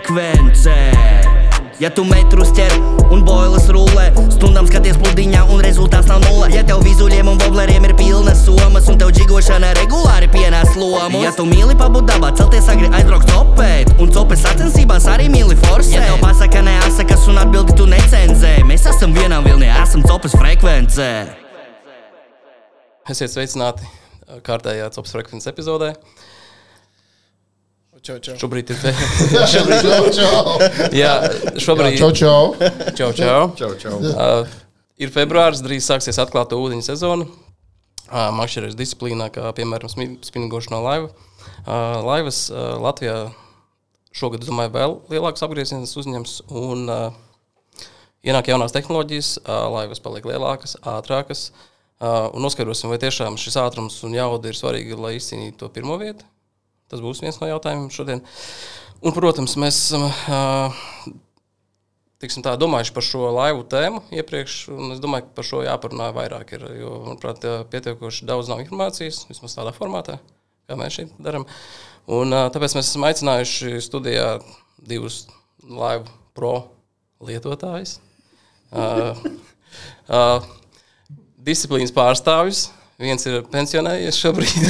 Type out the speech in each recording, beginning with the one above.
frekvence. Ja tu metrus ķer un boilas rullē, stundām skaties pludiņā un rezultāts nav nulle. Ja tev vizuļiem un bobleriem ir pilnas somas un tev džigošana regulāri pienāc lomu. Ja tu mīli pabūt dabā, celties agri aizbraukt copēt, un copes sacensībās arī mīli forsēt. Ja tev pasaka neasakas un atbildi tu necenzē, mēs esam vienā vilnī, esam copes frekvencē. Esiet sveicināti kārtējā COPS frekvences epizodē. Čau, čau. Šobrīd ir. Čau, čau. Jā, šobrīd Čau, čau. Čau, čau. Čau, čau. Uh, ir februāris, drīz sāksies atklāta ūdeņa sezona. Uh, Makšķerēs disciplīnā, kā piemēram spinningošana no laiva. Uh, laivas uh, Latvijā šogad, domāju, vēl lielāks apgrieziens uzņems. Un, uh, ienāk jaunās tehnoloģijas, uh, laivas paliek lielākas, ātrākas. Uh, un noskaidrosim, vai tiešām šis ātrums un jauda ir svarīgi, lai izcīnītu to pirmo vietu. Tas būs viens no jautājumiem šodien. Un, protams, mēs esam tiksim tā, domājuši par šo laivu tēmu iepriekš, un es domāju, ka par šo jāparunā vairāk. Ir, jo, manuprāt, pietiekoši daudz nav informācijas, vismaz tādā formātā, kā mēs šeit darām. Tāpēc mēs esam aicinājuši studijā divus laivu pro lietotājus. Disciplīnas pārstāvjus. Viens ir pensionējies šobrīd.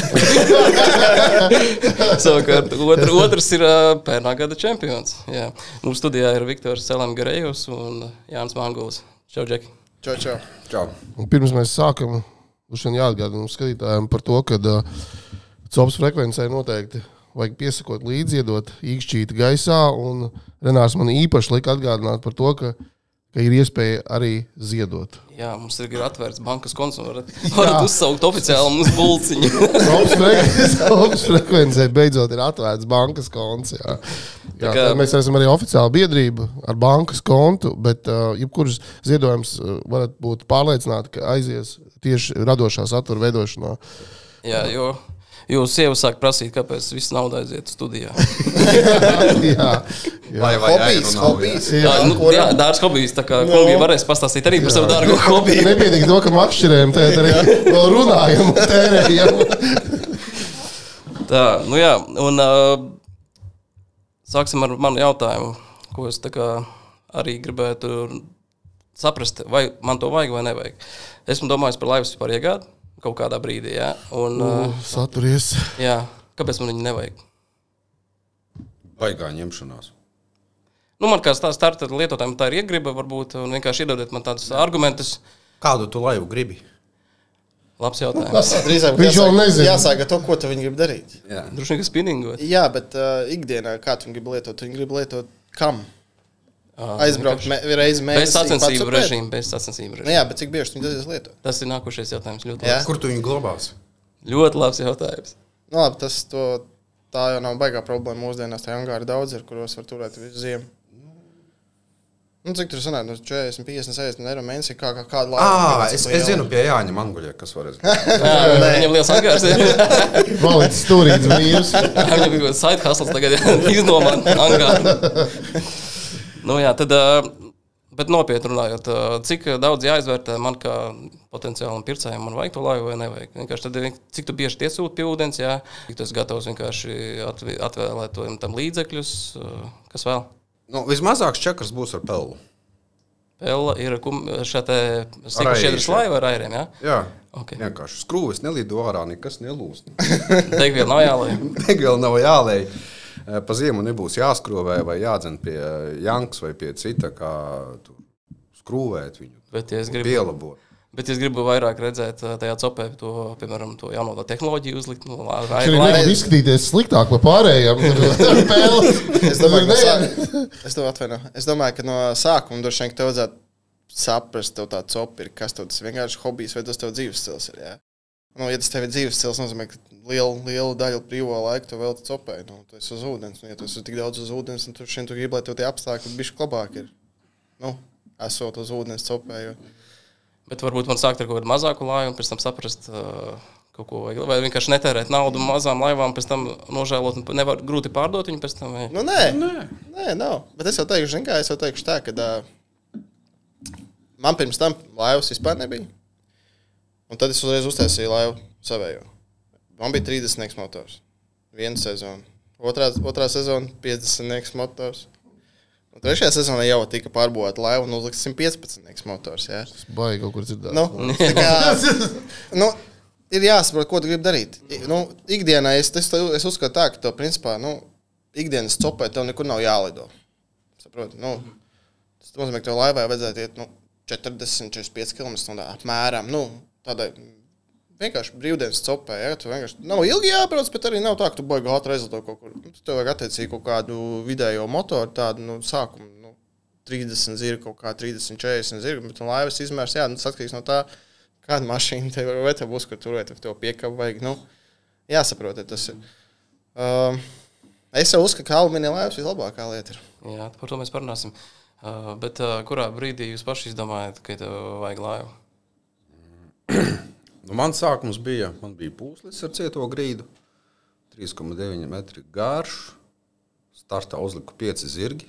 Savukārt, otr, otrs ir pērnā gada čempions. Jā. Mūsu studijā ir Viktors Selēns Garejovs un Jānis Manguls. Čau, Džeki! Čau, čau. Čau. Un pirms mēs sākam, mums šodien jāatgādina mums skatītājiem par to, ka uh, copas frekvencei noteikti vajag piesakot līdzi, iedot īkšķīti gaisā. Un Renārs man īpaši lika atgādināt par to, ka, ka ir iespēja arī ziedot. Jā, mums ir ir atvērts bankas konts, un varat, varat uzsaukt oficiāli mums bulciņu. Copas frekvencei beidzot ir atvērts bankas konts. Jā. Jā, kā- tā mēs esam arī oficiāla biedrība ar bankas kontu, bet uh, jebkurš ziedojums uh, varat būt pārliecināti, ka aizies tieši radošā satura veidošanā. Jā, jo jūs sieva sāk prasīt, kāpēc viss nauda aiziet studijā. jā, Vai, vai Hobijs, jāierunā, hobijs. Jā, nu, jā dārsts hobijs, tā kā kungi varēs pastāstīt arī par savu dārgo hobiju. Nepietiek to, ka makšķerējam, tad arī vēl runājam un tērējam. Tā, nu jā, un uh, sāksim ar manu jautājumu, ko es tā kā arī gribētu saprast, vai man to vajag vai nevajag. Esmu domājis par laivas vispār iegādi kaut kādā brīdī, jā, un uh, Saturies. jā, kāpēc man viņu nevajag? Baigā ņemšanās. Nu, man kā stāsta starta lietotājiem, tā ir iegriba, varbūt, un vienkārši iedodiet man tādus argumentus. Kādu tu laivu gribi? Labs jautājums. Drīzāk Viņš vēl nezina. Jāsāk ar to, ko tu viņi grib darīt. Droši vien, ka spinningot. Jā, bet uh, ikdienā kā tu gribi lietot? Viņi grib lietot kam? Aizbraukt me, reizi Bez mēnesī. sacensību pacupēt? režīma, bez sacensību Nu, režīma. jā, bet cik bieži viņi dodas lietot? Tas ir nākošais jautājums. Ļoti labs. Kur? Tu viņu glabās? Ļoti labs jautājums. Nu, labi, tas to, tā jau nav baigā problēma mūsdienās. Tā angāri daudz ir, kuros var turēt visu ziemu. Nu, cik tur sanāk? Nu, 40, 50, 60 eiro mēnesī. Kā, kā, kāda Ah, cik es, es zinu pie Jāņa Manguļa, kas var. Jā, Viņam liels angārs. Valīts stūrīts brīvs. Viņam bija side hustles tagad izdomā angāru. Nu jā, tad, ā, bet nopietni runājot, ā, cik daudz jāizvērtē man kā potenciālam pircējam, man vajag to laivu vai nevajag. Vienkārši tad, ir, cik tu bieži tiesūti pie ūdens, jā, cik esi gatavs vienkārši atvēlēt to tam līdzekļus, kas vēl. Nu, vismazāks čekars būs ar pelnu. Vēl ir stikla jā. laiva ar airiem, jā? Jā, Ok. vienkārši skrūves nelido ārā, nekas nelūst. Degviela nav jālai. Degviela nav jālēj. Eh, Pa ziemu nebūs jāskrovē vai jādzen pie Jankas vai pie cita, kā skrūvēt viņu. Bet, ja es gribu, Pielabot. bet es gribu vairāk redzēt ā, tajā copē, to, piemēram, to jauno tehnoloģiju uzlikt, nu, lai Šī nevar izskatīties sliktāk par pārējiem. Es domāju, ka no es, domāju, atvaino. es domāju, ka no sākuma droši vien ka tev vajadzētu saprast, tev tāds opis ir, kas tev tas vienkārši hobijs vai tas tev dzīves stils ir. Jā? Nu, ja tas tev ir dzīves stils, nozīmē, ka lielu, lielu daļu brīvā laika tu vēl copēji. Nu, tu esi uz ūdens. Nu, ja tu esi tik daudz uz ūdens, tad tu šeit tu gribi, lai tev tie apstākļi bišķi labāk ir. Nu, esot uz ūdens copēju. Bet varbūt man sākt ar kaut kādu mazāku laivu un pēc tam saprast, uh, kaut ko vajag. Vai vienkārši netērēt naudu mazām laivām, pēc tam nožēlot un nevar grūti pārdot viņu pēc tam. Vai? Nu, nē, nē. nē, nav. Bet es jau teikšu, zin kā, es jau teikšu tā, ka uh, man pirms tam laivas vispār nebija. Un tad es uzreiz uztaisīju laivu savējo. Man bija 30 motors. Viena sezona. Otrā, otrā sezona - 50 motors. Un Trešajā sezonā jau tika pārbūvēta laiva un uzlikts 115 motors. Jā. Baigi kaut kur dzirdēt. Nu, tā kā, nu, ir jāsaprot, ko tu gribi darīt. Nu, ikdienā es, es, es uzskatu, tā, ka tev, principā, nu, ikdienas copē tev nekur nav jālido. Saproti? Nu, tas nozīmē, ka tev laivai vajadzētu iet nu, 40, 45 km/h apmēram. Nu, tādai vienkārši brīvdienas copē. Ja? Tu vienkārši nav ilgi jābrauc, bet arī nav tā, ka tu baigi ātri aizlido kaut kur. Nu, tev vajag attiecīgi kaut kādu vidējo motoru, tādu nu, sākumu. Nu, 30 zirga, kaut kā 30, 40 zirga, bet laivas izmērs, jā, nu, tas atkarīgs no tā, kāda mašīna tev ir, vai tev būs, kur turēt, vai tev piekāpst, vajag, nu, jāsaprot, tas ir. Um, es jau uzskatu, ka alumīnija laivas vislabākā lieta ir. Jā, par to mēs parunāsim. Uh, bet uh, kurā brīdī jūs paši izdomājat, ka tev vajag laivu? Nu, man sākums bija, man bija pūslis ar cieto grīdu, 3,9 metri garš. Startā uzliku pieci zirgi.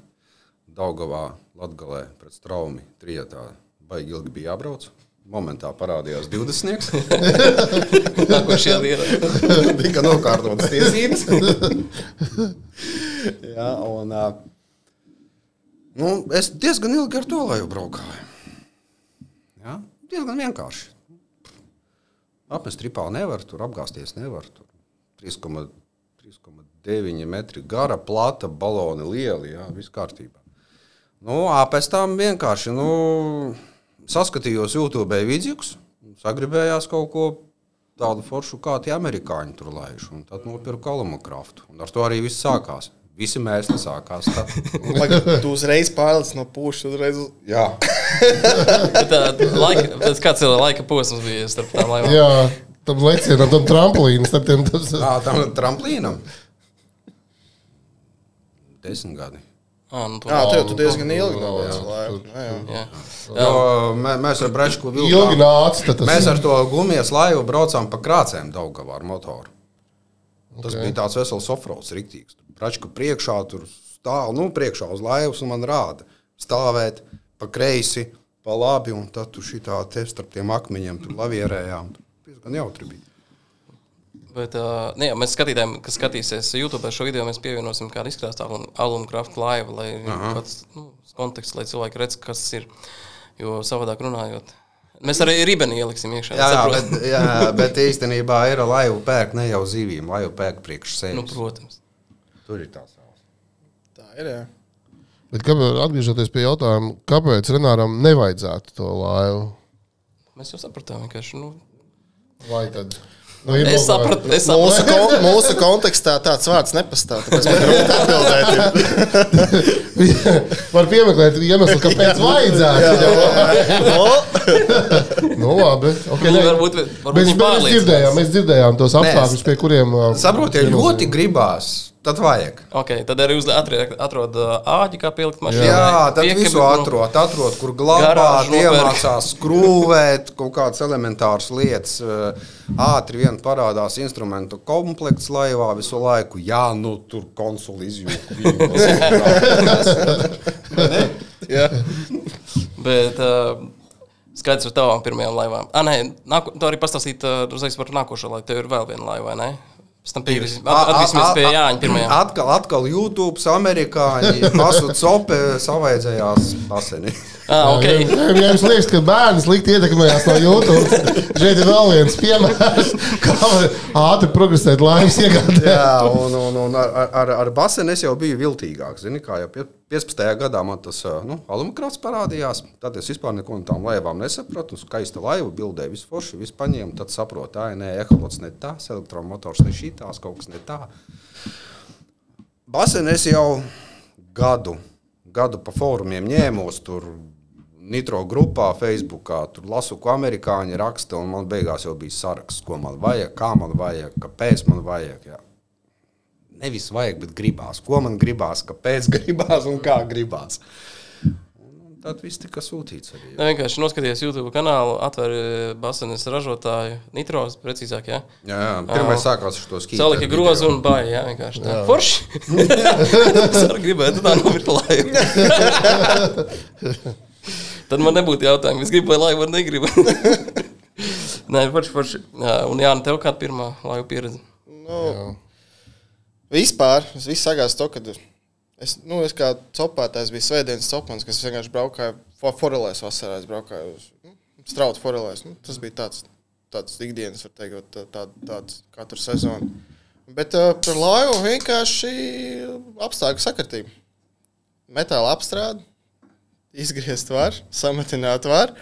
Daugavā, Latgalē pret straumi trijotā baigi ilgi bija jābrauc. Momentā parādījās 20. Nākošajā dienā. Tika nokārtotas tiesības. Jā, un, nu, es diezgan ilgi ar to laju braukāju. Jā, diezgan vienkārši. Apmest tripā nevar, tur apgāzties nevar. Tur 3,9 metri gara, plata, baloni lieli, jā, viss kārtībā. Nu, pēc tam vienkārši nu, saskatījos YouTube vidus, sagribējās kaut ko tādu foršu, kā tie amerikāņi tur laiž. Tad nopirku kolomokraftu. Un ar to arī viss sākās. Visi mēs te sākās. Tad. Lai tu uzreiz pārliec no pušas, uzreiz uz... Jā, bet kāds ir laika posms bija starp tām laivām? Jā, tam lecienam, tam tramplīnam, starp tiem tas. tā tam tramplīnam. Desmit gadi. Ah, nu, Jā, tu, tev tu diezgan ilgi mē, mēs ar nāca tad tas. Mēs ar to gumijas laivu braucām pa krācēm Daugavā ar motoru. Tas Ok. bija tāds vesels offroads, rīktīgs. Bračku priekšā tur stāv, nu, priekšā uz laivas un man rāda stāvēt pa kreisi, pa labi, un tad tu šitā te starp tiem akmeņiem tur lavierējām. Diezgan jautri bija. Bet, uh, ne, jā, mēs skatītājiem, kas skatīsies YouTube šo video, mēs pievienosim kādu izkrāstu alumu kraftu laivu, lai pats nu, konteksts, lai cilvēki redz, kas tas ir. Jo savādāk runājot, mēs arī ribeni ieliksim iekšā. Jā, jā, bet, jā, bet īstenībā ir laivu pērk ne jau zivīm, laivu pērk priekš sevis. nu, protams. Tur ir tās savas. Tā ir. Jā. Bet kāpēc, atgriežoties pie jautājuma, kāpēc Renāram nevajadzētu to laivu? Mēs jau sapratām, vienkārši. Nu, Vai tad? Nu, ir es sapratu, es Mūsu, sapratu. kon mūsu kontekstā tāds vārds nepastāv. Tāpēc man grūti atbildēt. Var piemeklēt iemeslu, kāpēc vajadzētu. nu, labi. Okay, Nu, ne. varbūt- varbūt mēs, mēs, dzirdējām, mēs dzirdējām tos apstākļus, pie kuriem. Saprotiet, ja ļoti gribās, tad vajag. Okay, tad arī atrod, āķi, kā pielikt mašīnā. Jā, tad Piekabi, visu nu, atrod, atrod, kur glabāt, iemācās skrūvēt, kaut kādas elementāras lietas. Ātri vien parādās instrumentu komplekts laivā visu laiku. Jā, nu tur konsoli izjūta. Bet uh, skaidrs ar tavām pirmajām laivām. Ah, nē, nāko, tu arī pastāstīt uh, par nākošo laivu. Tev ir vēl viena laiva, vai ne? Pēc tam piegriezīsim. Atgriezīsimies pie Jāņa pirmajā. Atkal, atkal YouTube, amerikāņi, pasu cope savaidzējās basenī. Ah, ok. Ja, ja jums liekas, ka bērns slikti ietekmējās no YouTube, šeit ir vēl viens piemērs, kā ātri progresēt laimes iegādē. Jā, un, un, un ar, ar, ar basenu es jau biju viltīgāks. Zini, kā jau pie- 15. gadā man tas nu, alumikrāts parādījās. Tad es vispār neko no tām laivām nesapratu. Skaista laiva, bildē, viss forši, viss paņēma. Tad saprotu, tā nē, eholots ne tas, elektromotors ne šī tās, kaut kas ne tā. Basenu es jau gadu, gadu pa fórumiem ņēmos. Tur Nitro grupā, Facebookā, tur lasu, ko amerikāņi raksta, un man beigās jau bija saraksts, ko man vajag, kā man vajag, kāpēc man vajag. Jā. Nevis vajag, bet gribās. Ko man gribās, kāpēc gribās un kā gribās. Tad viss tika sūtīts arī. Ne, vienkārši noskaties YouTube kanālu, atver basenes ražotāju, nitros, precīzāk, jā. Jā, jā. Pirmais sākās ar to skītu. Salika grozu un baigi, jā, vienkārši tā. Forši! es arī gribētu tā novirt laivu. Tad man nebūtu jautājumu, es gribu vai laivu vai negribu. Nē, forši, forši. Jā, un Jāna, tev kāda pirmā laiva pieredze? Nu, vispār, es viss sagās to, ka Es, nu, es kā copētājs biju svētdienas copmans, kas vienkārši braukāja fo- forelēs vasarā. Es braucāju uz nu, strautu forelēs. Nu, tas bija tāds, tāds ikdienas, var teikt, tā, tā, tāds katru sezonu. Bet uh, par laivu vienkārši apstākļu sakritība. Metāla apstrāde, izgriezt var, samatināt var.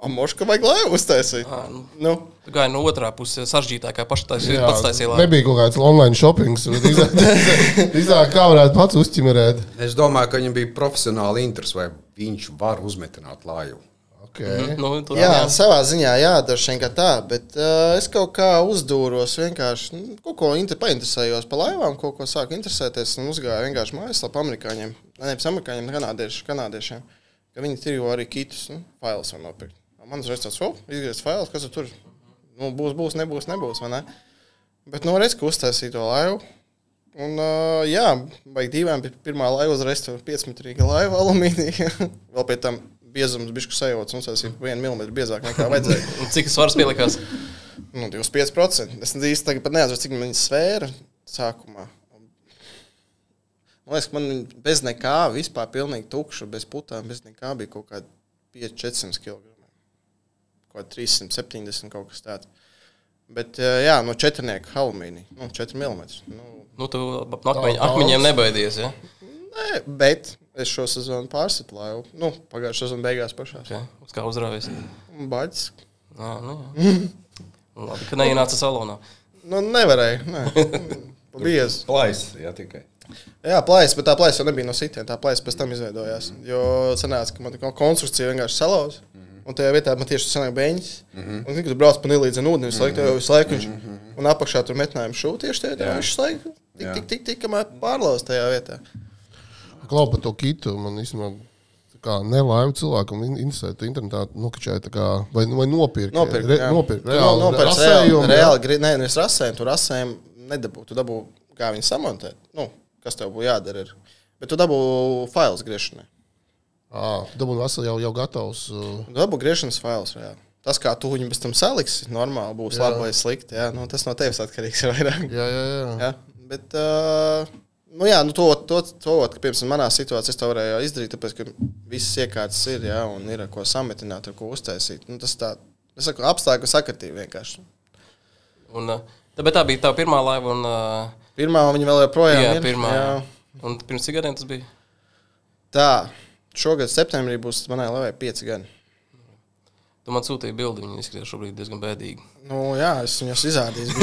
Un moška vajag laivu uztaisīt. Ā, nu, Nu, Tu gāji no otrā puses, sarežģītākā paštaisīja. Jā, Pats taisīja labi. Nebija kaut kāds online shopping. Drīzāk, kā varētu pats uzķimerēt. Es domāju, ka viņam bija profesionāli interesi, vai viņš var uzmetināt lāju. Okay. Nu, tu, jā, jā, savā ziņā, jā, dažs vien kā tā, bet uh, es kaut kā uzdūros, vienkārši nu, kaut ko inter, painteresējos par laivām, kaut ko sāku interesēties un uzgāju vienkārši mājaslapā amerikāņiem, ne, nevis amerikāņiem, kanādieši, kanādiešiem, ka viņi tirgo arī kitus, nu, failus var nopirkt. Man uzreiz tāds, oh, izgriezt failus, kas tur nu, būs, būs, nebūs, nebūs, ne? Bet, nu, redz, ka uztaisīja to laivu. Un, uh, jā, vajag divām. bija Pirmā laiva uzreiz tur 5 metrīga laiva, alumīnija. Vēl pie tam biezums bija sajūta. Mums tas ir 1 mm biezāk nekā vajadzēja. Un Cik svars pielikās? Nu, 25%. Es īsti tagad pat neatceros, cik viņa svēra sākumā. Man liekas, ka man bez nekā, vispār pilnīgi tukša, bez putām, bez nekā bija kaut kāda 500-400 kg. Kaut kā 370 kaut kas tāds. Bet, eh, jā, no četrnieka alumīnija, nu, 4 mm. Nu, Nu, tu akmeņ, akmeņiem nebaidies. Ja? nē, bet es šo sezonu pārsitlāju. Nu, pagājušā sezona beigās pašā. Okay. Uz kā uzrāvis. Baģis. Jā, nu, jā. Labi, ka neienāca salonā. Nu, nevarēja. Nē. Biezi. Plais, jā, tikai. Jā, plājas, bet tā plājas jau nebija no sitiena. Tā plājas pēc tam izveidojās. Jo sanāca, ka man tā konstrukcija vienkārši salauza. Un tajā vietā man tieši sanāk beņķis. Mm -hmm. Un, kad tu brauc pa nelīdzenu ūdeni, visu laiku, jau visu laiku viņš, mm -hmm. un apakšā tur metinājumu šūnu tieši tajā. Jā. Viņš laiku tik, tik, tik, tik, kamēr pārlauzt tajā vietā. Klau par to kitu. Man īstenībā kā nelaivu cilvēkam in- interesē, tu internetā nokačēji tā kā, vai, vai nopirkt. Nopirkt, re, nopirkt reāli, no- nopirkt rasējumu, reāli, reāli, nē, nevis rasējumu, tu rasējumu nedabū. Tu dabū, kā viņi samontē. Nu, kas tev būtu jādara. Ir. Bet tu dabū failus griešanai. Ā, tu dabūji veselu jau, jau gatavs. Tu dabū griešanas failus. Jā. Tas, kā tu viņu pēc tam saliksi, normāli būs Jā. labi vai slikti. Jā. Nu, tas no tevis atkarīgs ir vairāk. Jā, jā, jā. Ja? Bet, uh, nu, jā, nu, to, to, to ka, piemēram, manā situācijā es to varēju izdarīt, tāpēc, ka visas iekārtas ir, jā, un ir ar ko sametināt, ar ko uztaisīt. Nu, tas tā, es saku, apstākļu sakritība vienkārši. Un, tā, bet tā bija tā pirmā laiva. Un, uh, Pirmā viņa vēl joprojām jā, ir. pirmā. Jā. Un pirms cik gadiem tas bija? Tā, šogad septembrī būs manai lavai pieci gadi. Tu man sūtīji bildi, viņa izskatās šobrīd diezgan bēdīgi. Nu, jā, es viņus izrādīju.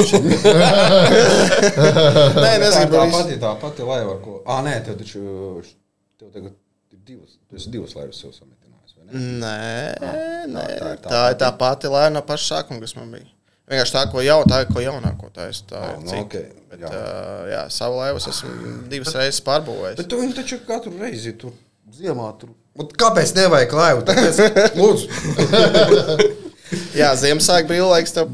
Nē, Tā nezinu, tā visu- pati, tā pati laiva, ar ko. Ah, nē, tev taču. Tev tagad ir divas. Tu esi divas laivas sev sametinājis, vai ne? Nē, nē, tā tā, ir tā tā ir tā pati lēna no paša sākuma, kas man bija. Vienkārši tā, ko jau tā ko jaunāko ir. Tā Ah, ir nu, cita. ok, Bet, jā. jā. jā, savu laivu es esmu divas reizes pārbūvējis. Bet tu viņu taču katru reizi tur ziemā tur. Un kāpēc nevajag laivu? Tāpēc, lūdzu, Jā, Ziemassvētku brīvlaiks tam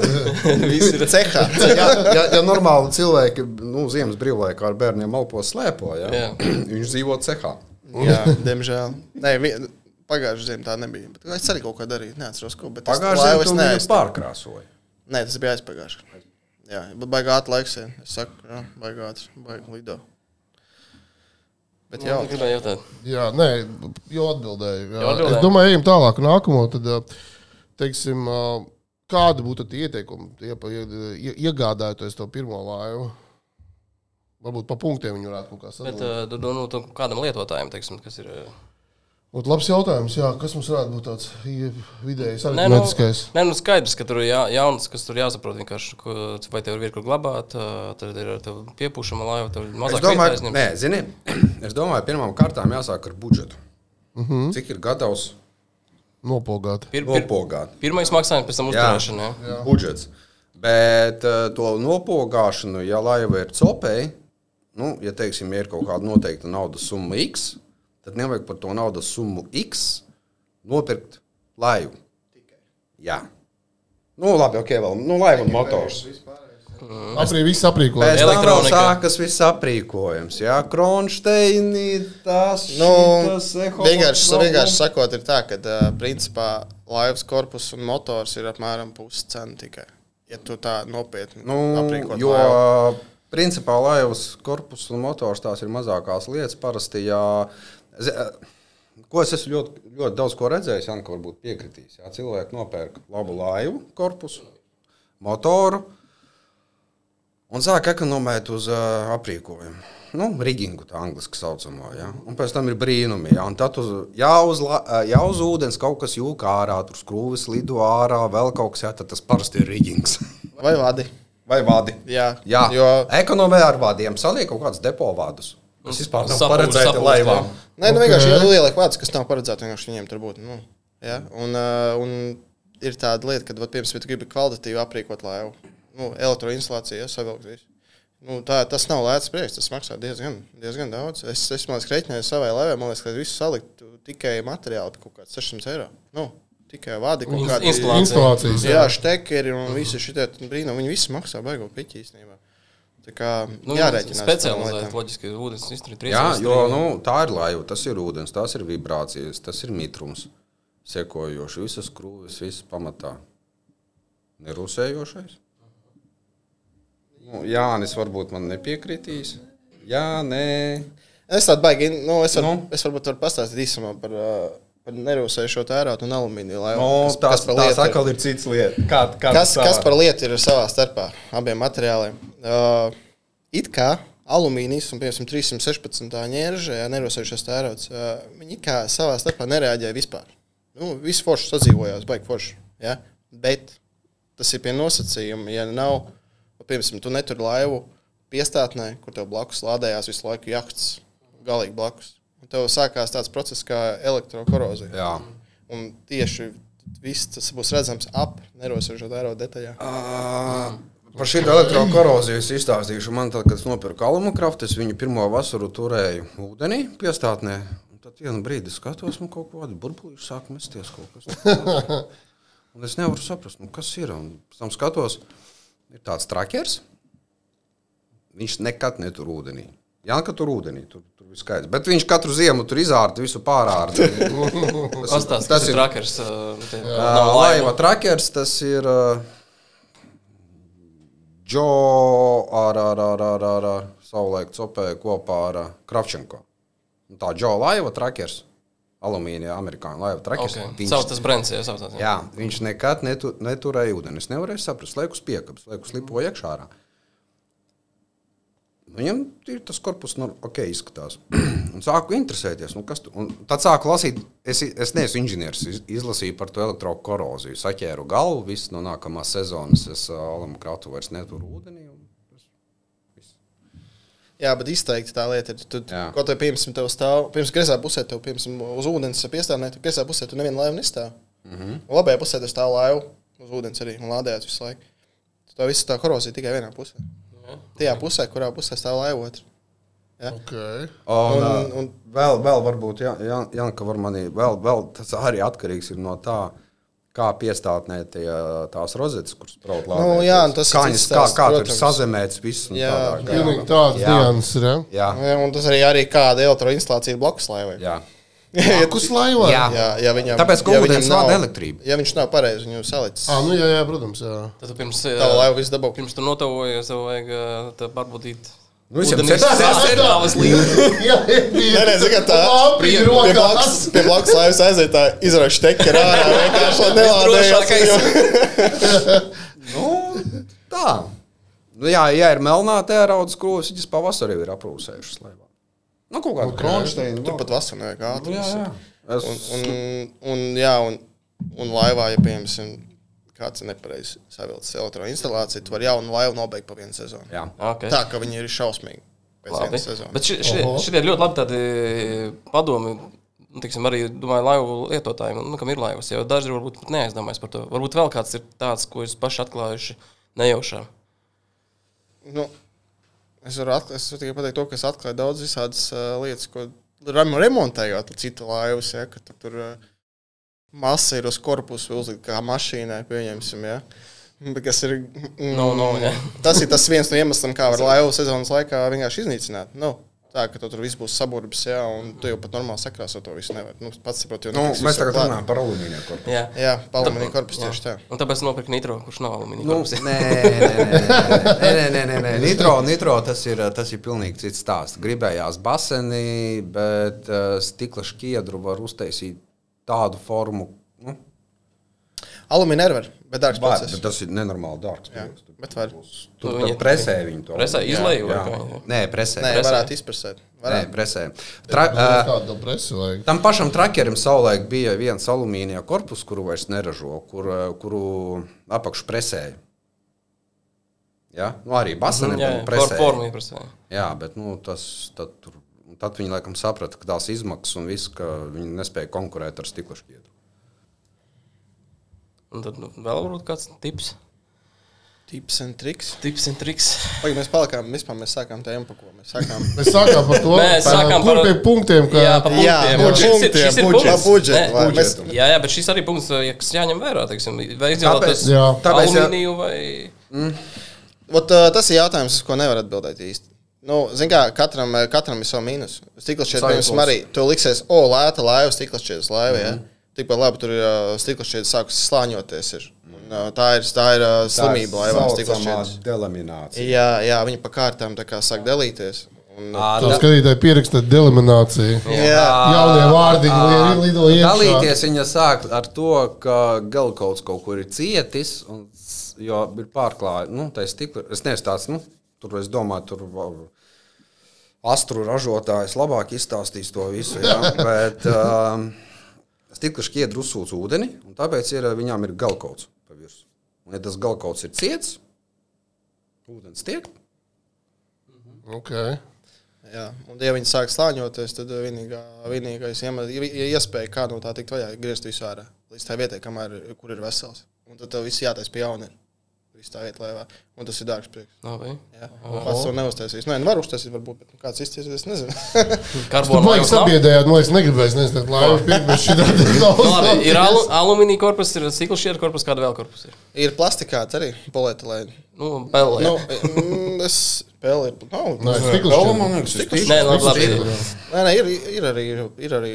viss ir cehā. ja, ja, ja normāli cilvēki nu, ziemas brīvlaikā ar bērniem malpos slēpo, ja? Viņš dzīvo cehā. Jā, diemžēl. Nē, vi- pagājušajā ziemā tā nebija. Bet es arī kaut ko darīju. Neatceros, ko. Bet Pagājušajā gadā es tu viņu neaizstāju. pārkrāsoji. Nē, tas bija aizpagājušajā. Jā, bet baigā atlaiks. ir. Es saku, jā, baigā baigā lido. Bet jā, Jā, gribēju jautāt. Jā, nē, jau atbildēju. Jā. Jau atbildēji? Es domāju, ejam tālāk. Nākamo, tad, teiksim, kāda būtu tie ieteikumi, ie- iegādājoties to pirmo laivu? Varbūt pa punktiem viņi varētu kaut kā Bet sadalīt. uh, tu- nu, kādam lietotājam, teiksim, kas ir. uh, Ot, labs jautājums, jā, kas mums varētu būt tāds i- vidējs, Nē, nu, aritmētiskais? nē, nu skaidrs, ka tur ir jā, jauns, kas tur jāsaprot. Vienkārši, ko, vai tev ir kur glabāt, tad ir tev piepūšama laiva, tev Es mazāk domāju, vietā aizņemt. nē, zini, es domāju, pirmām kārtām jāsāk ar budžetu. Uh -huh. Cik ir gatavs Nopogāt. Pir, pir, nopogāt? pirmais maksājums, pēc tam uzturēšana. Jā. Jā. budžets. Bet uh, to nopogāšanu, ja laiva ir copēji, nu, ja teiksim, ir kaut kāda noteikta naudas summa X, tad nevajag par to naudas summu X nopirkt laivu. Jā. Nu, labi, ok, vēl nu, laiva un motors. Aprī, viss aprīkots. Pēc tam sākas viss aprīkojums. Jā, kronšteini, tas Nu, šitas, eho- vienkārši, no- vienkārši sakot, ir tā, ka uh, principā laivas korpus un motors ir apmēram pusi cena tikai. Ja tu tā nopietni Nu, aprīkot jo laivu. Principā laivas korpus un motors tās ir mazākās lietas. Parasti, zi- ko es esmu ļoti, ļoti daudz ko redzējis, Janka varbūt piekritīs. Jā, cilvēki nopērk labu laivu korpusu, motoru un sāk ekonomēt uz uh, aprīkojumu. Nu, rigingu tā angliski saucamo. Ja? Un pēc tam ir brīnumi. Ja? Tad uz, jā, uz, jā, uz ūdens kaut kas jūka ārā, tur skrūves lido ārā, vēl kaut kas, jā, tad tas parasti ir rigings. Vai vadi? Vai vadi? Jā, Jā, jo... ekonomē ar vadiem, saliek kaut kādus depo vadus. Tas vispār nav paredzēts laivām. Nē, nu Ok. vienkārši okay. ieliek vārdus, kas nav vienkārši viņiem tur būt. Nu, ja? un, uh, un ir tāda lieta, ka, piemēram, ja tu gribi kvalitatīvi aprīkot laivu, nu, elektroinstalāciju, ja, savilkt visu. Nu, tā, tas nav lēts prieks, tas maksā diezgan, diezgan daudz. Es, es man liekas, reiķināju savai laivai, man liekas, ka visu saliktu tikai materiāli par kaut kāds 600 eiro. Nu, tikai vādi kaut instalācija. Instalācijas. Jā, štekeri un visi šitie brīnumi, viņi visi maksā baigo piķi īstenībā. Tā kā Nu, jārēķinās. lietām. loģiski, ūdens izturīt Jā, jo nu, tā ir laiva, tas ir ūdens, tas ir vibrācijas, tas ir mitrums. Sekojoši visas krūves, visas pamatā. Nerūsējošais. Nu, Jānis varbūt man nepiekritīs. Jā, nē. Es tādu baigi, nu, es, var, Nu? es varbūt varu pastāstīt īsumā par, ā, par nerūsējušo tērautu un alumīniju laivu. No, kas, tās, kas tās atkal ir cits lieta. Kā, kā Kas, kas par lietu ir savā starpā abiem materiāliem? Uh, it kā alumīnijas un, piemēram, 316. ņēržē, ja nerūsējušais tērauts, uh, viņi kā savā starpā nereaģēja vispār. Nu, visi forši sadzīvojās, baigi forši. Ja? Bet tas ir pie nosacījuma, ja nav, nu, piemēram, tu netur laivu piestātnē, kur tev blakus lādējās visu laiku jahts, galīgi blakus. Un tev sākās tāds process kā elektrokorozija. Jā. Un tieši viss tas būs redzams ap nerosēžu tērauda detaļā. Uh, par šī elektrokoroziju es izstāstīšu. Man, tad, kad es nopirku alumakraftu, es viņu pirmo vasaru turēju ūdenī, piestātnē. Un Tad vienu brīdi skatos, man kaut kāda burbulīša sāk mesties kaut kas. Un es nevaru saprast, nu, kas ir. Un pēc tam skatos, ir tāds trakers. Viņš nekad netur ūdenī. Jā, ka tur ūdenī, tur, skaidrs. Bet viņš katru ziemu tur izārta visu pārārta. Pastāst, tas ir trakers. Uh, laiva laiva. trakers, tas ir uh, Džo ar, ar, ar, ar, ar, ar savulaik copēju kopā ar uh, Kravčenko. Tā Džo laiva trakers, alumīnija, amerikāņu laiva trakers. Okay. Sauc tas brends, jā, sauc tas. Jā, viņš nekad netu, neturēja ūdeni. Es nevarēju saprast, liekas, piekabas, liekas, lipo iekšā. ārā. Viņam ir tas korpus, nu, ok, izskatās. Un sāku interesēties, nu, kas tur. Un tad sāku lasīt, es, es neesmu inženieris, iz- izlasīju par to elektrokoroziju. Saķēru galvu, viss no nākamās sezonas es ā, alamu kratu vairs neturu ūdenī. Jā, bet izteikti tā lieta ir. Tu, ko te piemēram, tev stāv, pirms griezā pusē, tev piemēram, uz ūdens piestāvnē, tu griezā pusē, tu nevienu laivu nestāv. Mm. -hmm. Labajā pusē tev stāv laiva uz ūdens arī un lādējās visu laiku. Tā viss tā korozija tikai vienā pusē. Tajā pusē, kurā pusē stāv laiva otra. Okay. Un, Un- un, un vēl, vēl varbūt, Jā- Jā- Janka, var manī, vēl, vēl tas arī atkarīgs ir no tā, kā piestātnē tie, tās rozetes, kuras braukt Nu, jā, tas ir kā, kā, kā tur ir protams. sazemēts viss. Jā. tādā. Pilnīgi tāds Jā. ja? Jā, Jā, un tas arī, arī kāda elektroinstalācija ir blakus laivai. jā. Blakus laivā? Jā. Jā, ja viņam, Tāpēc, ka ūdens viņam vada elektrību. Ja viņš nav pareizi viņu salicis, Ah, nu jā, jā, protams, jā. Tad tu pirms, tā laiva viss dabū. pirms tu notavojies, tev vajag pārbaudīt. Nu, sastāvas līnija. Jā, Nē, nē, zini, kā tā rokās. blakus, pie blakus laivas aiziet, tā izrauš tekeri ārā, vienkārši. Drošākais. Nu, tā. Nu, jā, ja ir melnā tērauda skrūves, viņas pavasarī ir aprūsējušas laivā. Nu, kaut kāda kronšteina. Tur pat vasarā nevajag ātri. Nu, jā, jā. Es, Un, un, un, jā, un, un laivā, ja piemēram, kāds ir nepareizi savilcis elektroinstalāciju, tu vari jaunu laivu nobeigt pa vienu sezonu. jā. Okay. Tā, ka viņi ir šausmīgi pēc Labi. vienas sezonas. Bet šie, šie, šie ir ļoti labi tādi padomi. Nu, Tiksim, arī domāju, laivu lietotājiem, nu, kam ir laivas, jau daži varbūt pat neaizdomājas par to. Varbūt vēl kāds ir tāds, ko jūs paši atklājuši nejaušā. Nu, es varu atklāt, es varu tikai pateikt to, ka es atklāju daudz visādas uh, lietas, ko rem- remontējot citu laivas, ja, tur, tur uh, masa ir uz korpusu uzlikta kā mašīnai, pieņemsim, ja. Kas ir, mm, No, no, ja. tas ir tas viens no iemesliem, kā var laivu sezonas laikā vienkārši iznīcināt. Nu, tā, ka tu tur viss būs saburbis, jā, un tu jau pat normāli sakrāsot to visu nevar. Nu, pats saproti, jo Nu, mēs tagad runājam par alumīniju korpusu. Jā, Jā, palumīnija korpus tieši tā. Un tāpēc nopirku nitro, kurš nav alumīnija. Nu, korpusā. nē, nē, nē, nē, nē, nē. Nitro, nitro tas, ir, tas ir pilnīgi cits stāsts. Gribējās baseni, bet uh, stikla šķiedru var uztaisīt tādu formu, nu, Alumīnija nevar, bet dārgs var, process. bet tas ir nenormāli dārgs. Jā, projekts. bet var. Tur viņi viņi- presē viņu to. Presē, izleju vai kā. Nē, presē. Nē, presē. varētu izprasēt. Nē, Varētu. presē. Tra, uh, presi vajag? Tam pašam trakerim savulaik bija viens alumīnija korpus, kuru vairs neražo, kur, kuru apakšu presēja. Ja? Nu, arī jā, for, presēja. formu ieprasē. Jā, bet nu, tas, tad, tur, tad viņi laikam saprata, ka tās izmaksas un viss, ka viņi nespēja konkurēt ar stikla šķiedru. Un tad nu, vēl varbūt kāds tips. Tips un triks. Tips un triks. Pagaidām, mēs palikām, vispār mēs sākām tēmu, pa ko mēs sākām. Mēs sākām par to, Mēs sākām par- pie punktiem, ka Jā, punktiem. Jā, Un par šis ir- budžets. budžetu, Nē, vai budžets. mēs- Jā, jā, bet šis arī punkts, ja kas jāņem vērā, teiksim, vai izvēlēties alumīniju vai... Ot, uh, tas ir jautājums, uz ko nevar atbildēt īsti. Nu, Ziniet, kā katram, eh, katram ir savs mīnus. Šķiet, Sajūtos. piemēram, arī tu liksies, o, lēta laiva, stikla šķiet, laiva. Mm -hmm. ja? Tikpat labi tur ir uh, stikla šķiet, sākus slāņoties. Ir. Un, uh, tā ir, tā ir uh, slimība laivām, stikla šķiet. delaminācija. Jā, jā, viņi pa kārtām tā kā sāk dalīties. Un, uh, to skatītāji pieraksta delimināciju. jā, Jaunie vārdiņi li- lido iekšā. Dalīties viņa sāk ar to, ka galkauts kaut kur ir cietis, un, jo ir pārklājis. Nu, tā ir stikla. Es neesmu tāds, nu, tur es domāju, tur va- astru ražotājs labāk izstāstīs to visu. Jā, bet um, stikla šķiedra uzsūc ūdeni, un tāpēc ir, viņām ir galkauts pa virsmu. Un, ja tas galkauts ir ciets, ūdens tiek. Okay. jā. Un, ja viņi sāk slāņoties, tad vienīgā, vienīgais iespēja kā no tā tikt vaļā, ir griezt visu ārā līdz tā vietai, kamēr, kur ir vesels. Un tad tev viss jātaisa pie jauna. Vietā, laivā. Un tas ir dārgs prieks. Nav, vai? Jā, pats to neuztaisīs. Nē, nu var uztaisīt, varbūt, bet nu, kāds izties, es nezinu. Karbona laivas nav? sabiedējāt, man liekas, negribēs nezinu, laivu labi, ir alu, alumīnija korpus, ir stikla šķiedra korpus, kāda vēl korpus ir. ir plastikāts arī polietilēni. Nu, pelē. Nu, mm, es pēlu ir. Nav. Man liekas, tas ir Nē, labi, labi. Nē, nē, ir, ir arī, ir arī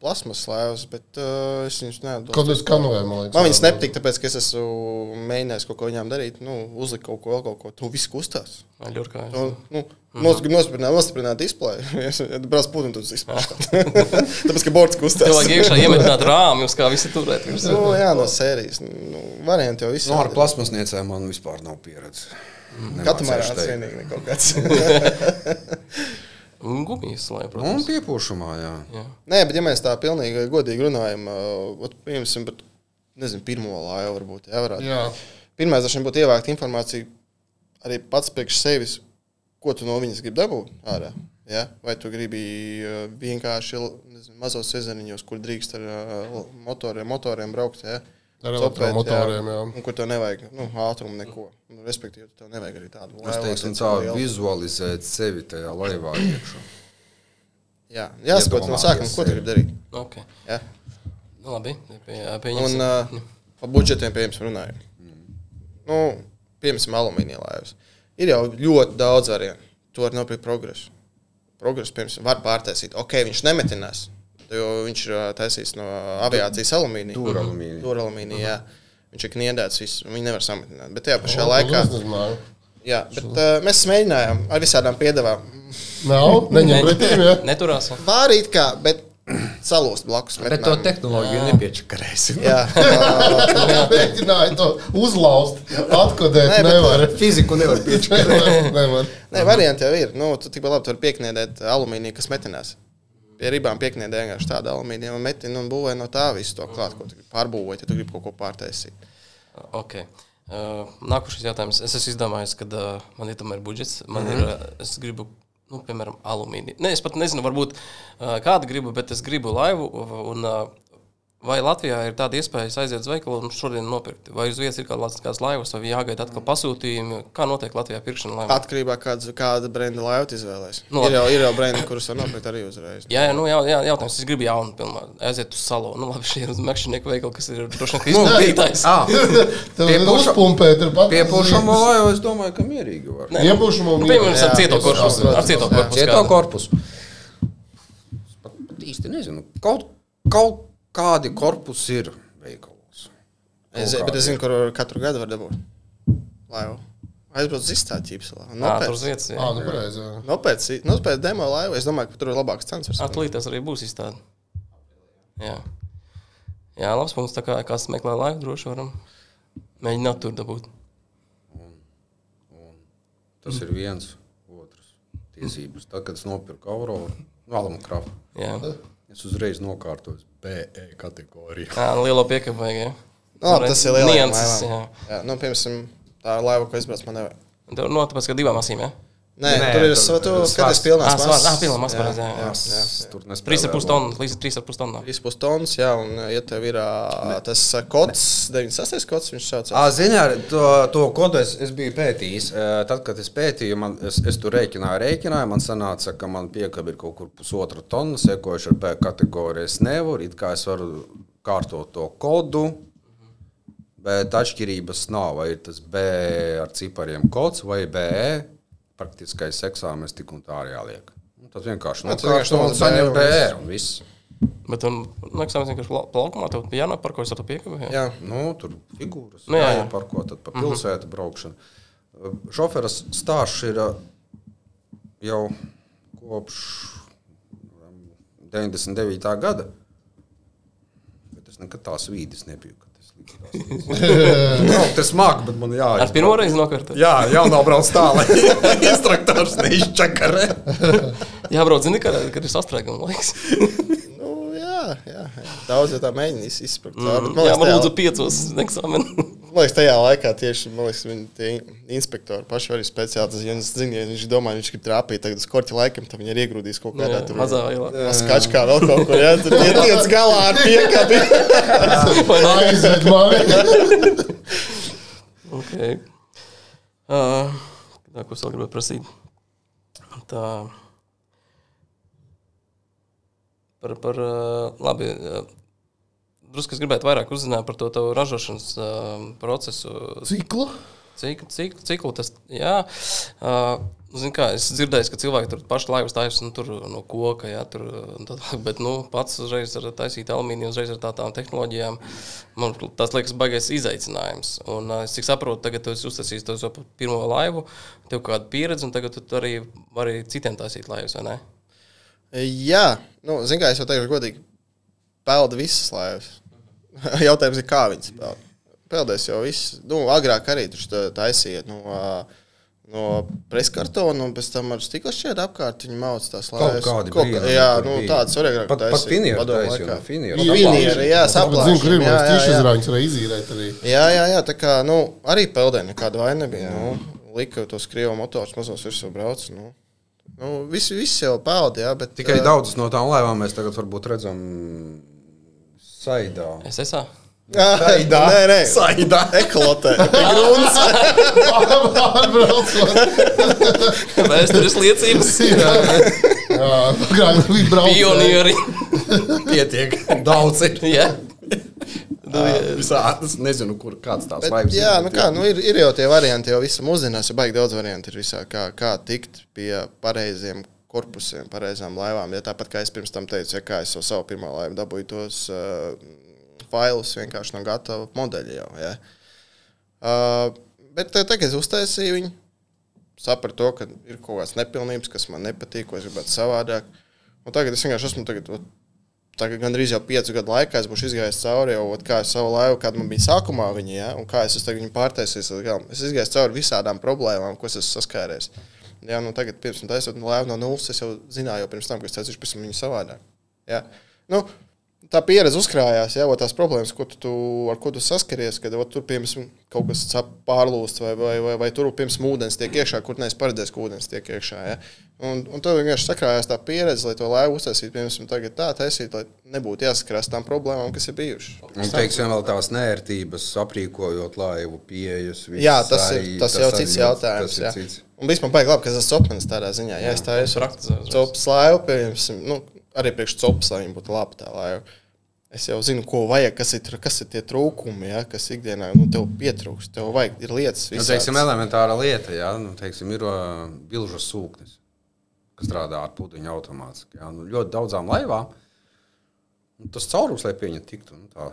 plasmas laivas, bet uh, es viņus neatdodu. Kaut kāds kanoē, man liekas. Man viņas nepatīk, tāpēc, ka es esmu mēģinājis kaut ko viņām darīt. Nu, uzlikt kaut ko, vēl kaut ko. Tu viss kustās. Ļurkā. Nu, nu, nos- Nostiprināt, nostiprināt displeju. Ja tu brauc pūti, tad tas izpaužās. Tāpēc, ka bords kustās. Tev vajag iekšā iemetināt rāmjus, kā visi turēt. Nu, jā, no sērijas. Nu, varianti jau Nu, ar plasmasniecēm man vispār nav pieredze. Katamarāns Nemācēšu teikt. vienīgi kaut kāds. Un gumijas, lai, Un protams. piepūšamā, jā. Jā. Nē, bet ja mēs tā pilnīgi godīgi runājam, uh, piemēram, par nezinu, pirmo laivu varbūt. Jā, varētu. Jā. Pirmais, dažiem būtu ievākt informāciju arī pats priekš sevis, ko tu no viņas gribi dabūt ārā. Ja? Vai tu gribi vienkārši nezinu, mazos ezeriņos, kur drīkst ar motoriem, motoriem braukt. Ja? Ar elektromotoriem, jā. Un kur tev nevajag nu, ātrumu, neko. Nu, respektīvi, tev nevajag arī tādu Es laivu, teiktu, tā ir liela. vizualizēt sevi tajā laivā iekšā. Jā, jāsaprot no sākuma, ko tu gribi darīt. Okay. Ja? Nu, labi. Pie, Un pieņemsim. uh, par budžetiem, piemēram, runājot. Nu, piemēram, alumīnija laivas. Ir jau ļoti daudz variantu. Tu vari nopirkt progresu. Progresu, piemēram, var pārtaisīt. Ok, viņš nemetinās, jo viņš ir ā, taisīts no aviācijas alumīnija. Dūralumīnija. Dūralumīnija, jā. Viņš ir kniedēts, visu, viņi nevar sametināt. Bet tajā pašā laikā, Es nezināju. jā, bet, uh, mēs mēģinājām ar visādām piedāvām. Nav, neņem pretīm, jā. Neturās. Vārīt kā, bet salūst blakus. Bet to metinām. tehnoloģiju nepiečakarēsim. Jā, Mēģināju to uzlauzt, atkodēt, Nē, bet- nevar. Fiziku nevar piečakarēt. Nevar. Nē, varianti jau ir. Nu, tu tikpat labi tur piekniedēt alumīniju, kas metinās. Pie ribām piekniedē vienkārši tādu alumīniju un metina un būvē no tā visu to klāt, ko pārbūvēt, ja tu gribi kaut ko pārtaisīt. Okay. Uh, nākošais jautājums. Es esmu izdomājis, ka uh, man ir tomēr budžets. Man mm -hmm. ir, uh, es gribu, nu, piemēram, alumīniju. Ne, es pat nezinu, varbūt uh, kādu gribu, bet es gribu laivu. Un uh, Vai Latvijā ir tāda iespēja aiziet uz veikalu un šodien nopirkt? Vai uz vietas ir kāds, kāds laivas, vai jāgaida atkal pasūtījumi? Kā notiek Latvijā pirkšana laivā? Atkarībā no kāda, kāda brenda laiva izvēlēsies. Nu, No, ir, jau, ir jau brendi, kurus var nopirkt arī uzreiz. Jā, jā, nu, jā, jā, jautājums. Es gribu jaunu, pilnā. Aiziet uz salu. Nu, labi, šī ir uz makšķernieku veikalu, kas ir droši vien Nu, Tev Pie uzpumpēt, ir pat. Pie pušamo laivu es domāju, ka mierīgi var. Nē, Iepūšamo Nu, piemēram, ar cieto korpusu. Ar cieto korpusu. Cieto korpusu. Pat īsti nezinu. Kaut, kaut kādi korpusi ir veikalos. Es, bet es zinu, kur katru gadu var dabūt laivu. Aizbrauc uz izstādi ķīpselā. Ā, tur uz vietas. Jā, nu pareizi. jā. Nopēc, nopēc demo laivu. Es domāju, ka tur ir labāks cenas. var Atlīt tas arī būs izstāde. Jā. Jā, labs punkts. Tā kā kas meklē laivu, droši varam mēģināt tur dabūt. Tas ir viens, otrs tiesības. Tad, kad es nopirku Auroru, Alamu Krafu, Jā, es uzreiz nokārtoju BE kategoriju. jā lielo piekabu vajag. Jā. Nu, labi, tas ir lielāks. Nianses, jā. jā, nu, piemēram, tā ir laiva, ko izbrauc man nevajag. Tev, no, tāpēc, ka divām asīm, jā? Nē, Nē, tur ir Ā, svars, masas. ā, pilnā jā. jā, jā. Tur nespēlēju. 3,5 tonnas, līdz 3,5 tonnām. 3,5 tonnas, jā, un, ja tev ir ā, tas ā, kods, 96. kods, viņš sauc. Ziniet, to, to kodu es, es biju pētījis. Tad, kad es pētīju, man, es, es tur rēķināju, rēķināju, man sanāca, ka man piekāpja ir kaut kur pusotra tonna, sekojuši ar B kategoriju. Es nevaru, it kā es varu kārtot to kodu, bet atšķirības nav. Vai ir tas B ar cipariem kods vai BE. Praktiskais eksāmenis tik un tā arī jāliek. Nu, vienkārši Jā, tas vienkārši nokārto un nozīmē saņem un BE un viss. Bet, un, nu, eksāmenis vienkārši pla- plaukumā, tev jānoparkojas ar to piekabu. Jā. Jā, Nu, tur figūras, Nu, nu, jā, jā, jā. par ko tad pa pilsētu braukšanu. Uh, Šoferis stāsts ir uh, jau kopš um, 99. gada. Bet es nekad tās vīdes nebiju. Nu, tas māk, bet man Ar jāizbrauc. pirmo reizi nokārtot. Jā, jau nav brauc tā, lai instruktors neizčakarē. Jā, brauc, zini, kad, kad ir sastrēguma laiks. nu, jā, jā, jā. Daudz jau tā mēģina iz- izspērt. Mm. Jā, man lūdzu piecos eksāmenu. Man liekas, tajā laikā tieši liekas, viņi, tie inspektori paši arī speciāli tas zina. ja Viņš domā, viņš grib trāpīt tagad uz korķa laikam, tad viņi ir iegrūdījis kaut kādā tur mazā ielā. Skaču kā vēl kaut kur, jā, tur tie tiec galā ar piekabi. Aizved mani. Okay. Uh, ko es vēl gribēju prasīt? Tā. Par, par labi. Drusku es gribētu vairāk uzzināt par to tavu ražošanas uh, procesu. Ciklu. Cik, cik, ciklu tas jā. Uh, Zinu, kā, es dzirdēju, ka cilvēki tur paši laivas taisīs nu, tur no koka, jā, tur, tā, tālāk, bet nu, pats uzreiz ar taisīt alumīniju, uzreiz ar tādām tehnoloģijām. Man tas liekas baigais izaicinājums. Un, uh, es cik saprotu, tagad tu esi uztaisījis to savu pirmo laivu, tev kāda pieredze, un tagad tu arī vari citiem taisīt laivas, vai ne? Jā, nu, zinu, kā es jau teikšu, godīgi, pelda visas laivas. Jautājums ir, kā viņas pelda. Peldēs jau viss. Nu, agrāk arī tur taisīja no, ā, no preskartona, un pēc tam ar stikla šķiet apkārt viņi mauc tās laivas. kādi Kaut brīnumi Jā, nu, arī agrāk Pat, pat taisīja, laikā. no finieru. Finieri, jā, zinu, ir saplāšana, jā, vajag jā, jā. tiešizrāņus arī izīrēt. Arī. Jā, jā, jā, tā kā nu, arī peldē nekāda vaina nebija. Nu, lika tos krievu motors mazos virsū brauc. Nu. Nu, visi, visi jau peldi, jā, bet Tikai ā, daudzas no tām laivām mēs tagad varbūt redzam Saidā. Es esmu. Saidā. Nē, nē, Saidā. Grunts. Pārbraucot. Vēstures liecības, Jā, jā. Agrāk bija braucēji. pionieri. Pietiek, daudz ir. Jā. Visādas, nezinu, kur kāds tās Bet, laivas jā, nu kā, nu ir, ir jau tie varianti, jau visam uzzinās, ja baigi daudz variantu ir visā, kā, kā tikt pie pareiziem korpusiem, pareizām laivām. Ja tāpat kā es pirms tam teicu, ja kā es jau savu pirmo laivu dabūju tos uh, failus vienkārši no gatava modeļa jau. Ja. Uh, bet uh, tagad es uztaisīju viņu, sapratu to, ka ir kaut kādas nepilnības, kas man nepatīk, ko es gribētu savādāk. Un tagad es vienkārši esmu tagad, Tagad gandrīz jau piecu gadu laikā es būšu izgājis cauri jau ot, kā savu laivu, kāda man bija sākumā, viņa, ja, un kā es esmu tagad pārtaisījis. Es izgāju cauri visādām problēmām, ko es esmu saskāries. Jā, nu tagad, pirms tam taisot no laivu no nulles, es jau zināju, jau pirms tam, ka es taisīšu pēc viņu savādāk. Jā. Nu, tā pieredze uzkrājās, jau tās problēmas, ko tu, tu, ar ko tu saskaries, kad ot, tur piemēram kaut kas sap pārlūsts, vai, vai, vai, vai tur piemēram ūdens tiek iekšā, kur neesi paredzējis, ka ūdens tiek iekšā. Ja? Un, un tad vienkārši sakrājās tā pieredze, lai to laivu uztaisītu, piemēram, tagad tā taisīt, lai nebūtu jāsaskarās tām problēmām, kas ir bijušas. Un, teiksim, vēl tās nērtības, aprīkojot laivu, pieejas. Jā, tas ir, arī- tas jau arī cits jautājums. Tas ir jā. cits. Un vispār baigi labi, ka tas ir opens tādā ziņā. Jā, es tā esmu copas laivu, piemēram, nu, arī priekš copas, lai viņa būtu laba tā laiva. Es jau zinu, ko vajag, kas ir, kas ir tie trūkumi, ja, kas ikdienā nu, tev pietrūkst. Tev vajag, ir lietas, kas teiksim, elementāra lieta, jā, nu, teiksim, ir uh, bilžas sūknis, kas strādā ar pudiņu automātiski. Jā. Nu, ļoti daudzām laivām nu, tas caurums, lai pieņemtu, tiktu. Nu, tā,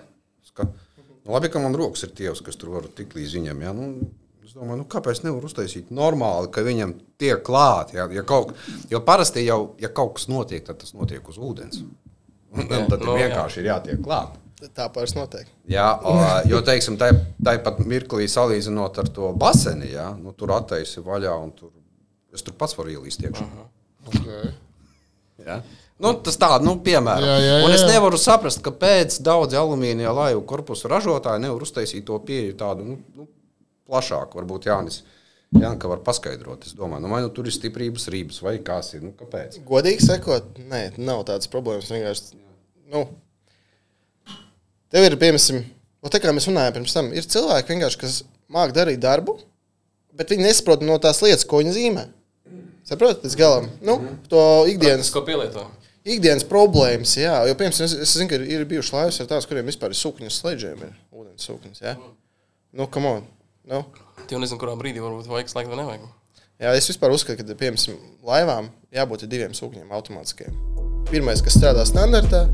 ska, nu, labi, ka man rokas ir tievs, kas tur var tikt līdz viņam. Jā, nu, es domāju, nu, kāpēc nevar uztaisīt normāli, ka viņam tiek klāt. Jā, ja kaut, jo parasti jau, ja kaut kas notiek, tad tas notiek uz ūdens. Un, un tad nu, vienkārši ir jātiek klāt. Tā pāris notiek. Jā, o, jo, teiksim, tāpat mirklī salīdzinot ar to baseni, jā, nu, tur attaisi vaļā un tur, es tur pats varu ielīst iekšā. Okay. Jā. Nu, tas tāds, nu, piemēram. Jā, jā, Un es jā. nevaru saprast, kāpēc daudzi alumīnija laivu korpusu ražotāji nevar uztaisīt to pieeju tādu nu, nu, plašāku. Varbūt Jānis Janka var paskaidrot. Es domāju, nu, vai nu tur ir stiprības rības vai kas ir. Nu, kāpēc? Godīgi sakot, nē, nav tādas problēmas. Vienkārši, nu, tev ir, piemēram, nu, tā kā mēs runājām pirms tam, ir cilvēki, vienkārši, kas māca darīt darbu, bet viņi nesaprot no tās lietas, ko viņi zīmē. Saprotat, līdz galam. Nu, to ikdienas, Ko pielieto? ikdienas problēmas, jā. Jo, piemēram, es, es zinu, ka ir, ir bijušas laivas ar tās, kuriem vispār ir sūkņas slēdžiem, ir ūdens sūkņas, jā. Nu, come on. Nu. Tu jau nezini, kurā brīdī varbūt vajag slēgt vai nevajag. Jā, es vispār uzskatu, ka, piemēram, laivām jābūt diviem sūkņiem automātiskiem. Pirmais, kas strādā standartā,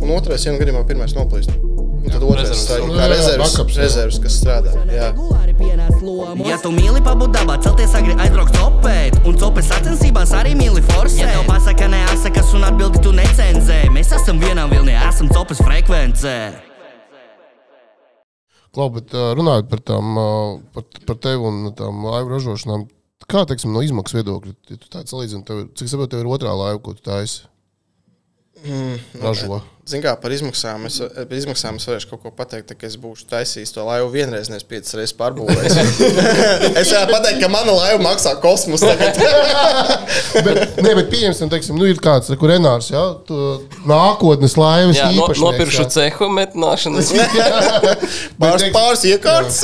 un otrais, ja nu gadījumā pirmais noplīst. Un tad otrais, rezerves. tā, Nu, kā jā, rezerves, rezerves, kas strādā. Jā. Ja tu mīli pabūt dabā, celties agri aizbraukt copēt, un copes sacensībās arī mīli forsēt. Ja tev pasaka neasakas un atbildi tu necenzē, mēs esam vienā vilnī, esam copes frekvencē. Klau, bet runājot par tām, par, par tevi un tām laivu ražošanām, kā, teiksim, no izmaksu viedokļa, ja tu tādu salīdzini, tev, cik saprotu, tev ir otrā laiva, ko tu taisi? Mm, Ražo. Ziniet, kā par izmaksām. Es, par izmaksām es varēšu kaut ko pateikt, ka es būšu taisījis to laivu vienreiz, nevis piecas reizes pārbūvējis. es varētu pateikt, ka mana laiva maksā kosmosu. bet, nē, bet pieņemsim, teiksim, nu ir kāds, Renārs, ja, nākotnes laivas Jā, no, īpašnieks. nopirkšu jā. cehu metināšanas. Pāris, pāris iekārtas.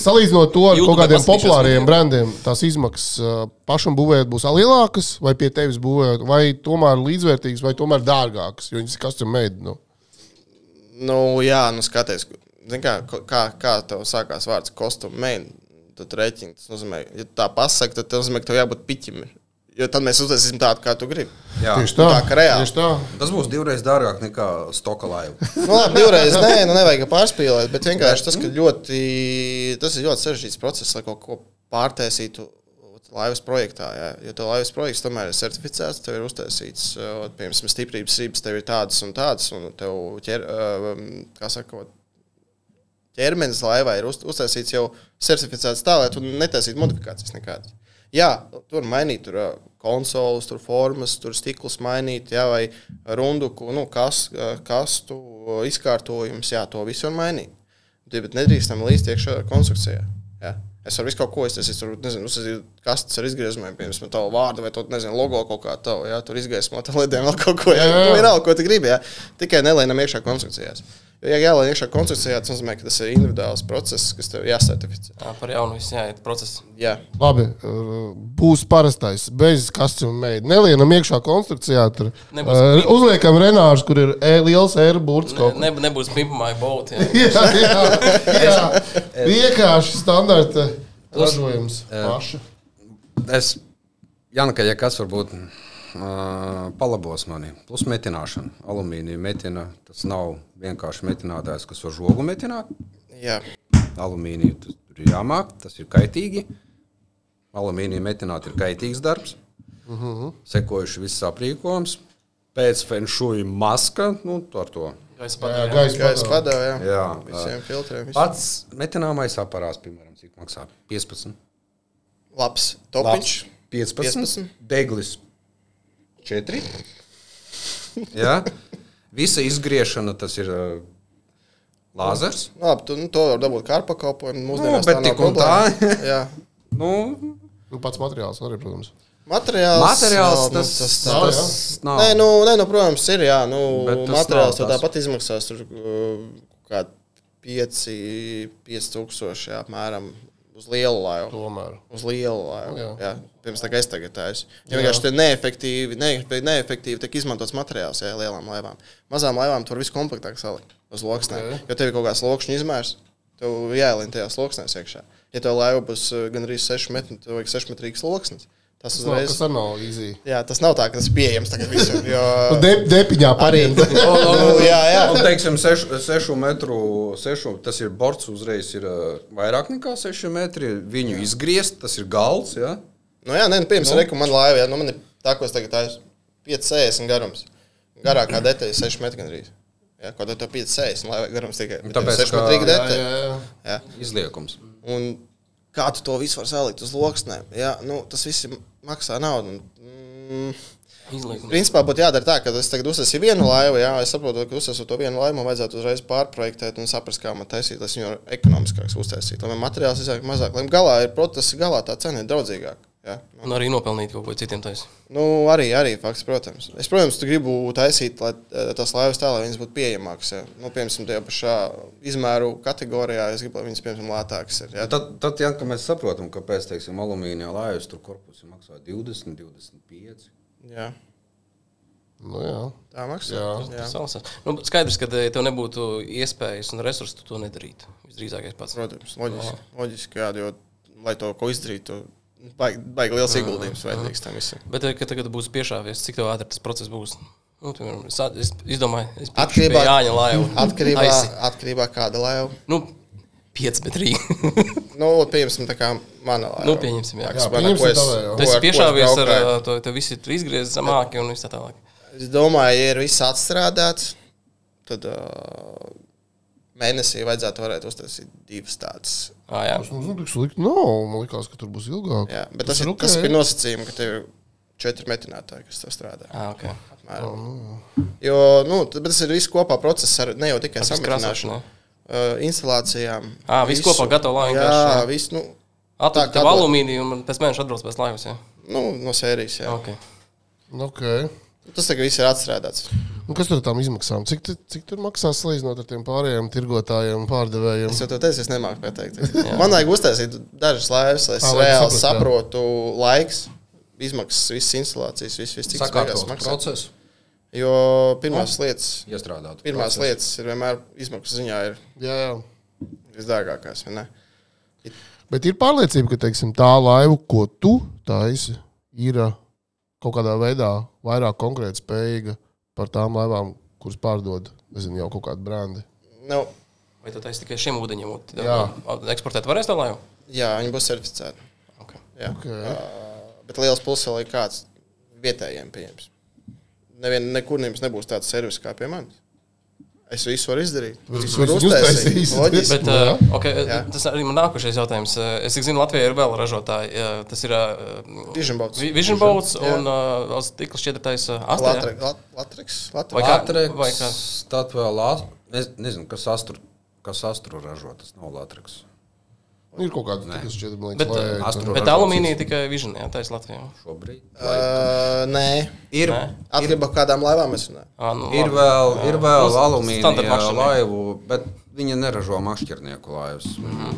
Salīdzinot to ar YouTube kaut kādiem populāriem brandiem, tās izmaksas ā, pašam būvēt būs lielākas, vai pie tevis būvēt, vai tomēr līdzvērtīgas, vai tomēr dārgākas, jo viņas ir custom made. Nu. Nu, jā, nu skaties, kā, kā, kā tev sākās vārds kostum main. Tad rēķini, tas nozīmē, ja tā pasaki, tad tas nozīmē, ka tev jābūt piķim. Jo tad mēs uztaisīsim tādu, kā tu gribi. Jā. Tieši tā, tā kā reāli. Tā. Tas būs divreiz dārgāk nekā stoka laiva. Nu, labi, divreiz nē, nu nevajag pārspīlēt, bet vienkārši tas, ka ļoti, tas ir ļoti sarežģīts process, lai kaut ko pārtaisītu laivas projektā. Jā. Jo tev laivas projekts tomēr ir certificēts, tev ir uztaisīts, piemēram, stiprības rības, tev ir tādas un tādas, un tev ķer, kā sakot, ķermenis laivā ir uz, uztaisīts jau certificēts tā, lai tu netaisītu modifikācijas nekādas. Jā, tur mainīt tur, konsoles, tur formas, tur stiklus mainīt, jā, vai runduku, nu, kas, kastu izkārtojums, jā, to visu var mainīt. Bet nedrīkstam līdz iekšā konstrukcijā. Jā. Es varu visu kaut ko iztaisīt, tur, nezinu, uztaisīt kastes ar izgriezumiem, piemēram, tavu vārdu vai to, nezinu, logo kaut kā tādu, jā, tur izgaismot ar lediem vēl kaut ko, nu, vienalga, ko tu gribi, jā. Tikai nelēnam iekšā konstrukcijās. Jo, ja jālai iekšā konstrukcijā, tas nozīmē, ka tas ir individuāls process, kas tev jāsertificē. Jā, par jaunu visu jāiet process. Jā. Labi, uh, būs parastais, bez kastes mēģinājuma. Nelienam iekšā konstrukcijā. Tur Nebūs uh, uzliekam Renārs, kur ir e, liels airburts. Ne, ne, nebūs pimpamāja bolti. Jā, jā, jā. vienkārši standarta ražojums. Paša. Es, Janka, ja kas varbūt palabos mani, plus metināšana. Alumīnija metina, tas nav vienkārši metinātājs, kas var žogu metināt. Jā. Alumīniju tas tur ir jāmāk, tas ir kaitīgi. Alumīnija metināt ir kaitīgs darbs. Uh -huh. Sekojuši viss aprīkojums. Pēc fenšuja maska, nu, ar to. Gaisa Jā, padara. gaisa padeva, jā. Jā, Visiem filtriem. Visu. Pats metināmais aparāts, piemēram, cik maksā 15. Labs. Topiņš. 15, 15. deglis 4. Jā. Visa izgriešana tas ir uh, lāzers. Nu, Labi, tu, nu, to var dabūt kā pakalpojumu. Nu, Mūsdienās bet tik un tā. Jā. Nu, Nu, pats materiāls arī, protams. Materiāls, materiāls nav, nu, tas, tas, nav, tas, jā. nav. Nē, nu, nē, nu, protams, ir. Jā, nu, tas materiāls nav tas. tāpat izmaksās. Tur kā 5, 5 tūkstoši apmēram uz lielu laivu. Tomēr. Uz lielu laivu. Jā. Jā. Jā, pirms tā kā es tagad tādu. Ja vienkārši te neefektīvi, neefektīvi, neefektīvi tiek izmantots materiāls jā, lielām laivām. Mazām laivām tur viss komplektāk salikt uz loksnēm. Ok. Jo tev ir kaut kāds lokšņu izmērs, tev jāielien tajā loksnēs iekšā. Ja tev laiva būs uh, gan arī 6 metri, tad vajag 6 metrīgs loksnes. Tas Tas nav, uzreiz. kas arī nav easy. Jā, tas nav tā, ka tas ir pieejams tagad visur. Jo... De, depiņā pareizi. nu, jā, jā. Un, teiksim, sešu, sešu metru, sešu, tas ir borts uzreiz ir uh, vairāk nekā seši metri. Viņu izgriezt, tas ir galds. Ja? Nu, jā, nē, nu, piemēram, reku man laiva, jā, nu, man ir tā, ko es tagad taisu 5,60 garums. Garākā detaļa ir 6 metri gandrīz. Jā, kaut kā tev 5,60 laiva garums tikai. bet Tāpēc, tev ir 6 ka- metri Jā, detaļa. jā, jā. Jā. Izliekums. Un kā tu to visu vari salikt uz loksnēm? Jā, nu, tas viss maksā naudu. Mm, Izliekums. Principā būtu jādara tā, ka es tagad uzsācu vienu laivu, jā, es saprotu, ka uzsācu to vienu laivu, man vajadzētu uzreiz pārprojektēt un saprast, kā man taisīt, lai es viņu ekonomiskāk uztaisītu. Lai materiāls iznāk mazāk, lai galā ir, protams, galā tā cena ir draudzīgāka. Jā. Nu, Un arī nopelnīt kaut ko citiem taisīt. Nu, arī, arī fakts, protams. Es, protams, tu gribu taisīt, lai eh, tās laivas tā, lai viņas būtu pieejamākas. Ja. Nu, piemēram, tajā pašā izmēru kategorijā es gribu, lai viņas, piemēram, lētākas ir. Ja. Tad, tad ja, mēs saprotam, kāpēc teiksim, alumīnija laivas tur korpusi maksā 20, 25. Jā, Nu, jā. tā maksā. Jā. Jā. Salasās. Nu, skaidrs, ka ja tev nebūtu iespējas un resursi, tu to nedarītu. Visdrīzākais pats. Protams, loģiski. loģiski jā, jo, lai to ko izdarītu, baigi, liels ieguldījums vajadzīgs tam visam. Bet, eh, kad tagad būs piešāvies, cik ātri tas process būs? Nu, piemēram, es, izdomāju, es Atkarībā- Jāņa laivu. Atkarībā, Taisi. atkarībā kāda laiva. Nu, 5 metrī. Nu, pieņemsim, tā kā mana laiva. Nu, pieņemsim, jā. Jā, manā, pieņemsim ko es- ko ar- es piešāvies ar braukāju. ā, to, tev visi tur izgriezti zemāki un viss tā tālāk. Es domāju, ja ir viss atstrādāts, tad uh, mēnesī vajadzētu varēt uztaisīt divas tādas. Ah, jā. Tas nu, tik slikti nav. Man liekas, ka tur būs ilgāk. Jā, bet tas, tas, ir, ok. tas ir nosacījumi, ka tev ir četri metrinātāji, kas tev strādā. Ah, okay. Apmēram. Jo nu, tas ir viss kopā process, ar, ne jau tikai visu krāsošanu, Uh, instalācijām. Ā, viss kopā gatavo laivu Jā, jā. viss nu, tev kā- alumīniju un pēc mēneša atbrauc pēc laivas. Jā. nu, no sērijas. Jā. Okay. Nu, Okay. Tas tagad viss ir atstrādāts. Nu, kas tur tām izmaksām? Cik, tu- cik tur maksās salīdzinot ar tiem pārējiem tirgotājiem un pārdevējiem? Es jau tev teicu, es nemāku pateikt. Man vajag uztaisīt dažas laivas, lai es tu reāli saprastu, jā. saprotu laiks, izmaksas, visas instalācijas, viss, viss cik tas maksā. procesu, Jo pirmās lietas, iestrādāt. pirmās procesu. lietas ir vienmēr izmaksu ziņā ir Jā, jā. visdārgākās. Bet ir pārliecība, ka teiksim, tā laiva, ko tu taisi, ir ā, kaut kādā veidā vairāk konkrēti spējīga par tām laivām, kuras pārdod nezinu, jau kaut kādu brandi. Nu, Vai tu taisi tikai šiem ūdeņiem? Jā. Eksportēt varēs to laivu? jā, viņi būs certificēti. Okay. Jā. Okay. Uh, bet liels pluss vēl ir kāds vietējiem pieejams. Nevien, nekur nebūs tāds servis kā pie manis. Es visu varu izdarīt. Visu varu uztaisīt. Bet, Nu, uh, okay, Jā. tas arī man nākošais jautājums. Uh, Es zinu, Latvijā ir vēl ražotāji. Uh, Tas ir uh, Vision Boats. Vi- Vision Boats un uh, vēl stikla šķiedrtais uh, Lat- Latreks. Vai Latreks. kā? Latreks, vai kā? Tad vēl Lācis. Es nezinu, kas astru, kas astru ražo. Tas nav Latreks. Ir kaut kāda tāda šķiet, man Bet, liekas, lai- Astro Bet ražo alumīnija tikai Vision, jā, tā ir Latvijā. Šobrīd. Uh, nē, Ir, atkarībā no kādām laivām es runāju. Ah, nu, ir vēl, Jā. ir vēl Nu, alumīnija laivu, bet viņi neražo mašķirnieku laivas.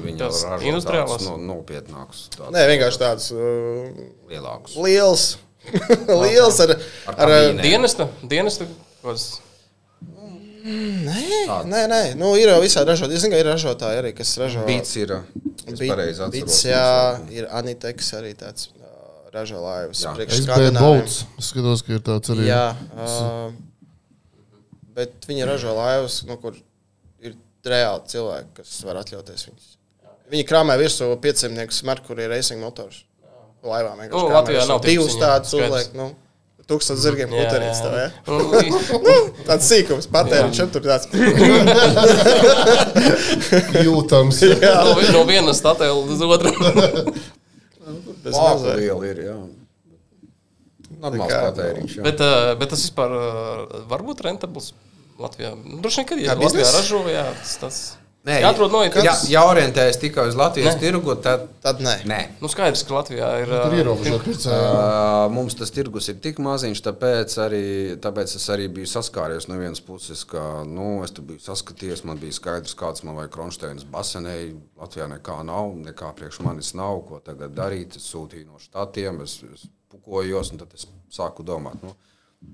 Viņi Tas ražo industriālās? no, nopietnākus, tādus Nē, vienkārši tāds uh, lielākus. liels. liels ar, Ar ar, kabīnēm. Dienesta, dienesta, kāds nē, nē, nē, nu, ir jau visādi ražotāji. Es zinu, ka ir ražotāji arī, kas ražo. Bīts ir. Es Bit- pareizi atceros. Bits, jā, ir Aniteks arī tāds uh, ražo laivas. Jā. priekš SB Skandināviem. Bolts. Es skatos, ka ir tāds arī. Jā, uh, bet viņi ražo laivas, no kur ir reāli cilvēki, kas var atļauties viņus. Viņi krāmē virsū 500 Merkurija racing motors. Laivām vienkārši. Nu, Latvijā nav divus tādus uzliek. Nu, Tūkstoš zirgiem putekļus tev, ja? Un, Tāds sīkums, patēriņš, un tur tāds. Jūtams. no, vi- no vienas statēla otram. Bez Māku mazliet. liela ir, jā. Normāls Tā patēriņš. jā. bet, bet tas vispār var būt rentabls. Latvijā. Nu, Droši vien, ka Kā ja Latvijā ražo, jā, tas, tas Nē, jāatrod noiet. ja, ja orientējas tikai uz Latvijas Ne. tirgu, tad Tad nē. nē. Nu, skaidrs, ka Latvijā ir. Tur ā, ierobežot pircēju. Uh, mums tas tirgus ir tik maziņš, tāpēc, arī, tāpēc es arī biju saskāries no vienas puses, ka nu, es tur biju saskaties, man bija skaidrs, kāds man vajag kronšteinas basenē. Latvijā nekā nav, nekā priekš manis nav, ko tagad darīt. Es sūtīju no štatiem, es, es pukojos, un tad es sāku domāt, nu,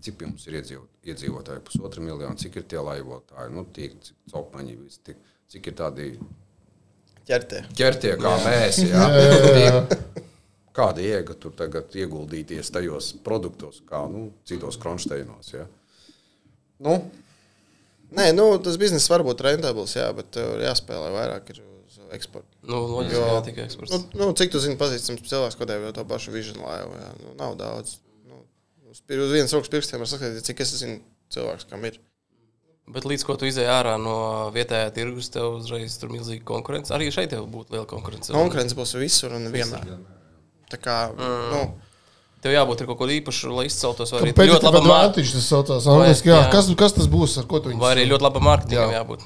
cik mums ir iedzīvot, iedzīvotāji, pusotra miljona, cik ir tie laivotāji, nu, tik, cik copaņi, visi, tik, cik ir tādi Ķertie. ķertie kā mēs. Jā. Kāda jēga tur tagad ieguldīties tajos produktos, kā nu, citos kronšteinos? Ja? Nu, Nē, nu, tas bizness var būt rentabls, jā, bet ir jāspēlē vairāk ir uz eksportu. Nu, loģiski, Jo- jā, tikai eksports. Nu, nu, cik tu zini, pazīstams cilvēks, ko tev jau to pašu vižanu laivu? Jā, nu, nav daudz. Nu, uz, uz vienas rokas pirkstiem var sakāt, cik es zinu cilvēks, kam ir. Bet līdz ko tu izēji ārā no vietējā tirgus, tev uzreiz tur milzīga konkurence. Arī šeit tev būtu liela konkurence. Konkurence būs visur un vienmēr. Tā kā, mm. nu, Tev jābūt kaut ko īpašu, lai izceltos. Vai arī ļoti tam laba mārketinga. advantage tas saucās angliski. Jā, jā. kas, kas tas būs, ar ko tu viņus? Vai arī ļoti laba mārketingam Jā. jābūt.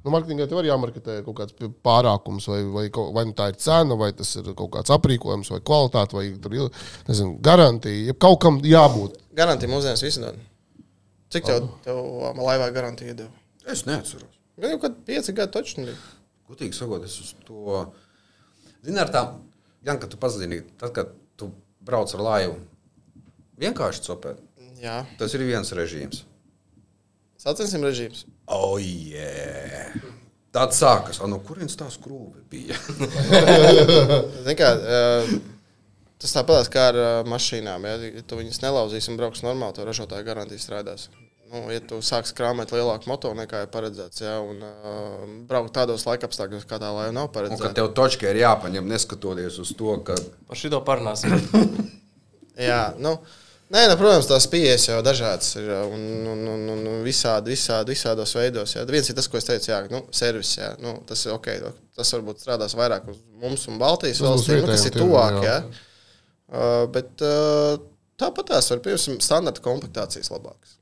Nu, marketingā tev arī jāmarketē kaut kāds pārākums, vai, vai, vai nu tā ir cena, vai tas ir kaut kāds aprīkojums, vai kvalitāte, vai tur ir nezinu, garantija. Ja kaut kam jābūt. garantija mūsdienās dod. Cik tev, tev um, laivā garantija deva? es neatceros. Gan jau kad pieci gadi točni bija. Gudīgi sakot, es uz to. Zini, ar tām, Jan, kad tu pazini, tad, kad tu brauc ar laivu, vienkārši copēt. Jā, Tas ir viens režīms. sacensību režīms. Oh, yeah. Tad sākas, "A, no kurienes tā skrūve bija. Zini Kā, uh, tas tāpat kā ar mašīnām. Ja, ja tu viņus nelauzīsi un brauks normāli, to ražotāja garantija strādās. Nu, ja tu sāksi krāpēt lielāku motoru nekā ir paredzēts, ja, un uh, braukt tādos laikapstākļos, kā tā laiva nav Un ka paredzēta, tev točka ir jāpaņem, neskatoties uz to, ka Par šito parunāsim. Jā, nu, nē, nu, protams, tās pieejas jau dažādas ir un, un, un, un, visādi, visādi, visādos veidos. Jā. Viens ir tas, ko es teicu, jā, nu, servis, jā, nu, tas ir ok. Tas varbūt strādās vairāk uz mums un Baltijas valstīm, nu, kas ir tuvāk. jā. Jā. Uh, bet uh, tāpat tās var, piemēram, standarta komplektācijas labākas.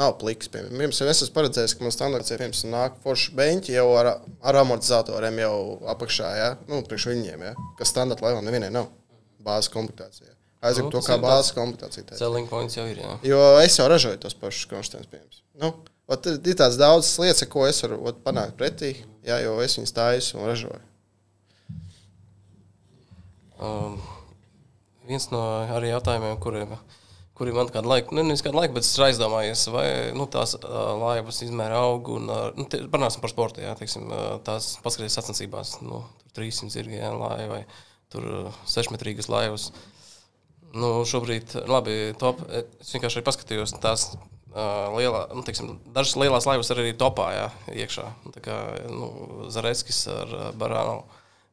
Nav pliks. Piemēram, Piemēram, es esmu paredzējis, ka man standarts ir piemēram, nāk forši beņķi jau ar, ar amortizatoriem jau apakšā, ja? nu, priekš viņiem, ja? kas standarta laivām nevienai nav. Bāzes komplektācija. Aizsaka Nu, to kā bāzes komplektācija. teikt. Selling points jau ir. Jā. Jo es jau ražoju tos pašus konstants pieejamus. Nu, ot, ir tādas daudzas lietas, ko es varu ot, panākt pretī, jā, jo es viņus taisu un ražoju. Um, viens no arī jautājumiem, kuriem, kuriem man kādu laiku, nu, nevis kādu laiku, bet es aizdomājos, vai nu, tās uh, laivas izmēra aug. Un, uh, nu, te- Parunāsim par sportu. Jā, teiksim, uh, tās paskatās sacensībās, nu, tur 300 zirgi jā, laiva vai tur uh, 6 metrīgas laivas. Nu, šobrīd, labi, top. Es vienkārši paskatījos tās. Lielā, nu, teiksim, dažas lielās laivas ir arī topā, jā, iekšā. Nu, Tā kā nu, Zareckis ar Barānu.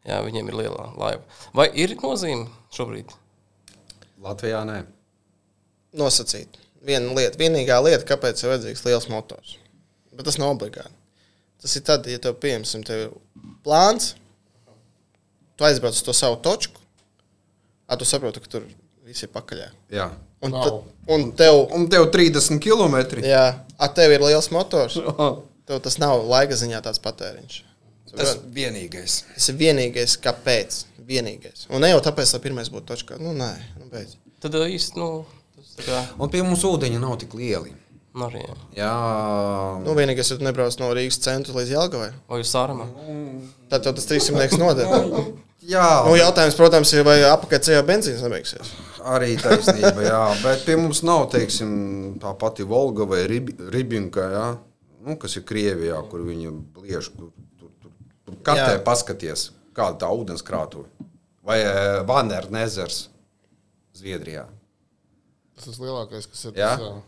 Jā, viņiem ir liela laiva. Vai ir nozīme šobrīd? Latvijā nē. Nosacīt. Viena lieta, vienīgā lieta, kāpēc ir vajadzīgs liels motors. Bet tas nav obligāti. Tas ir tad, ja tev pieņemsim, tev ir plāns, tu aizbrauc uz to savu točku, tad tu saproti, ka tur viss ir pakaļ. Jā. Un, Nav. tad, un tev, Un tev 30 km. jā, a tev ir liels motors. Tev tas nav laika ziņā tāds patēriņš. Tas vienīgais. Tas ir vienīgais, kāpēc. Vienīgais. Un ne jau tāpēc, lai pirmais būtu točkā. Nu, nē, nu, beidz. Tad īsti, nu, tas tā kā Un pie mums ūdeņi nav tik lieli. nu, arī. Jā. Jā, Nu, vienīgais, ja tu nebrauc no Rīgas centra līdz Jālgavai, Vai jūs sārama? tad tev tas 300 noder. jā Nu, jautājums, protams, ir, vai apakaļceļā benzīns nebeigsies. arī taisnība. Jā. Bet pie mums nav teiksim, tā pati Volga vai Rib Ribinka, jā, nu, kas ir Krievijā, kur viņi liež. Tur, tur, tur, tur kartē Jā. paskaties, kāda tā ūdenskrātuve. Vai Vanner Nezers Zviedrijā. Tas ir lielākais, kas ir. Jā. Tas.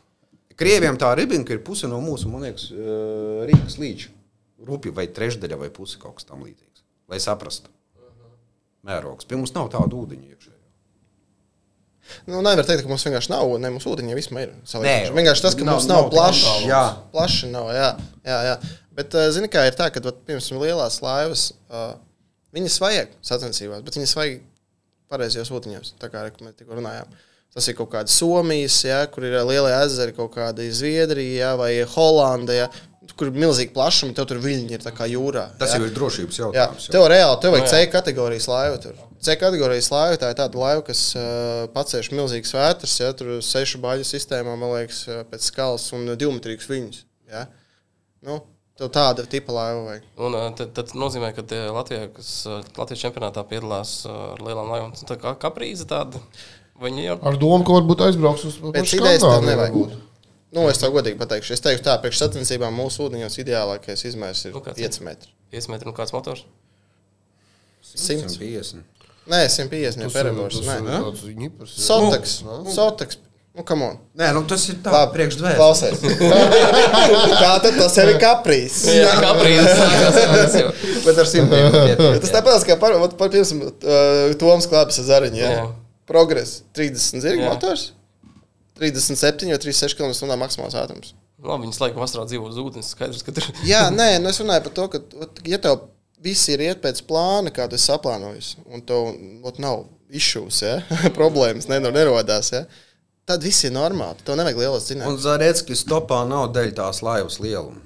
Krieviem tā ribinka ir puse no mūsu, man liekas, eh, Rīgas līča. Rupi vai trešdaļa vai puse kaut kas tam līdzīgs. Lai saprastu. Mērogs. Pie mums nav tādu ūdeņu iekšā. Nu, nevar teikt, ka mums vienkārši nav, ne mums ūdeņi vismaz ir. Nē, vienkārši tas, ka nav- mums nav, nav plašs. tā, jā. plaši nav. Jā, jā, jā. Bet, uh, zini, kā ir tā, ka, vat, piemēram, lielās laivas, uh, viņas vajag sacensībās, bet viņas vajag pareizajos ūdeņos, tā kā mēs tikko runājām. Tas ir kaut kāda Somijas, ja, kur ir lielie ezeri, kaut kāda Zviedrija ja, vai Holanda, ja, kur ir milzīgi plašumi, tev tur viļņi ir tā kā jūrā. Tas ja. jau ir drošības Jā, jautājums. tev reāli tev vajag Nu, C jā. kategorijas laivu. Tur. C kategorijas laiva tā ir tāda laiva, kas uh, pacēš milzīgas vētras, ja tur ir sešu baļu sistēmā, man liekas, pēc skalas un divmetrīgus viņus. Ja. Nu, tev tāda tipa laiva vajag. Un tad, tad nozīmē, ka tie Latvijā, kas Latvijas čempionātā piedalās ar lielām laivām, tā kā kaprīze tāda. Jau Ar domu, ka varbūt aizbrauks uz Pēc pašu idejas Skandināviju nevajag. varbūt. Nu, es tev godīgi pateikšu, es teiktu, tā priekš sacensībām mūsu ūdeņos ideālākais izmērs ir Nu, kāds 5 metri. 5 metri un kāds motors. 100. 150. Nē, 150 jau Tas ir- jā. Sotaks. Sotaks. Nu, come on. Nē, nu tas ir tā, Labi, priekš dvēseles. Klausies. Tā tad tas ir kaprīs. Jā, kaprīze. Bet ar simtiem. Bet Tas tāpat kā par, ot, par piemēram, uh, Toms Klāpes ar Zariņu. Ja? Progress 30 zirga Jā. motors. 37 vai 36 km/h maksimāls ātrums. Labi, viņas laikam vasarā dzīvo uz ūdens. Skaidrs, ka tur Jā, nē, nu es runāju par to, ka, ja tev viss ir iet pēc plāna, kā tu esi saplānojis, un tev ot, nav izšūs, ja? problēmas ne, nerodās, ja? Tad viss ir normāli. Tev nevajag lielas Un zināšanas. Zareckis topā nav dēļ tās laivas lieluma.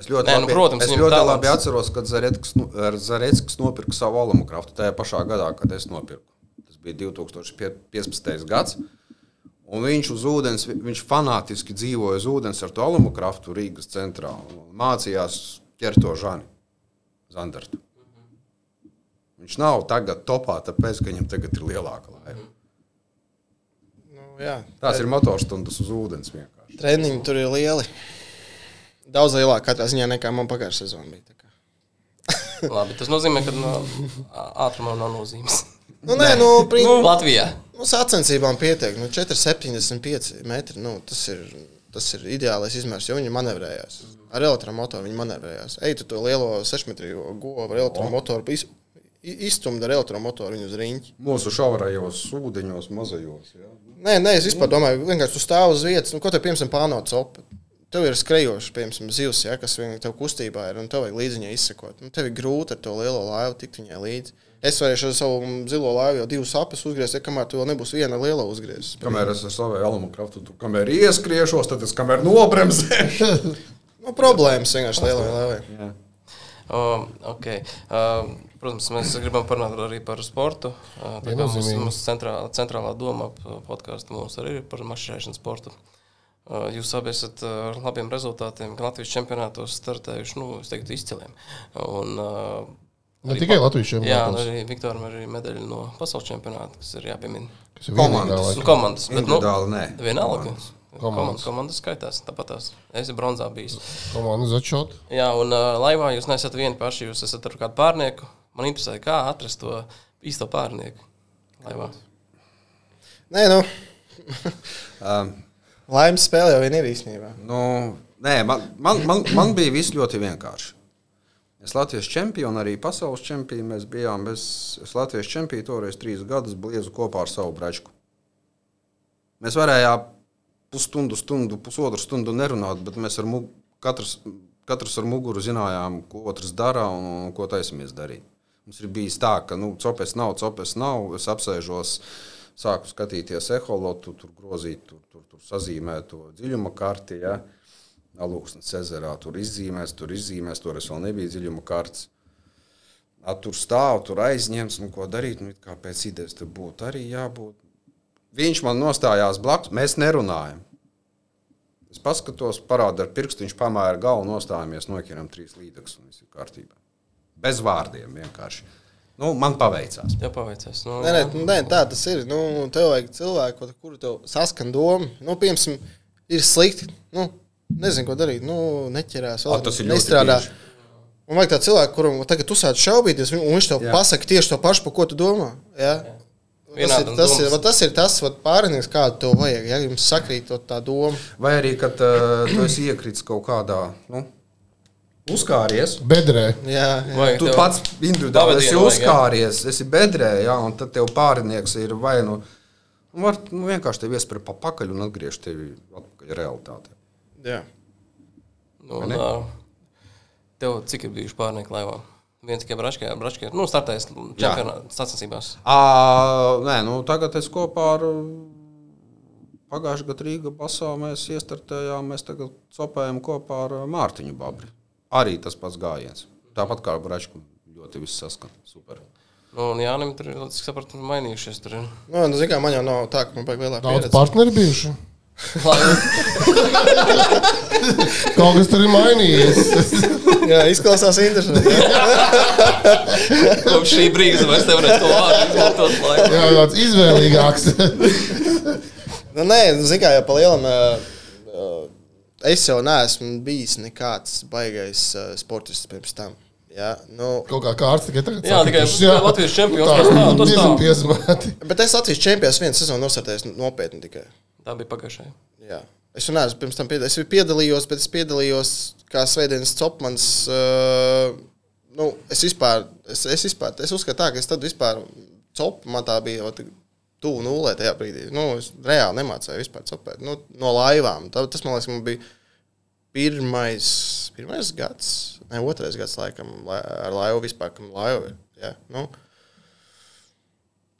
Es ļoti, Nē, nu, labi, protams, es ļoti labi atceros, kad nu- Zareckis nopirka savu alamu kraftu tajā pašā gadā, kad es nopirku. Tas bija 2015. gads. Un viņš uz ūdens, vi- viņš fanātiski dzīvoja uz ūdens ar to alamu kraftu Rīgas centrā. un Mācījās ķert to žani, Zandartu. Viņš nav tagad topā, tāpēc, ka viņam tagad ir lielāka laiva. Nu, jā, Tās ir motorstundas uz ūdens vienkārši. treniņi tur ir lieli. Daudz lielāk katrā ziņā nekā man pagājušajā sezonā bija. tā kā. Labi, tas nozīmē, ka no, ātrumam nav nozīmes. Nu, nē, nu, prin... Nu, Latvijā. Nu, sacensībām pietiek. Nu, 4,75 metri. Nu, tas, ir, tas ir ideālais izmērs, jo viņi manevrējās. Ar elektromotoru viņi manevrējās. Ej, tu to lielo 6 metru govu ar elektromotoru. Iz, izstumda ar elektromotoru viņu uz riņķi. Mūsu šaurajos ūdeņos, mazajos. Ja? Nē, nē, es vispār domāju, vienkārši tu stāv uz vietas, nu, ko tev, piemēram, pānot copu. Tev ir skrejošs, piemēram, zivs, ja, kas viņam tev kustībā ir, un tev vajag līdzi viņai izsekot. Nu, tev ir grūti ar to lielo laivu tikt viņai līdzi. Es varēšu ar savu zilo laivu jau divas apes uzgriezt, ja kamēr tu vēl nebūs viena liela uzgriezta. Kamēr es ar savu alamu kraftu, tu kamēr ieskriešos, tad es kamēr nobremzēšu. Nu, problēmas vienkārši lielai laivai. Um, okay. um, protams, mēs gribam parunāt arī par sportu. Tā kā mums, mums centrālā, centrālā doma podkāstu mums arī ir par mašīnu sportu. Jūs abi esat ar labiem rezultātiem, gan Latvijas čempionātos startējuši, nu, es teiktu, izciliem. Un, Ne tikai Latvijas Jā, un čempionātos. arī Viktoram ir medaļa no pasaules čempionāta, kas ir jāpiemina. Kas ir Komandas. Nu, komandas, bet, nu, Individuāli nē. vienalga. Komandas. Komandas. komandas skaitās, tāpat tās. Es esmu bronzā bijis. Komanda začot. Jā, un uh, laivā jūs neesat vieni paši, jūs esat ar kādu pārnieku. Man interesē, kā atrast to īsto pārnieku laivā. Nē, nu, Um, laimes spēle jau ir īstenībā. nu, nē, man, man, man, man bija viss ļoti vienkārši. Es Latvijas čempionu, arī pasaules čempionu. Mēs bijām. Es, es Latvijas čempionu toreiz trīs gadus bliezu kopā ar savu bračku. Mēs varējām pusstundu, stundu, pusotru stundu nerunāt, bet mēs ar mug, katrs, katrs ar muguru zinājām, ko otrs dara un, un ko taisamies darīt. Mums ir bijis tā, ka nu, copes nav, copes nav. Es apsēžos, sāku skatīties eholotu, tur grozīt, tur, tur, tur sazīmēt to dziļuma karti. Ja? Alūksnes ezerā tur izzīmēs, tur izzīmēs, tur es vēl nebiju dziļuma kartes. A, tur stāv, tur aizņemts, nu, ko darīt. Nu, kā pēc idejas tur būtu arī jābūt. Viņš man nostājās blakus, mēs nerunājam. Es paskatos, parādu ar pirkstu, viņš pamēra galvu, nostājamies, noķeram trīs līdzekļus un viss ir kārtībā. Bez vārdiem vienkārši. Nu, man paveicās. Tev paveicās. Nu, Nē, nē, nu, nē, tā tas ir. Nu, tev vajag cilvēku, ar kuru tev saskan doma. Nu, piemēram, ir slikti. Nu, nezinu, ko darīt. Nu, neķerās. A, vēl tas ir ļoti nestrādā. bieži. Un vajag tādu cilvēku, kuram tagad sāc šaubīties, un viņš tev Jā. pasaka tieši to pašu, par ko tu domā. Ja? Tas ir, tas, ir, tas ir tas pārinieks, kādu tev vajag. Ja jums sakrīt to tā doma. Vai arī, kad uh, tu esi iekritis kaut kādā, nu, uzkāries. Bedrē. Jā, jā. Vai Tu pats individuāli esi vajag, jā. uzkāries, esi bedrē, jā, un tad tev pārinieks ir vai nu, nu, var, nu vienkārši tevi iespēja pa pakaļ un atgriezt tevi atpakaļ realitātē. jā. Nu, un, uh, tev cik ir bijuši pārnieki laivā? Viens tikai braškē, braškē. Nu, startējis čempionātā sacensībās. À, nē, nu, tagad es kopā ar pagājušajā gadā Rīgā basā mēs iestartējām, mēs tagad copējam kopā ar Mārtiņu Babri. Arī tas pats gājiens. Tāpat kā Bračku ļoti viss saskan. Super. Nu, un Jānis tur ir, cik sapratu, mainījušies. Tur. Nu, nu, zin kā, man jau nav tā, ka man vajag lielāku Daudz pieredzi. partneri bijuši. Kaut kas tur ir mainījies. Jā, izklausās interesanti. Kopš šī brīža vairs nevarēs to izmantot. Jā, tāds izvēlīgāks. Nu, nē, nu, zin kā, jau pa lielam. Uh, uh, es jau neesmu bijis nekāds baigais uh, sportists pirms tam. Jā, nu, Kaut kā kārts tikai tagad. Jā, tikai jā. Latvijas čempions, Tā, tā, tas tā. piezmēti. bet es Latvijas čempions vienu sezonu nosartējos nopietni tikai. Tā bija pagājušajā. Jā. Es jau neesmu pirms tam piedalījies. Es piedalījos, bet es piedalījos kā Svētdienas copmans. Uh, nu, es vispār, es, es vispār, es uzskatu tā, ka es tad vispār copu, man tā bija vat, tuvu nulē tajā brīdī. Nu, es reāli nemācēju vispār copēt. Nu, no laivām. Tā, tas, man liekas, man bija pirmais, pirmais gads, ne otrais gads, laikam, lai- ar laivu vispār, kam laiva ir. Jā, nu.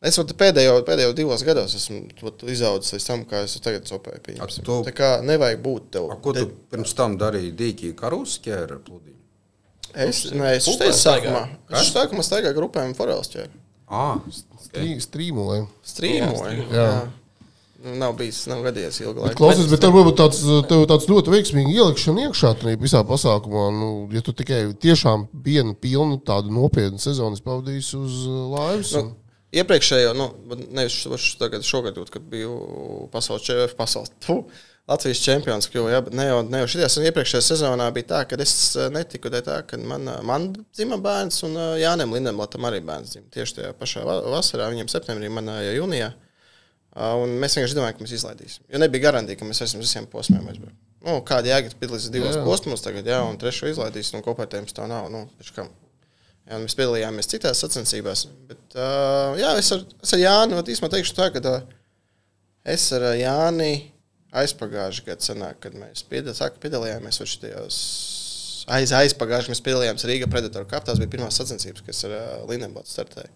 Es jau te pēdējo, pēdējo divos gados esmu izaudzis līdz tam, kā es tagad. A, tu- Tā kā nevajag būt tev. A, ko tu pirms tam darīji? Dīķī karus ķēri ar plūdiņu. Es, nē, es Pulkā teicu, sākumā. Es sākumā staigāju grupēm Forels ķēri. Ah, Strī- Strīmulē. Strīmoju. Jā. Jā. Nu, nav bijis, nav gadījies ilgu laiku. Klausies, bet tev varbūt tāds, tev tāds ļoti veiksmīgi ielikšana iekšā tajā visā pasākumā. Nu, ja tu tikai tiešām vienu pilnu tādu nopietnu sezonu esi pavadījis uz uh, laivas. Nu, iepriekšējo, nu, nevis šo- tagad, šogad, kad biju pasaules čempions, pasaules, tu, Latvijas čempions kļuva, jā, bet ne jau, ne jau šajā sezonā, iepriekšējā sezonā bija tā, ka es eh, netiku dēļ tā, ka man, eh, man dzima bērns un eh, Jānim Lindemlatam arī bērns dzima. Tieši tajā pašā va- vasarā, viņam septembrī, man eh, jūnijā. Un mēs vienkārši domājām, ka mēs izlaidīsim. Jo nebija garantija, ka mēs esam visiem posmiem aizbraukt. Nu, kāda jēga piedalīties divos Jā. posmos tagad, jā, un trešo izlaidīs, un kopējums tā nav. Nu, pēc kam? Jā, mēs piedalījāmies citās sacensībās. Bet, uh, jā, es ar, es ar Jānu īstenībā teikšu tā, ka uh, es ar Jāni aizpagājušajā gadā, sanāk, kad mēs piedal, sāka, piedalījāmies šajos aiz, aizpagājušajā mēs piedalījāmies Rīgā Predatora kapā. Tās bija pirmās sacensības, kas ar uh, Lindenbatu startēja.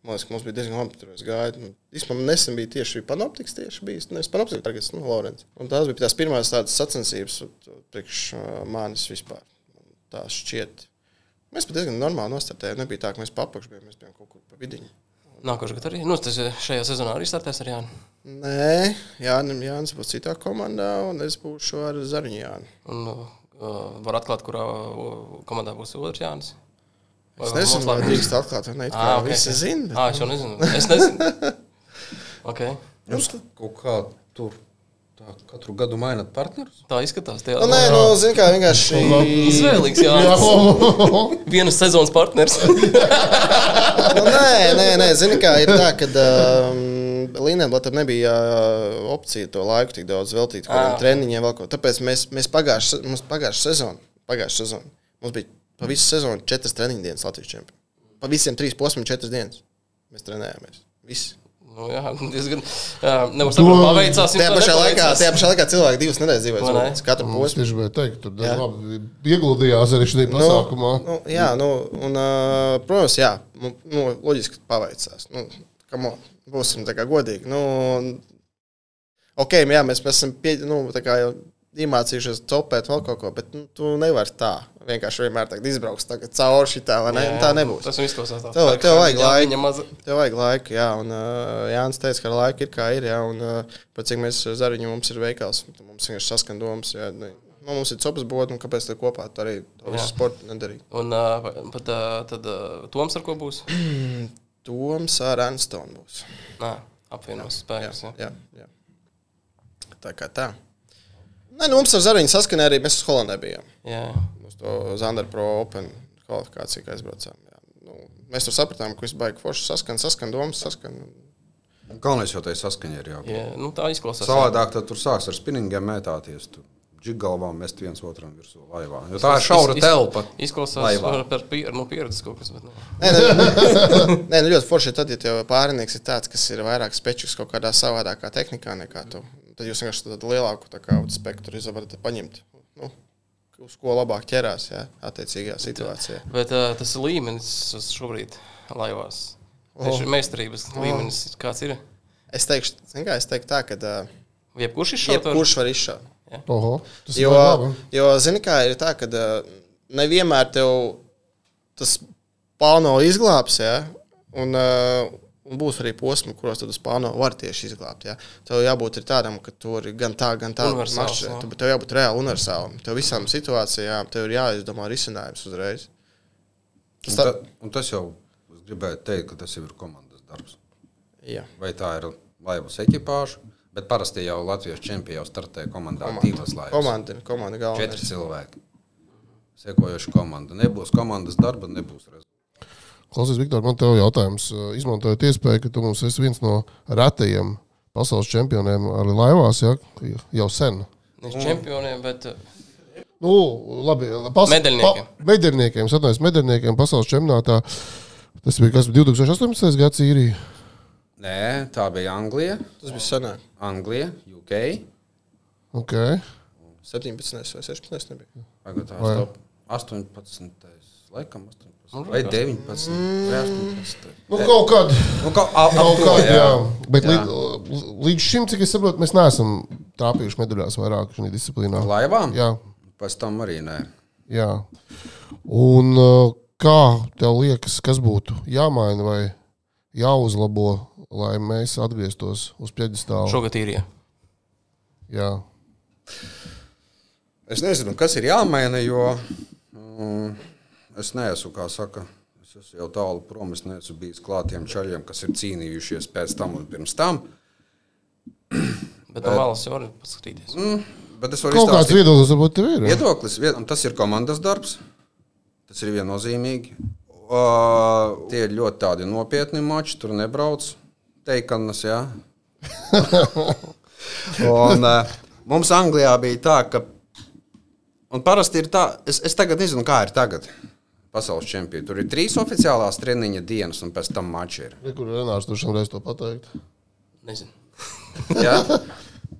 Man liekas, ka mums bija diezgan labi. Tur gāju. Nu, man nesen bija tieši panoptiks, tieši bijis. Nevis panoptiks, tagad nu, Lorenz. Un tās bija tās pirmās tādas sacensības priekš manis vispār. Tā šķiet. Mēs pat diezgan normāli nostartējām. Nebija tā, ka mēs papakšu bijām, mēs bijām kaut kur pa vidiņu. Nākošais gads arī. Nu, tas ir šajā sezonā arī startēs ar Jānu. Nē, Jānis, Jānis būs citā komandā, un es būšu ar Zariņu Jānu. Un uh, var atklāt, kurā komandā būs otrs Jānis. Vai Es nezinu, vai drīkst atklāt, vai ne. Tā ok, visi ok. zina. Ā, es jau nezinu. Es nezinu. okay. Jūs kaut kā tur tā, katru gadu mainat partnerus? Tā izskatās. Tie, Nu, nē, nu, zini, kā vienkārši. Izvēlīgs Jānis. Vienas sezonas partners. nu, nē, nē, nē, zini, kā ir tā, ka um, Līnēm nebija uh, opcija to laiku tik daudz veltīt kaut kādiem Ā. treniņiem. Vēl, kaut. Tāpēc mēs, mēs pagājušā pagājuš sezonā, pagājušā sezonā, mums bija pa visu sezonu četras treniņu dienas Latvijas čempionā. Pa visiem trīs posmiem četras dienas mēs trenējāmies. Visi. Nu, jā, diezgan. Nevar saprast, paveicās. jums Tajā vai pašā, laikā, tajā pašā laikā cilvēki divas nedēļas Vai ne? dzīvoja. Katru Es posmu. tieši gribēju teikt, tur Jā. labi ieguldījās arī šajā pasākumā. Nu, jā, nu, un, uh, protams, jā, nu, nu, loģiski paveicās. Nu, on, būsim tā kā godīgi. Nu, ok, jā, mēs, mēs esam pie, nu, tā kā jau iemācījušies topēt vēl kaut ko, bet nu, tu nevari tā. Vienkārši vienmēr tagad izbrauks tagad cauri šitā, vai ne? Jā, Tā nebūs. Tas izklausās tā. Tev- tev vajag Jā, laiku. Maza. Tev vajag laiku, jā, un uh, Jānis teica, ka laika ir kā ir, jā, un uh, pēc cik mēs zariņu mums ir veikals, mums vienkārši saskan domas, jā, ne, nu, mums ir copas būtu, un kāpēc tā kopā tu arī to visu Jā. sportu nedarīt. Un uh, pat uh, tad uh, Toms ar ko būs? Toms ar Anstonu būs. Nā, apvienos Jā, spēkus. Jā. jā, jā. Tā kā tā. Nē, nu, mums ar Zariņu saskanēja arī mēs uz Holandē bijām. Jā. To Zandara Pro Open kvalifikāciju, kā aizbraucām. Jā. Nu, mēs tur sapratām, ka viss baigi forši saskan, saskan domas, saskan. Galvenais jau tai saskaņa ir jābūt. Jā, nu, tā izklausās. Savādāk tad tur sāks ar spinningiem mētāties. Tur džiggalvām mest viens otram virsū laivā. Jo tā ir šaura Iz- telpa. Izklausās laivā. par, pier, no pieredzes kaut kas. Bet, nu. Nē, nē, nē nu ļoti forši ir tad, ja tev pārinieks ir tāds, kas ir vairāk spečīgs kaut kādā savādākā tehnikā nekā tu. Tad jūs vienkārši tādu lielāku tā kā, spektru iz- varat paņemt. Nu, uz ko labāk ķerās, jā, attiecīgajā situācijā. Bet uh, tas līmenis šobrīd laivās. Tieši Oh. meistarības līmenis kāds ir? Es teikšu, kā, es teiktu tā, ka uh, Jebkurš. Jebkurš var izšaut. Oho, Jo, jo zini, kā ir tā, ka uh, nevienmēr tev tas plāno izglābs, ja? un, uh, un būs arī posmi, kuros tu tas plāno var tieši izglābt. Ja? Tev jābūt ir tādam, ka tur ir gan tā, gan tā mašīna. Tu- Tev jābūt reāli universālam. Tev visām situācijām tev ir jāizdomā risinājums uzreiz. Un, Tas ta, tā, un tas jau, gribēju teikt, ka tas jau ir komandas darbs. jā. Vai tā ir laivas ekipāža, bet parasti jau Latvijas čempioni jau startē komandā divas laivas. Komanda, komanda galvenais. Četri cilvēki. Sekojoša komanda. Nebūs komandas darba, nebūs rezultātu. Klausies, Viktor, man te ir jautājums. Izmantojot iespēju, ka tu mums esi viens no retajiem pasaules čempioniem arī laivās, ja? jau sen. Nevis čempioniem, bet Nu, labi, pas, Medaļniekiem. Pa, medaļniekiem, atvainojos, medaļniekiem pasaules čempionātā. Tas bija kas 2018. gads īrija. Nē, tā bija Anglija, Tas bija senāk. Anglija, UK. Okay. 17. vai 16. nebija. Tagad tā Vai? ir 18. laikam, 18. Vai 19. vai 18. Nu, kaut kad. Nu, to, kad, jā. jā. Bet Jā. līdz, līdz šim, cik es saprotu, mēs neesam trāpījuši medaļās vairāk šajā disciplīnā. Laivām? Jā, Pēc tam arī nē. jā. Un uh, kā tev liekas, kas būtu jāmaina vai jāuzlabo, lai mēs atgrieztos uz pieģistālu? šogad ir. Ja. Jā. Es nezinu, kas ir jāmaina, jo mm, es neesmu, kā saka, es esmu jau tālu prom. Es neesmu bijis klātiem čaļiem, kas ir cīnījušies pēc tam un pirms tam. Bet no malas jau var paskatīties. Mm, bet es varu Kaut kāds izstāstīt. viedoklis varbūt tev ir. Viedoklis, vien- tas ir komandas darbs. Tas ir viennozīmīgi. Uh, tie ir ļoti tādi nopietni mači, tur nebrauc teikanas. Jā. un, uh, mums Anglijā bija tā, ka. Un parasti ir tā, es, es tagad nezinu, kā ir tagad. Pasaules čempioni. Tur ir trīs oficiālās treniņa dienas, un pēc tam mači ir. Kur Renārs tur šoreiz to pateikt? Nezinu. Ja?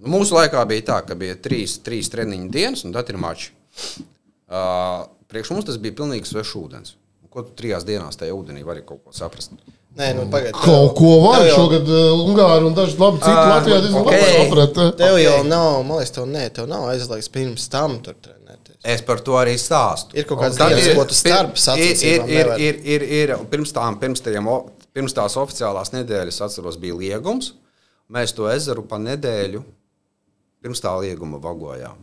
Mūsu laikā bija tā, ka bija trīs, trīs treniņu dienas, un tad ir mači. Uh, priekš mums tas bija pilnīgi svešs ūdens. Ko tu trijās dienās tajā ūdenī vari kaut ko saprast? Nē, nu pagaidi. Kaut ko var tev jau- šogad uh, Ungāri un daži labi citi Latvijā diezgan labi ok. saprata. Tev jau nav, man liekas, tev, ne, tev nav aizliegts pirms tam tur trenēties. Es par to arī stāstu. Ir kaut kāds Tad dienas, ir- ko tu starp ir, ir, ir, ir, ir, pirms, tām, pirms, tajiem, o- pirms tās oficiālās nedēļas, atceros, bija liegums. Mēs to ezeru pa nedēļu pirms tā lieguma vagojām.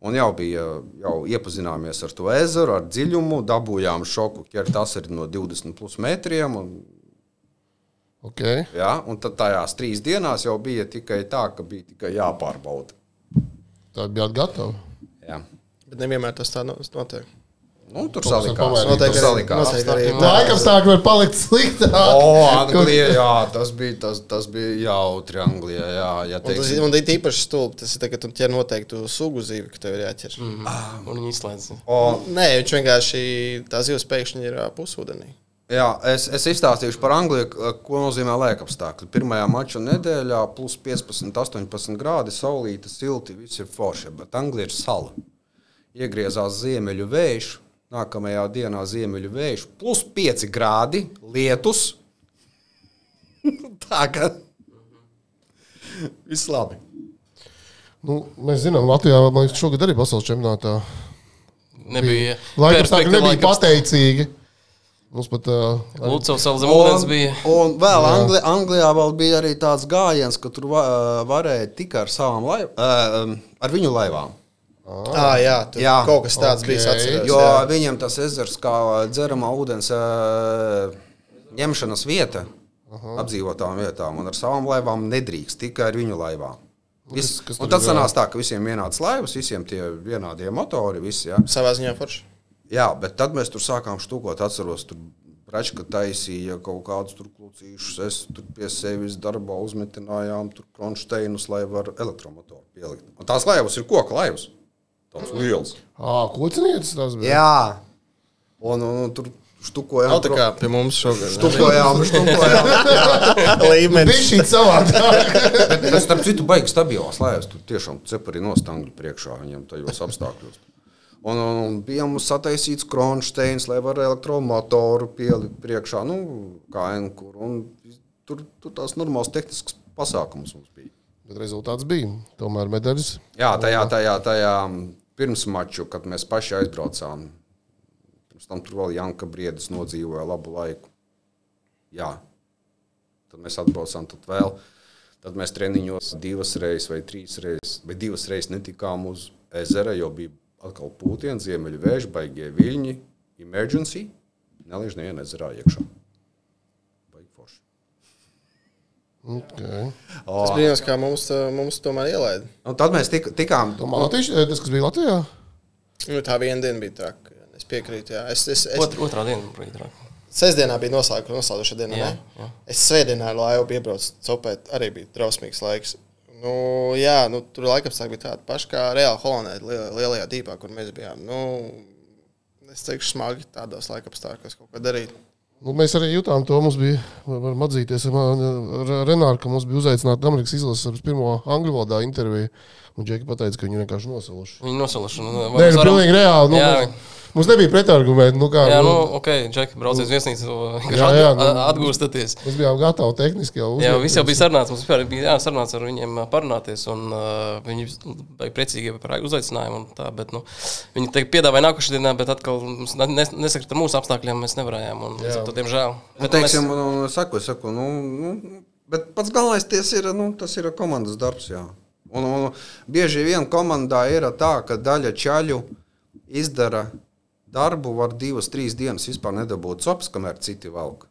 Un jau bija, jau iepazināmies ar to ezeru, ar dziļumu, dabūjām šoku, ka tas ir no 20 plus metriem. Un, Okay. ja, un tad tajās trīs dienās jau bija tikai tā, ka bija tikai jāpārbauda. Tā bijāt gatavi. Ja. Bet nevienmēr tas tā no- notiek. Nu, tur salikās. Noteikti arī- salikās. noteikti arī tā. Laikam sāk var palikt sliktāk. O, Anglija, jā, tas bija, tas, tas bija jautri Anglijā. Jā, ja Un tas teiksim, un ir īpaši stulbi. Tas ir ka tu ķer noteiktu sugu zīvi, ka tev ir jāķer. Mm. Un viņi izslēdz. o, Nē, viņš vienkārši tā zivs pēkšņi ir pusūdenī. Jā, es, es izstāstīšu par Angliju, ko nozīmē laikapstākļi. Pirmajā mača nedēļā plus 15, 18 grādi, saulīta, silti, viss ir forši. Bet Anglija ir sala. Iegriezās ziemeļu vējš, nākamajā dienā ziemeļu vējš, plus 5 grādi, lietus. Tā kā viss labi. Nu, mēs zinām, Latvijā man liekas, šogad arī pasaules čempionātā. Nebija tā perspektīva, nebija pateicīgi. Mums pat uh, Lucavs savu zem ūdens bija. un vēl Angli, Anglijā vēl bija arī tāds gājiens, ka tur va, varēja tikai ar savām laivām, ar viņu laivām. Ah, jā, tur Jā. kaut kas tāds Ok. okay. bija. Atceros, Jo jā. viņam tas ezers, kā dzeramā ūdens ā, ņemšanas vieta, apdzīvotām vietām, un ar savām laivām nedrīkst tikai ar viņu laivām. Viss, un tad sanāca tā, ka visiem vienāds laivas, visiem tie vienādie motori. Visi, ja. Savā ziņā forši. Jā, bet tad mēs tur sākām štukot. Atceros, tur Bračka taisīja kaut kādus tur klucīšus. Es tur pie sevis darbā uzmetinājām tur kronšteinus, lai var elektromotoru pielikt. Un tās laivas ir koka laivas. Tāds liels. Ā, kocinietis tas bija. Jā. Un, un, un tur štukojām. Tā kā pie mums šogad. Štukojām, štukojām. līmenis. Bija šī savādāk. Bet, starp citu, baigas stabilās laivas. Tur tiešām cepari nostangļi priekšā viņam tajos apstākļos. Un, un, un bija mums sataisīts kronšteins, lai varētu elektromotoru pielikt priekšā, nu, kā enkur. Un tur, tur tās normāls tehnisks pasākums mums bija. Bet rezultāts bija. Tomēr medaļas. Jā, tajā, tajā, tajā pirmsmaču, kad mēs paši aizbraucām, pirms tam tur vēl Janka Briedis nodzīvoja labu laiku. Jā, tad mēs atbraucām tad vēl. Tad mēs treniņos divas reizes vai trīs reizes, vai divas reizes netikām uz ezera, jo bija atkal pūtiens, ziemeļu vēža, baigie viļņi, emergency. Nelaiž nevienu ezerā iekšā. Baigi forši. Okay. Tas brīnums, kā mums, mums tomēr ielaida. Un tad mēs tik, tikām. Latvijas, tas, kas bija Latvijā, Nu, tā viena diena bija tā, ka es piekrītu. Jā. Es, es, es, Otr, otrā diena bija traka. Sestdienā bija noslēgta diena. Jā, ne? jā. Es svētdienā ar laivu piebraucu copēt, arī bija drausmīgs laiks. Nu, jā, nu, tur laikapstākļi bija tādi paši kā reāli Holandē, liel- lielajā dīpā, kur mēs bijām. Nu, es teikšu, smagi tādos laikapstākļos kaut ko darīt. nu, mēs arī jutām to. Mums bija, varam atzīties, ar, ar Renāru, ka mums bija uzaicināta Amerikas izlases ar pirmo angļu valodā interviju. Un Džeki pateica, ka viņi vienkārši nosaluši. Viņi nosaluši. Nu, Nē, nu, pilnīgi reāli. Nu, Jā. mums, mums nebija pretargumenti. Nu, kā, Jā, nu, nu, ok, Džeki, brauciet uz viesnīcu, Jā, jā, nu. atgūstaties. Mēs bijām gatavi tehniski jau Jā, viss jau bija sarunāts. Mums vispār bija jāsarunāts ar viņiem parunāties, un uh, viņi bija priecīgi par uzaicinājumu. un Tā, bet, nu, viņi teikt, piedāvāja nākošajā dienā, bet atkal nesakrita ar mūsu apstākļiem. Mēs nevarējām. Un, ar to, diemžēl. Nu, Bet teiksim, mēs, nu, saku, saku, nu, nu, bet pats galvenais ties ir, nu, tas ir komandas darbs. Jā. Un, un bieži vien komandā ir tā, ka daļa čaļu izdara darbu, var divas, trīs dienas vispār nedabūt cops, kamēr citi valk.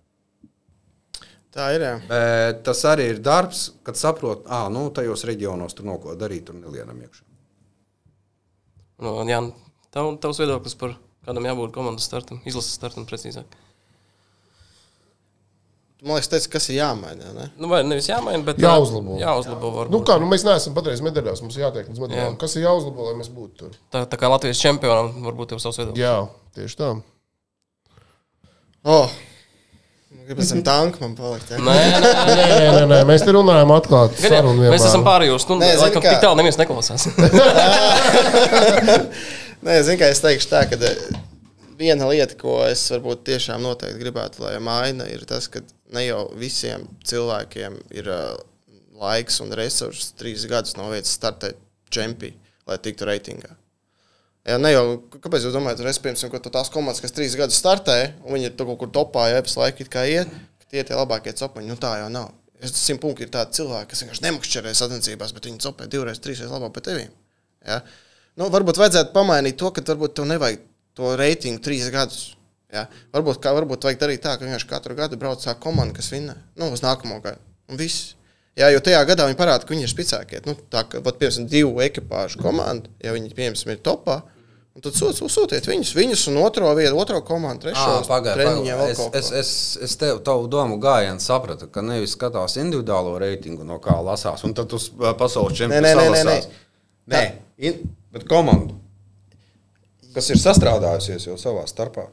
Tā ir. Jā. Bet tas arī ir darbs, kad saprot, ah, nu, tajos reģionos tur no ko darīt, tur nelienam iekšā. nu, jā, tav, tavs viedoklis par kādam jābūt komandas startam, izlases startam precīzāk. Man liekas, teica, kas ir jāmaina. Ne? Nu, vai nevis jāmaina, bet Jāuzlabo. Jāuzlabo varbūt. Nu, kā, nu, mēs neesam patreiz medaļās. Mums jātiek līdz medaļām. Jā. Kas ir jāuzlabo, lai mēs būtu tur? tā, tā kā Latvijas čempionam varbūt tev savs viedoklis. Jā, tieši tā. Oh, Gribu zem tanka man palikt. Ja? Nē, nē, nē. Nē, nē, nē, mēs te runājam atklāti. Gan jau, sarunu Mēs esam vienmēr. pārējos stundu. Nē, laikam, kā- tik tālu neviens neklausās. Nē, zinu, kā es teikšu tā, ka eh, viena lieta, ko es varbūt tiešām noteikti gribētu, lai maina, ir tas, ka ne jau visiem cilvēkiem ir uh, laiks un resursi trīs gadus no vietas startēt čempionā, lai tiktu reitingā. Jā, ne jau, kāpēc jūs domājat, ka piemēram, ka tās komandas, kas trīs gadus startē, un viņi ir kaut kur topā, ja visu laiku it kā iet, tie ir tie labākie copaņi, nu tā jau nav. Es simt punkti ir tādi cilvēki, kas vienkārši nemakšķerē sacensībās, bet viņi copē divreiz, trīsreiz labāk par tevīm. Ja? Nu, varbūt vajadzētu pamainīt to, ka varbūt tev nevajag to reitingu trīs gadus. Ja? Varbūt, kā, varbūt vajag darīt tā, ka vienkārši katru gadu brauc tā komanda, kas vinnē nu, uz nākamo gadu. Un viss. Jā, jo tajā gadā viņi parāda, ka viņi ir spēcīgākie. Nu, tā kā, piemēram, divu ekipāžu komanda, ja viņi, piemēram, ir topā, un tad sūt, sūtiet viņus, viņus un otro vietu, otro komandu, trešo Ah, Es, es, es, es tev tavu domu gājienu sapratu, ka nevis skatās individuālo reitingu, no kā lasās, un tad uz pasaules nē, čempionu nē, nē, nē. salasās. Nē, in, bet komandu, kas ir sastrādājusies jau savā starpā.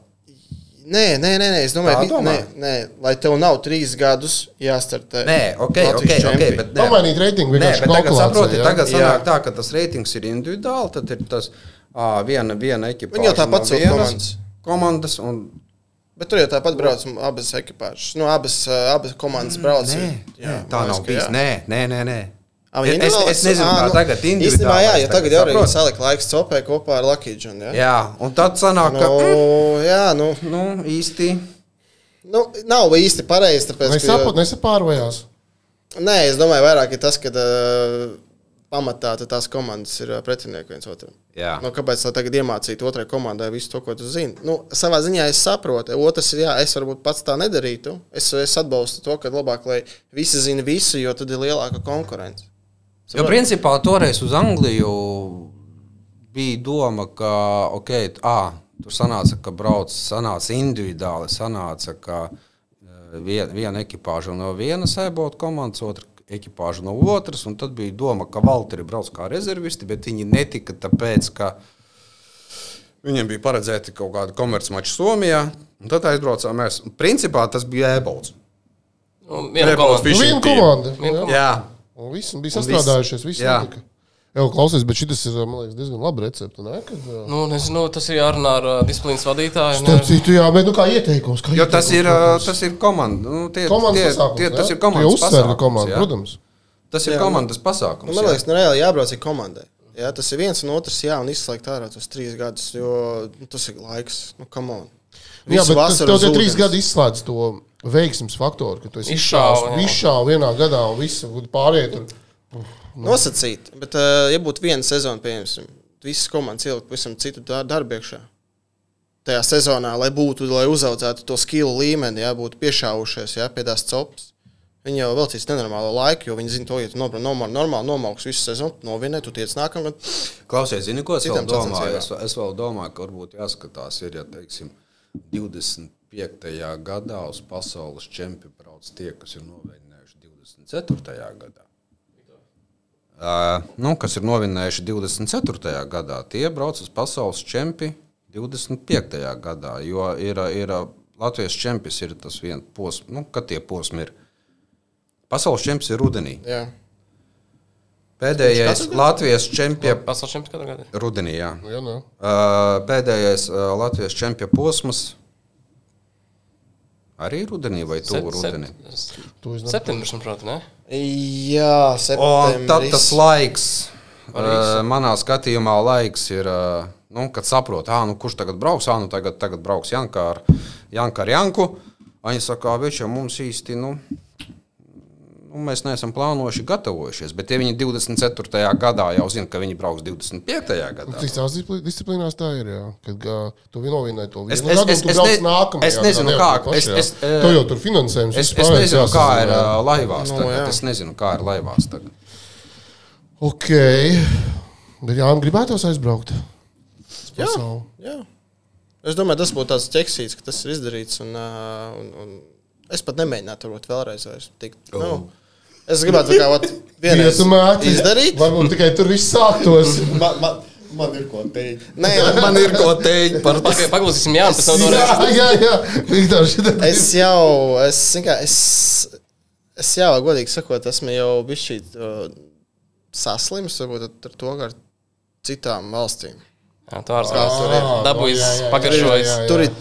Nē, nē, nē, nē, es domāju, ka nē, nē, lai tev nav trīs gadus jāstartē. Nē, ok, ok, Latvijas ok. nē, Pamainīt reitingu Nē, vienkārši bet tagad saproti, jā? tagad Jā. sanāk tā, ka tas reitings ir individuāli, tad ir tas ā, viena, viena ekipa. Viņi jau tāpat sauc komandas. Komandas un Bet tur jau tāpat brauc abas ekipāžas. Nu, abas, uh, abas komandas brauc. Nē, Jā, nē, tā nav bijis. jā. Nē, nē, nē. nē. Ah, viņi Es, es, es nezinu, kā nu, tagad Īstenībā, jā, jo tagad jau saproti? salika laiks copē kopā ar Lucky John. Jā, Jā, un tad sanāk, nu, ka mm, jā nu, nu, īsti. nu, nav īsti pareizi. Tāpēc, Mēs ka, saprotam, nesapārvējās. nē, es domāju, vairāk ir tas, ka uh, pamatā tās komandas ir pretinieki viens otram. Jā. Nu, kāpēc tā tagad iemācīt otrai komandai visu to, ko tu zini? Nu, savā ziņā es saprotu. Otrs ir, jā, es varbūt pats tā nedarītu. Es, es atbalstu to, ka labāk, lai visi zina visu, jo tad ir lielāka konkurence. Jo principā toreiz uz Angliju bija doma, ka okay, à, tur sanāca, ka brauc sanāca individuāli, sanāca, ka eh, vien, viena ekipāža no vienas ebot komandas, otra ekipāža no otras, un tad bija doma, ka Valteri brauc kā rezervisti, bet viņi netika tāpēc, ka viņiem bija paredzēti kaut kādi komercmači Somijā, un tad aizbraucām mēs. Principā tas bija ebots. Un Viena komanda. Viena komanda. Jā. Jā, Un visi bija sastrādājušies. viss- Visi jā. notika. Jā, klausies, bet šis ir man liekas, diezgan labi recepte. Ne? Kad, jā. Nu, nezinu, tas ir jārunā ar uh, disciplīnas vadītāju. Starp citu, jā, bet nu, kā ieteikums? Kā jo tas ir, tas ir komanda. Nu, tie, komandas tie, pasākums. tie, tas ir komandas pasākums, komanda, jā. protams. Tas ir Jā, komandas Nu, pasākums. man jā. liekas, nu, reāli jābrauc ir komandai. Jā, tas ir viens un otrs, jā, un izslēgt ārā tos trīs gadus, jo nu, tas ir laiks. Nu, come on. Jā, bet tas tev tie trīs gadi izslēdz to veiksmes faktoru, ka tu esi izšāvis vienā gadā un viss pārējie tur. Nosacīt, bet, uh, ja būtu viena sezona, pieņemsim, visas komandas ielikt pavisam citu dar- darbu iekšā. Tajā sezonā, lai būtu, lai uzaudzētu to skilu līmeni, jā, būtu piešāvušies, jā, pie tās copas. Viņi jau veltīs nenormālo laiku, jo viņi zina to, ja tu nobra- normāli, normāli nomauks visu sezonu, novinē, tu tiec nākamgad. Klausies, zini, ko es vēl domāju? Es, es vēl domāju, ka varbūt jāskatās, ir, ja teiksim, 25. gadā uz pasaules čempionu brauc tie, kas ir novinnējuši 24. gadā. Uh, nu, kas ir novinnējuši 24. gadā, tie brauc uz pasaules čempionu 25. gadā. Jo ir, ir Latvijas čempions, ir tas viens posms, nu, kad tie posmi ir. Pasaules čempions ir rudenī. Jā. Pēdējais Latvijas čempions Pasaules čempions katru gadu. rudenī. Jā. Jā, nē. Uh, pēdējais uh, Latvijas čempionu posms arī rudenī vai tuvu rudenī. Septembris, manuprāt, ne? Jā, septembris. tad tas laiks, uh, manā skatījumā, laiks ir, uh, nu, kad saprot, ah, nu, kurš tagad brauks, ah, nu, tagad, tagad brauks Janka ar, Janka ar Janku. Viņi saka, viņš jau mums īsti, nu, nu, mēs neesam plānojuši, gatavojušies. Bet, ja viņi 24. gadā jau zina, ka viņi brauks 25. gadā, Citās discipli- disciplīnās tā ir. Jā. Kad uh, tu vienojies to es- gadu, es- un tu es brauc ne- nākamajā es nezinu, kā- es- es, Tev jau tur finansējums. es, es nezinu, kā ir jā. uh, laivās. Nu, Tagad. Es nezinu, kā ir laivās. Tagad. Ok. Bet jā, gribētos aizbraukt. Jā. Jā. Es domāju, tas būtu tāds ķeksīts, ka tas ir izdarīts. Un, uh, un, un es pat nemēģinātu varbūt vēlreiz tikt. Oh. Nu, es gribētu tā kā vat, vienreiz Ietumēti. izdarīt. Varbūt tikai tur viss sāktos. Man, man, man ir ko teikt. Nē, man ir ko teikt par to. Pagaid- Paklausīsim, Jā, pēc tam jā, vēlreiz. jā, jā. Viktor, Es jau, es, kā, es, es jau, godīgi sakot, esmu jau bijis šī uh, saslims varbūt ar to, ka ar citām valstīm. Jā, tā ir Kā tur ir? dabūjis, jā, jā, jā. pagaršojis. Jā, jā. Tur ir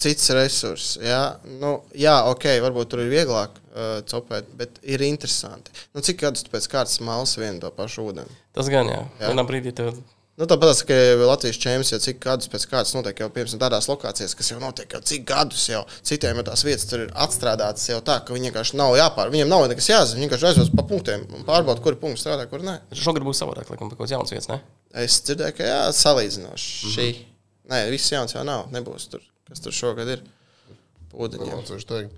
cits resurss. Jā, nu, jā ok, varbūt tur ir vieglāk uh, copēt, bet ir interesanti. Nu, cik gadus pēc kārtas malas vienu to pašu ūdeni? Tas gan, jā. Vienā brīdī tev Nu, Tāpat kā Latvijas čempions, jau cik gadus pēc kārtas notiek jau piemēram tādās lokācijās, kas jau notiek jau cik gadus jau. Citiem jau tās vietas tur ir atstrādātas jau tā, ka viņi vienkārši nav jāpār. Viņiem nav nekas jāzina. Viņi vienkārši aizved pa punktiem un pārbauda, kuri punkti strādā, kur nē. šogad būs savādāk, laikam, kaut kāds jauns vietas, ne? Es dzirdēju, ka jā, salīdzinoši. Mm -hmm. Šī. Nē, viss jauns jau nav. Nebūs tur, kas tur šogad ir. Ūdeņiem.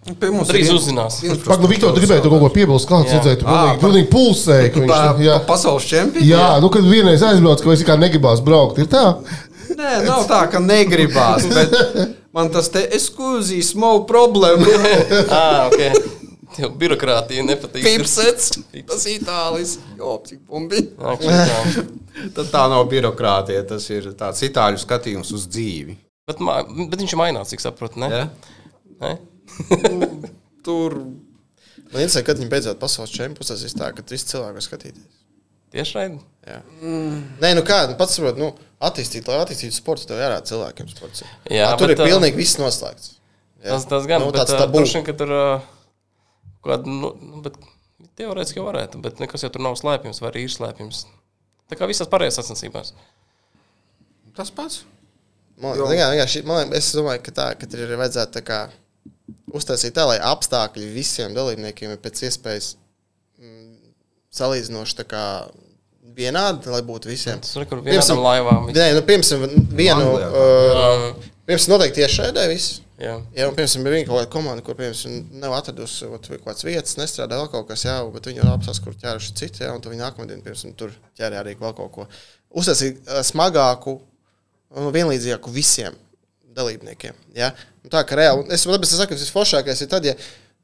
Pie mums Drīz uzzinās. Pak, nu, Viktor, tu gribēji tu kaut ko piebilst, kāds redzēja, tu pilnīgi, pulsēji, ka viņš pa pasaules čempions? Jā, nu, kad vienreiz aizbrauc, ka vairs kā negribās braukt, ir tā? Nē, nav tā, ka negribās. Bet man tas te ekskluzīvs small problēma. Ah, ok. Tev birokrātija nepatīk. Pipsets, tas itālis. Jo, cik bumbi. Tad tā nav birokrātija, tas ir tāds itāļu skatījums uz dzīvi. bet, bet viņš ir mainās, cik saprotu, ne? Ja? ne? Tur Man interesē, kad viņi beidzot pasaules čempions, tas ir tā, ka visi cilvēki var skatīties. Tieši raidi. Jā. Mm. Nē, nu kā, nu pats saprot, nu, attīstīt, lai attīstītu sportu, tev jārāda cilvēkiem sports. Jā, A, tur bet, ir pilnīgi viss noslēgts. Jā. Tas, tas gan, nu, bet tāds uh, tabū. vien, ka tur kāda, nu, nu, bet teorētiski jau varētu, bet nekas jau tur nav slēpjams vai arī ir slēpjams. Tā kā visās pārējās sacensībās. tas pats. Man, Jo. jā, vienkārši, man, liekas, es domāju, ka, tā, ka tur ir vajadzētu tā kā uztaisīt tā, lai apstākļi visiem dalībniekiem ir pēc iespējas mm, salīdzinoši tā kā vienādi, lai būtu visiem. Tas ir kur vienādām laivām. Nē, nu, piemēram, vienu, Anglijā. uh, piemēram, noteikti tieši šeit viss. Jā. Jā, un, piemēram, bija kaut kāda komanda, kur, piemēram, nav atradusi kaut kādas vietas, nestrādā vēl kaut kas, jā, bet viņi jau apstāsta, kur ķēruši citi, jā, un viņi nākamā dienā, piemēram, tur ķērē arī vēl kaut ko. Uztaisīt uh, smagāku un vienlīdzīgāku visiem dalībniekiem. Ja? Tā kā reāli, es tāpēc es saku, ka tas foršākais ir tad, ja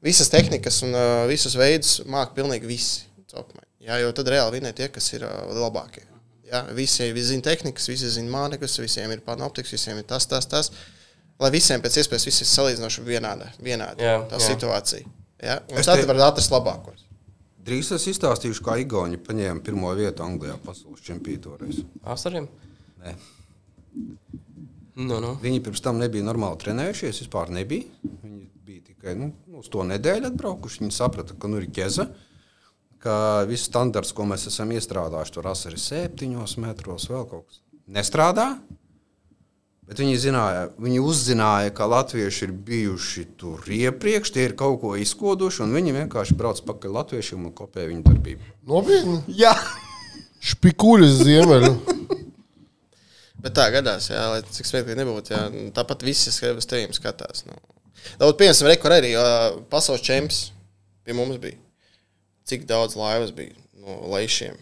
visas tehnikas un uh, visus veidus māk pilnīgi visi. Copmai. Ja? Jo tad reāli vinē tie, kas ir uh, labākie. Ja? Visi zina tehnikas, visi zina mānekļus, visiem ir panoptiks, visiem ir tas, tas, tas. Lai visiem pēc iespējas viss ir salīdzinoši vienāda, vienāda Jā, tā jā. situācija. Ja? Un Es tad te- var atrast labākos. Drīz es izstāstīšu, kā Igauni paņēma pirmo vietu Anglijā pasaules čempionātoreiz. Asariem? Nē. Nu, nu. Viņi pirms tam nebija normāli trenējušies, vispār nebija. Viņi bija tikai nu, uz to nedēļu atbraukuši. Viņi saprata, ka nu ir ķeza, ka viss standarts, ko mēs esam iestrādājuši, tur arī septiņos metros, vēl kaut kas nestrādā. Bet viņi, zināja, viņi uzzināja, ka latvieši ir bijuši tur iepriekš, tie ir kaut ko izkoduši, un viņi vienkārši brauc pakaļ latviešiem un kopē viņu darbību. Nopietni. Jā, Špikuļus ziemeļu. Bet tā gadās, jā, lai cik smieklīgi nebūtu. Jā. Nu, Tāpat visi uz tevi skatās. Nu. Daudz, piemēram, rekur arī pasaules čempions pie mums bija. Cik daudz laivas bija no lejšiem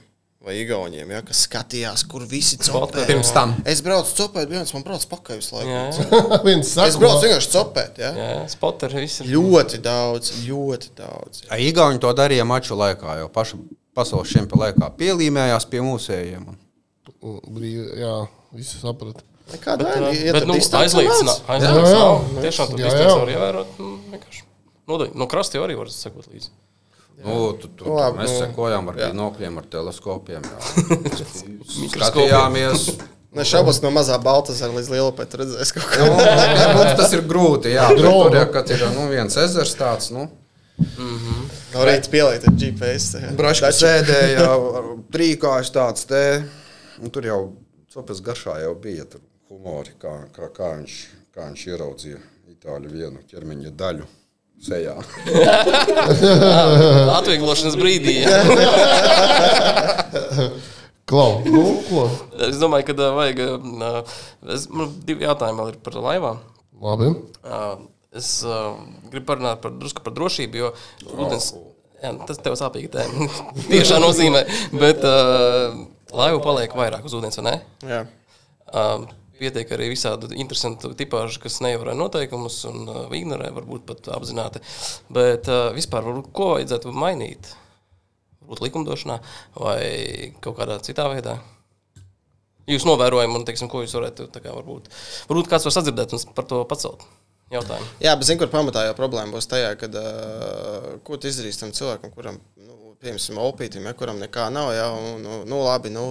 vai igauniem, ja, kas skatījās, kur visi copē. pirms tam. Es braucu copēt, viens man brauc pakaļ visu laiku. Viens Es saka, braucu vienkārši copēt. Ja. jā spoteri viss ir. Ļoti daudz, ļoti daudz. Jā. Igauni to darīja maču laikā, jau paša pasaules čempionu laikā. Pielīmējās pie mūsējiem. jā, visi saprata. Bet ar nu, distanci aizliegts. Aizliegts. Tiešām tur distanci var ievērot. nu. No krasta jau arī var sekot līdzi. Nu, tu, tu, Nu, labi, mēs nu, sekojām ar binokļiem, ar teleskopiem. jā. Skatījāmies. Nešaubos no mazā Baltasara līdz Lielupē. Tur redzēs kaut kā. Nu, varbūt tas ir grūti. Jā, tur, Dronu. tur, ja, kad ir nu, viens ezers tāds. Nu, No rīta pielikt ar GPS. Braška sēdēja, trīkājas tāds te. Un tur jau copes garšā jau bija tur humori, kā, kā, kā, viņš, kā viņš ieraudzīja itāļu vienu ķermeņa daļu sejā. Atvieglošanas brīdī. Klau, nu, ko? Es domāju, ka vajag. Es, man divi jautājumi vēl ir par laivām. Labi. Es gribu parunāt par, drusku par drošību, jo ūdens. Jā, tas tev sāpīgi tēma. Tiešā nozīmē. Bet uh, laivu paliek vairāk uz ūdens, vai ne? Jā. Uh, pietiek arī visādi interesanti tipāži, kas neievēro noteikumus un uh, ignorē, varbūt pat apzināti. Bet uh, vispār, varbūt, ko vajadzētu mainīt? Varbūt likumdošanā vai kaut kādā citā veidā? Jūs novērojat, un teiksim, ko jūs varētu, kā, varbūt, varbūt kāds var sadzirdēt un par to pacelt jautājumu. Jā, bet zinu, kur pamatā jau problēma būs tajā, kad uh, ko tu izdarīsi tam cilvēkam, kuram, piemēram, opītam, ja, kuram nekā nav, ja, un, nu, nu, labi, nu,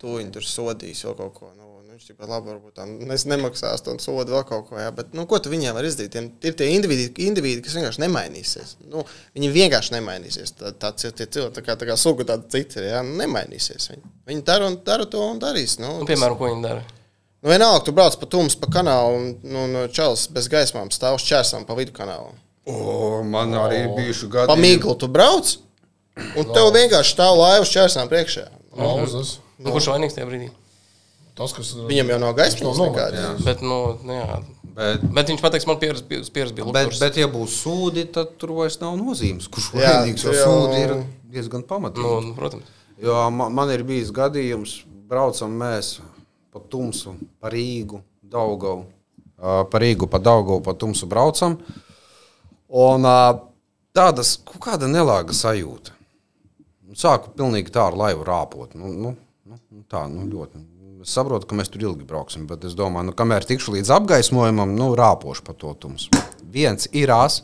tu viņu tur sodīs vēl kaut ko. Nu, nu, viņš tikpat labi varbūt nes, nemaksās to sodu vēl kaut ko, ja, bet, nu, ko tu viņiem var izdarīt? Tiem, ir tie individi, individi, kas vienkārši nemainīsies. Nu, viņi vienkārši nemainīsies. Tā, tā, tie cilvēki, tā kā, tā kā suga tāda cita, ja, nu, nemainīsies. Viņi, viņi dara, un, dara to un darīs. Nu, Nu, piemēram, ko viņi dara? Nu, vienalga, tu brauc pa tumsu, pa kanālu, un nu, nu, čels bez gaismām stāv uz čērsām pa vidu kanālu. O, man arī ir bijuši gadi. Pa mīklu tu brauc, un tev vienkārši stāv laiva uz čērsām priekšā. Pauzes. Nu, kurš vainīgs tajā brīdī? Tas, kas ir. Viņam jau nav gaismas nav nekādas. Bet, nu, nu, jā. Bet, Bet viņš pateiks, man bija, pieredze bija bet, lukturs. bet, ja būs sūdi, tad tur vairs nav nozīmes. Kurš vainīgs? Jo sūdi ir diezgan pamatīgi. Nu, nu, protams. Jo man, man ir bijis gadījums, braucam mēs pa tumsu, pa Rīgu, Daugavu. Pa Rīgu, pa Daugavu, pa tumsu braucam. Un tādas kaut kāda nelāga sajūta. Sāku pilnīgi tā ar laivu rāpot. Nu, nu, nu, nu, tā, nu, ļoti. Es saprotu, ka mēs tur ilgi brauksim, bet es domāju, nu, kamēr tikšu līdz apgaismojumam, nu, rāpošu pa to tumsu. Viens irās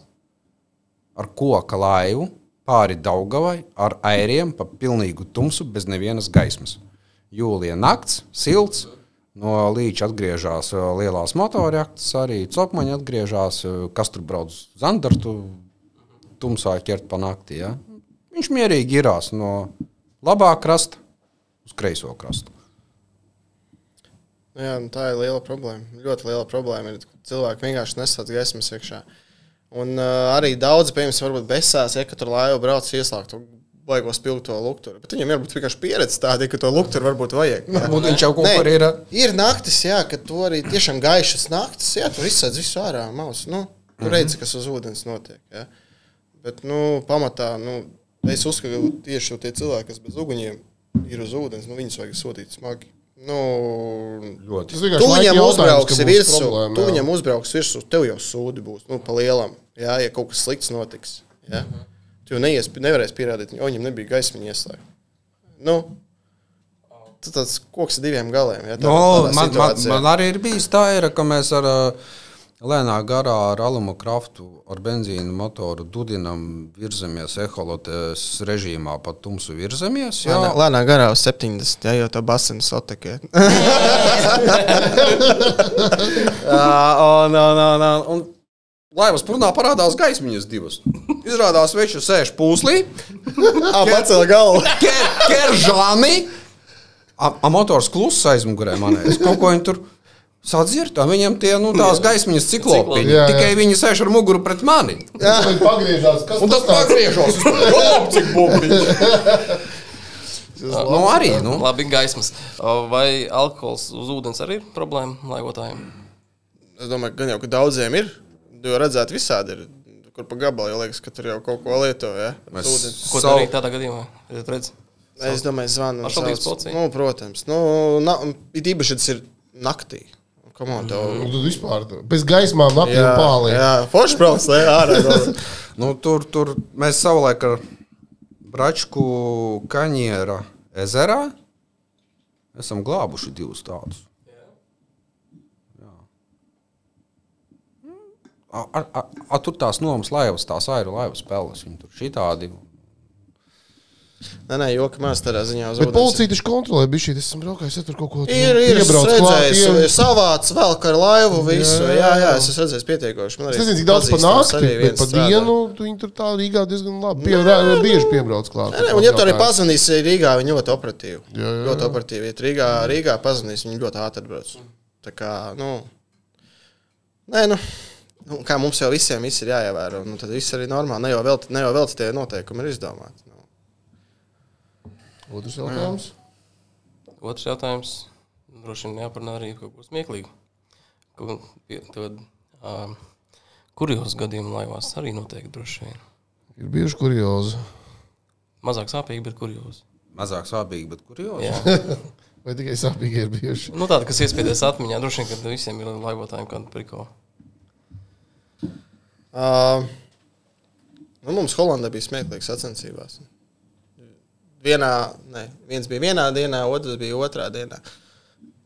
ar koka laivu pāri Daugavai ar airiem pa pilnīgu tumsu bez nevienas gaismas. Jūlija nakts, silts, no līča atgriežas ā, lielās motorjaktas, arī copmaņa atgriežas, ā, kas tur brauc uz Zandartu, tumsā ķert pa naktī. Ja? Viņš mierīgi irās no labā krasta uz kreiso krastu. Jā, nu, tā ir liela problēma. Ļoti liela problēma ir, ka cilvēki vienkārši nesāc gaismas iekšā. Un uh, arī daudzi, piemēram, varbūt besās, ja tur laiva brauc ieslēgt to baigo spilgto lukturu. Bet viņam jābūt vienkārši pieredze tāda, ka to lukturu varbūt vajag. Varbūt viņš jau kaut kur ir. ā, Ir naktis, jā, kad tu arī tiešām gaišas naktis, jā, tur izsēdz visu ārā maus. Nu, tu Mhm. redzi, kas uz ūdens notiek. Jā. Bet, nu, pamatā, nu, es uzskatu, ka tieši tie cilvēki, kas bez uguņiem ir uz ūdens, nu, viņus vajag sodīt smagi. Nu, Ļoti. Tu viņam uzbrauksi virsū, problēma, tu viņam uzbrauksi virsū, tev jau sūdi būs, nu, pa lielam, jā, ja kaut kas slikts notiks. Jā. Tu jau neies, nevarēsi pierādīt, jo viņam nebija gaismiņa ieslēgta. Nu, tas tāds koks ar diviem galiem. Jā, tādā- No, man, man, situācijā. man arī ir bijis tā, ir, ka mēs ar ā, lēnā garā ar alumu kraftu, ar benzīnu motoru dudinam, virzamies eholotes režīmā, pa tumsu virzamies. Jā, Lēnā, lēnā garā uz 70, jā, jau tā basēna sotekē. un, un, un, un, un laivas purnā parādās gaismiņas divas. Izrādās, viņš sēž pūslī, Ā, pacēla galvu. Ker- Keržāni! A, a motors kluss aizmugurē manē. Es kaut ko viņu tur sadzirdēju. Viņam tie, nu, tās gaismiņas ciklopi. Jā, jā. Tikai viņi sēž ar muguru pret mani. Viņš pagriežās. Kas Un tas. Lop, cik bumbiņš. Nu, arī, nu. Labi, gaismas. Vai alkohols uz ūdens arī ir problēma laivotājiem? Es domāju, ka gan jau ka daudziem ir. Jo redzēt, visādi ir. Kur pa gabalu jau liekas, ka tur jau kaut ko lieto. Ja? Mēs- Ūdens. Ko Savu- darīt tādā gadījumā? Jūs redzat, Es domāju, zvanu. Nu, protams. Nu, na, it īpaši tas ir naktī. Come on, tev. Nu, Tad vispār bez gaismām un pālī. jā, forši brauc, lai ārā. Nu, tur, tur mēs savulaik ar Bračku kaņiera ezerā esam glābuši divus tādus. Jā. A, a, a, a, tur tās nomas laivas, tās airu laivas spēles. Viņi tur šitādi. Nē, nē, joka mēs tādā ziņā uz Bet ūdens. policija taču kontrolē, bija šī. Es esmu braukājis, ja tur kaut ko Ir, ir, klāt, redzēju, ie- savāc vēl ar laivu visu. Jā, Jā, jā, es esmu redzējis pietiekoši. Man Es nezinu, cik daudz pa nakti, bet pa dienu tu viņi tur tā Rīgā diezgan labi. Pie, rā- bieži piebrauc klāt. Nē, nē, un, ja tu arī pazvanīs Rīgā, viņi ļoti operatīvi. Jā, jā, jā. Ļoti operatīvi. Ja Rīgā, Rīgā pazvanīs, viņi ļoti ātri atbrauc. Tā kā, nu, nē, nu, nu, kā mums jau visiem viss ir jāievēro, nu, tad viss arī normāli. Ne jau vēl, ne jau vēl tie noteikumi ir izdomāti. Nu. Otrs jautājums. otrs jautājums. Droši vien jāparunā arī kaut ko smieklīgu. Tad, um, kurjos gadījumos laivās arī noteikti droši vien. Ir bijuši kuriozi. Mazāk sāpīgi, bet kurjos. Mazāk sāpīgi, bet kur jau? Jā. Vai tikai sāpīgi ir bijuši? Nu, tāda, kas iespiedies atmiņā, droši vien, ka visiem ir laivotājiem kāda priko. Uh, nu, mums Holandē bija smieklīgs sacensībās. Vienā, ne, viens bija vienā dienā, otrs bija otrā dienā.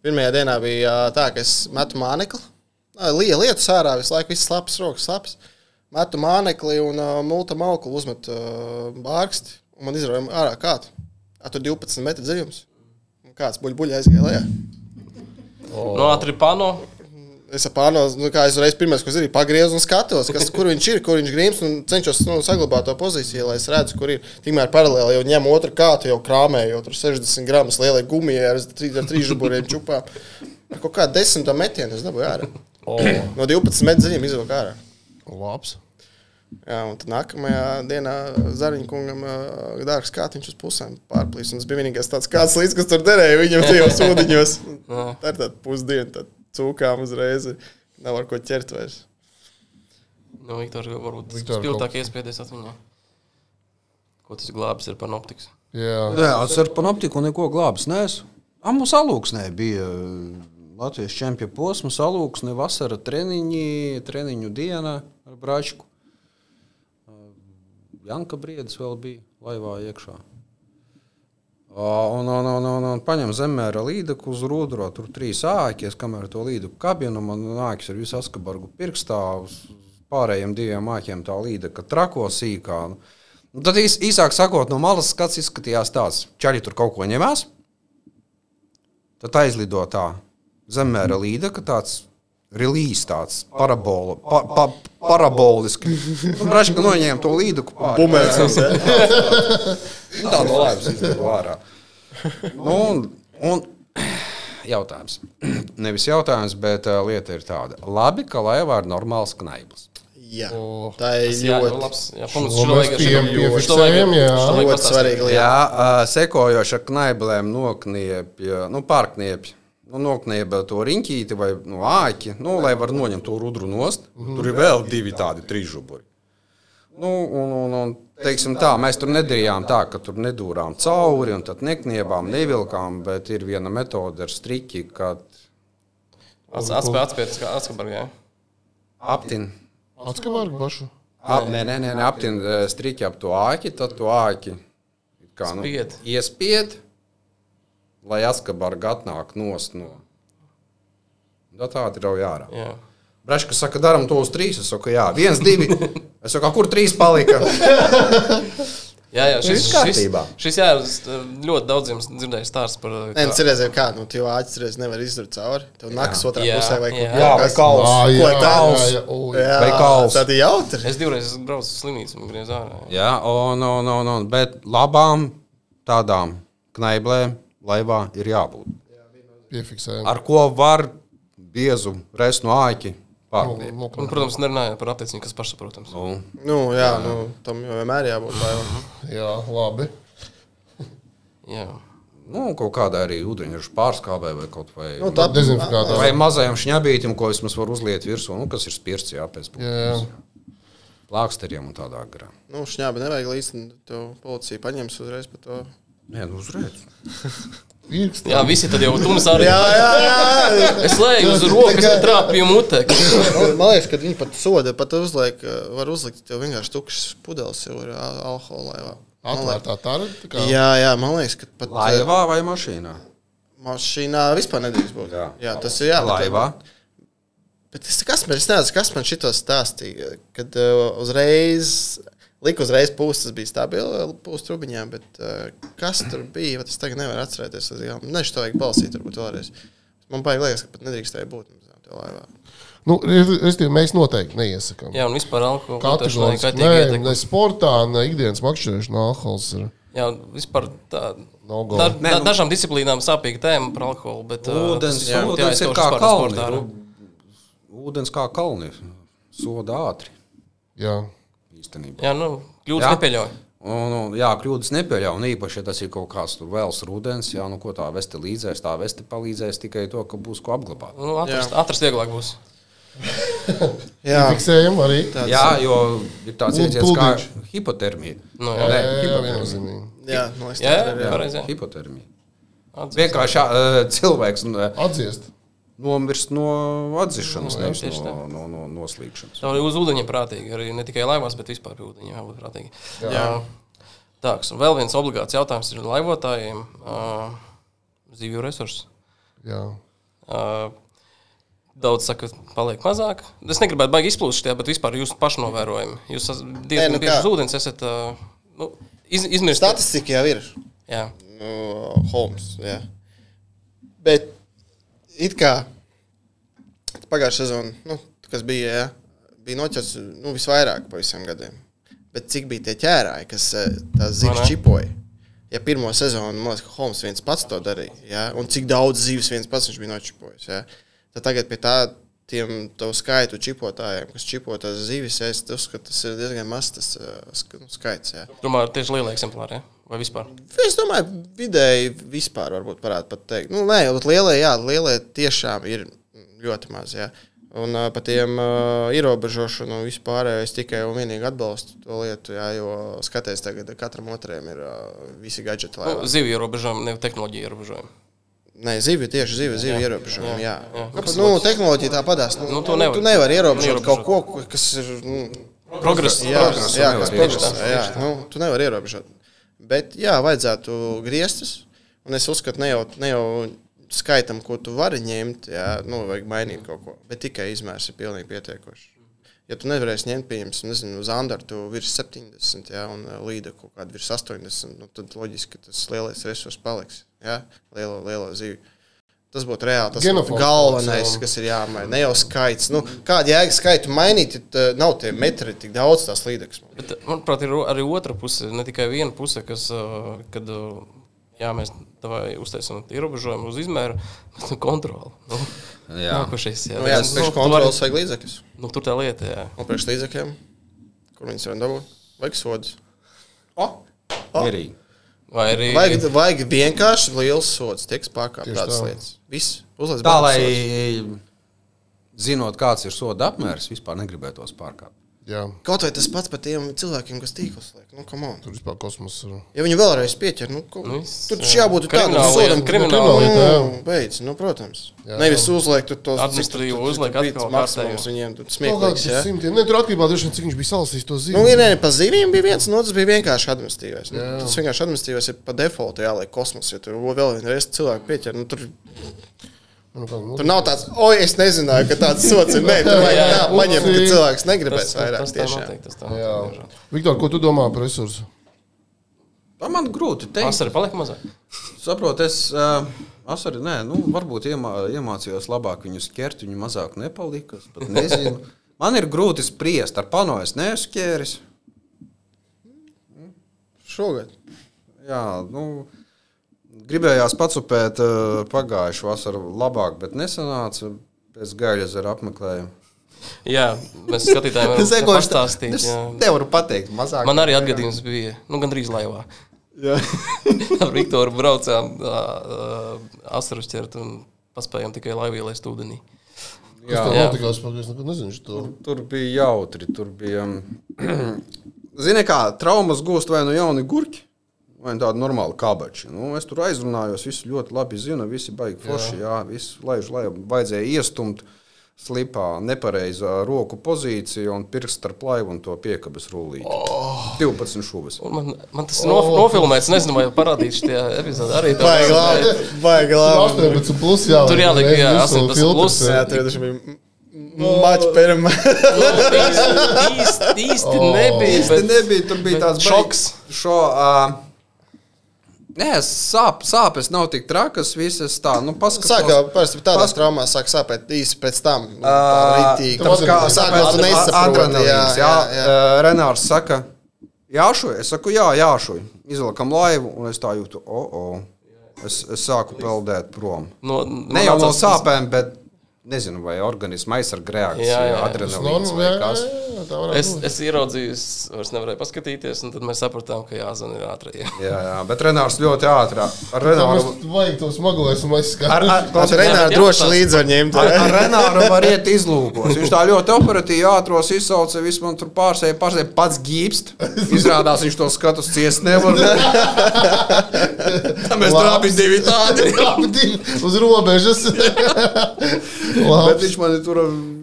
Pirmajā dienā bija tā, ka es metu mānekli. Lija lietu sārā, visu laiku viss slaps, rokas slaps. Metu mānekli un uh, multa malku uzmetu uh, bārksti. Man izrauja ārā kādu. Tur 12 metru dziļums. Kāds buļbuļs aizgāja lejā. No Atripano. Es pārnācu, nu, kā es reiz pirmais, ko darīju, pagriezu un skatos, kas, kur viņš ir, kur viņš gribas, un cenšos nu, saglabāt to pozīciju, lai es redzu, kur ir. Tikmēr paralēli jau ņem otru kātu, jau krāmēju, tur 60 gramus lielie gumijai ar, ar trīs žuburiem čupām. Ar kaut kādu desmito metienu es dabūju ārā. Oh. No 12 metru dziļiem izvilku ārā. Labs. Jā, un tad nākamajā dienā Zariņkungam ā, dārgs kātiņš uz pusēm pārplīs. Un tas bija vienīgais tāds kāds līdz, kas tur derēja viņam tajos ūdeņos. Tā ir tāda pusdiena, tad cūkām uzreiz nav ar ko ķert vairs. Nu, Viktor, varbūt Viktor, spilgtāk iespējas atmiņā. Ko tas glābis ir panoptiks? Jā. Jā, es ar panoptiku neko glābis neesmu. Ah, mums alūksnē bija uh, Latvijas čempionu posms, alūksne, vasara treniņi, treniņu diena ar bračku. Uh, Janka Briedis vēl bija laivā iekšā. Un, un, un, un, un paņem zemēra līdaku uz rudro, tur trīs āķis, kamēr to līdaku kabinu, man āķis ar visu askabargu pirkstā, uz pārējiem diviem āķiem tā līdaka trako sīkā. Nu, Nu, tad īs, īsāk sakot, no malas skats izskatījās tāds, ķaļi tur kaut ko ņemās. Tad aizlido tā zemēra līde, ka tāds relīzs, tāds parabola, pa, pa, paraboliski. Braška noņēma to līdu pāri. Bumēns, Tā no laivas izlido ārā. Nu, un, un jautājums. Nevis jautājums, bet uh, lieta ir tāda. Labi, ka laivā ir normāls knaiblis. Jā, O. tā ir ļoti, šo vajag ļoti svarīga lieta. Jā, sekojoši ar knaiblēm nokniepja, nu, pārkniepja. Nu, nokniepja to riņķīti vai nu, āķi, nu, lai var noņemt to rudru nost. Mm. Tur ir vēl divi tādi trīsžuburi. Nu, un, un, un, teiksim tā, mēs tur nedarījām tā, ka tur nedūrām cauri un tad nekniebām, nevilkām, bet ir viena metode ar striķi, kad atspējas, jā. aptin. Atskavārgu pašu. Ap, nē, nē, nē, aptin eh, striķi ap to āķi, tad to āķi kā, nu, Spied. iespied, lai askabarga atnāk nost no. Da tādi ir jau jārā. jā. Braška saka, darām to uz trīs. Es saku, jā, viens, divi. Es saku, "A kur trīs palika? Jā, jā, šis, Viss kārtībā. šis, šis jā, es, uh, ļoti daudziem dzirdēju stāsts par uh, Nē, nu, kā- cerēsim, kā, nu, tu jau āķis nevar izdarīt cauri. Tev nākas otrā Jā, pusē vai jā. kaut Jā, vai kas kauls. Ā, Ko jā, jā, ui. Jā, Vai kauls. Tad ir jautri. Es divreiz esmu braucis uz slimnīcu un griezu ārā. jā. Jā, un, un, un, un, bet labām tādām knaiblēm laivā ir jābūt. Piefiksējam. Ar ko var biezu restu no āķi pārliekt? Nu, Un, protams, nerunājot par attiecību, kas pašsaprotams. Nu, Nu, jā, nu, tam jau vienmēr jābūt laivam. Jā, labi. Jā. nu, kaut kādā arī ūdeņraža pārskābē vai kaut vai. Nu, tā Dezinfikātā. Vai mazajam šņabītam, ko vismaz var uzliet virsū, nu, kas ir spirts, jā, pēc Jā. plāksteriem un tādā garā. Nu, šņābi nevajag līdz, to policija paņems uzreiz par to. Nē, nu uzreiz. Pirksti. jā, visi tad jau tums arī. Jā, jā, jā. Es lēju uz rokas, bet trāpīju mutē. Man man liekas, ka viņi pat soda, pat uzliek, var uzlikt tev vienkārši tukšs pudeles jau ir al- alkohola laivā. Atvērtā tā kā- Jā, jā, man liekas, ka pat Laivā vai mašīnā? mašīnā vispār nedrīkst būt. Jā. jā tas ir jā. Laivā. Bet es, kas, man, es nezinu, kas man šito stāstīja. Kad uh, uzreiz, lika uzreiz pūst, tas bija stabili pūst trubiņā, bet uh, kas tur bija, es tagad nevaru atcerēties. Nešu to vajag balsīt, varbūt vēlreiz. Man baigi liekas, ka pat nedrīkstēja būt tajā laivā. Nu, respektīvi, mēs noteikti neiesakām. Jā, un vispār alkohola Kategoriski. Nē, kaitīga ne sportā, ne ikdienas makšķerēšanā alkohols ir. Jā, vispār tā. No. Da, da, nu- dažām disciplīnām sāpīga tēma par alkoholu, bet uh, Ūdens, tas jā, ūdens ir jāizskauž kā kalni. sportā, Ūdens kā kalni. Soda ātri Jā. Īstenībā. Jā, nu, kļūdas Jā. nepieļauj. Un, un, jā, kļūdas nepieļauj. Un īpaši, ja tas ir kaut kāds tur vēls rudens, jā, nu, ko tā veste līdzēs, tā veste palīdzēs tikai to, ka būs ko apglabāt. Nu, atrast, atrast vieglāk būs. Jā, Fiksējam arī. Jā, jo ir tāds Un jēdziens kā hipotermija. Nu, Jā, jā, jā, jā, viennozīmīgi. jā, liekas, jā, ir. jā, Jā. pareizi. jā. Hipotermija. Atzīst. Vienkārši uh, cilvēks uh, Atdziest. Nomirst no atzīšanas, nevis tieši no, no, no noslīkšanas. Tā arī uz ūdeņiem prātīgi. Arī ne tikai laivās, bet vispār pie ūdeņiem jābūt prātīgi. Jā. Tā, un vēl viens obligāts jautājums ir laivotājiem. Uh, zivju resursi. Jā. Uh, daudz saka, paliek mazāk. Es negribētu baigi izplūst šajā, bet vispār jūs pašnovērojami. Jūs diezgan nu bieži kā? uz ūdens esat uh, nu, iz, izmirst. Statistika jau ir. Jā. Nu, Holmes. Jā. Bet it kā pagājušā sezona, nu, kas bija, jā, bija noķerts nu, visvairāk pa visiem gadiem. Bet cik bija tie ķērāji, kas eh, tās zivis čipoja? Ja pirmo sezonu, man liekas, ka Holmes viens pats to darīja, jā, un cik daudz zivis viens pats viņš bija nočipojis, jā. Tad tagad pie tā tiem skaitu čipotājiem, kas čipo tās zivis, es uzskatu, tas ir diezgan mazs tas eh, nu, skaits, jā. Domāju, tieši liela eksemplāra. Ja? Vai vispār? Es domāju, vidēji vispār varbūt varētu pat teikt. Nu, nē, bet lielie, jā, lielie tiešām ir ļoti maz. Jā. Un uh, par tiem uh, ierobežošanu vispār es tikai un vienīgi atbalstu to lietu, jā, jo skaties, tagad katram otram ir uh, visi gadgeti. Nu, zivju ierobežojumi, ne tehnoloģiju ierobežojumi. Nē, zivju tieši zivju, zivju ierobežojumi. Jā, jā. jā. Kāpēc? Nu, tehnoloģija tā padās. Nu, Nu, to nevar. Tu nevari ierobežot Neierobežot. kaut ko, kas ir. Nu, Progress. Jā, Progresu jā, kas ierobežot. progresē. Jā, nu, tu nevari ierobežot. Bet, jā, vajadzētu griezties. Un es uzskatu, ne jau, ne jau skaitam, ko tu vari ņemt, jā, nu, vajag mainīt kaut ko. Bet tikai izmērs ir pilnīgi pietiekošs. Ja tu nevarēsi ņemt, pieņemsim, nezinu, uz Andartu virs 70, jā, un eh, līda kaut kāda virs 80, nu, tad loģiski tas lielais resurs paliks. Jā, lielo, lielo zivju. Tas būtu reāli tas Genofons galvenais, kas ir jāmaina. Ne jau skaits. Nu, kāda jēga skaitu mainīt, ja tā- nav tie metri tik daudz tās līdzekļus. Bet, manuprāt, ir arī otra puse, ne tikai viena puse, kas, kad jā, mēs uztaisām ierobežojumu uz izmēru, bet nu, kontroli. Nu, Jā. Nākošais, jā, Nu, jā, Tas, tu kontrolas vari- vajag līdzekļus. Nu, tur tā lieta, jā. Un priekš līdzekļiem, kur viņus var dabūt, vajag sodus. Mierīgi. Vai arī Vajag, vajag vienkārši liels sods, tiek pārkāptas Tieši tādas tā. lietas. Viss, uzliek Tā, lai zinot, kāds ir soda apmērs, vispār negribētos pārkāpt. Jā. Kaut vai tas pats par tiem cilvēkiem, kas tīklos liek. Nu, come on. Tur vispār kosmos ir. Ja viņi vēlreiz pieķer, nu, ko, Nu, nu, viss, tur jā. jābūt tādam sodam, lieta, krimināla nu, beidz, nu, protams. Jā, Nevis jā. uzliek tur tos Administratīvo uzliek atkal kārtējo. viņiem tur smieklīgs. jā. simtiem. Ne, tur atkarībā no tā, cik viņš bija salasījis to zīmi. Nu, ne, pa zivīm bija viens, no otrs bija vienkārši administratīvais. Nu, tas vienkārši administratīvais ir pa defaultu jāliek kosmos. Ja tur vēl vienreiz cilvēku pieķer, nu, tur, Nu, nu, tur nav tāds, oi, es nezināju, ka tāds sots ir. Nē, tur vajag tā paņemt, ka cilvēks negribēs tas, vairāk. tas tā tiešām. noteikti. Tas tā Jā. noteikti. Viktor, ko tu domā par resursu? Man grūti teikt. Vasarā palika mazāk. Saprotu, es uh, arī nē, nu, varbūt iemā, iemācījos labāk viņus ķert, viņu mazāk nepalika. Man ir grūti spriest, ar pano es neesmu ķēris. Šogad. Jā, nu, gribējās pacupēt uh, pagājušā vasarā labāk, bet nesanāca. Pēc gaļas zara apmeklējuma. Jā, mēs skatītājiem Es varam sekošu pastāstīt. Es jā. nevaru pateikt, mazāk. Man arī atgadījums bija, nu, gandrīz laivā. Jā. Ar Viktoru braucām asaru ķert un paspējām tikai laivu ielaist ūdenī. Kas tev Jā. notikās? Es nekad nezinu to. Tur bija jautri. Tur bija. Zini, kā traumas gūst vai nu jauni gurķi, vai tādi normāli kabači. Nu, es tur aizrunājos, visi ļoti labi zina, visi baigi forši. Jā, visi laiž lejā. Vajadzēja iestumt slipā nepareizā roku pozīcija un pirksts starp laivu un to piekabes rullīti. Oh. 12 šūvis. Un man, man tas ir oh. nofilmēts, nezinu, vai parādīšu šajā epizodē. Arī tā Baigi labi. Baigi labi. 18 plus jā. Tur jāliek, jā, visu 18 filtrs, plus. jā. Jā, tur bija mačs pirmā. īsti, īsti nebija. Īsti Bet, nebija, tur bija tāds šoks. Šo, uh, nē, sāp, sāpes nav tik trakas, visas tā, nu. Sākā parasti tādās Pas- traumās sāk sāpēt īsi pēc tam. Nu, tā Rītīgi. Tāpēc kā tu nesaproti. Jā, jā, jā, jā. Renārs saka, jāšuj, es saku, jā, jāšuj. Izvelkam laivu, un es tā jūtu, o, o. Es, es sāku peldēt prom. no, Ne jau no sāpēm, bet nezinu, vai organisma aizsarga reakcija, Jā, jā. Tas adrenalīns normāli, vai jā, kas. jā, jā, tā varētu Es, es ieraudzīju, es vairs nevarēju paskatīties, un tad mēs sapratām, ka jāzvan ir ātrie. Jā, jā, bet Renārs ļoti ātrā. Ar Renāru, vajag tos smagulēs un ar, jā, droši līdzi var ņemt. ar, ar Renāru var iet izlūkos. Viņš tā ļoti operatīvi ātros izsauca, visu man tur pārsēja, pārsēja pats gīpst. Izrādās, viņš to skatus ciest nevar. Tā mēs tur abi divi tādi. Uz robežas. Bet viņš man tur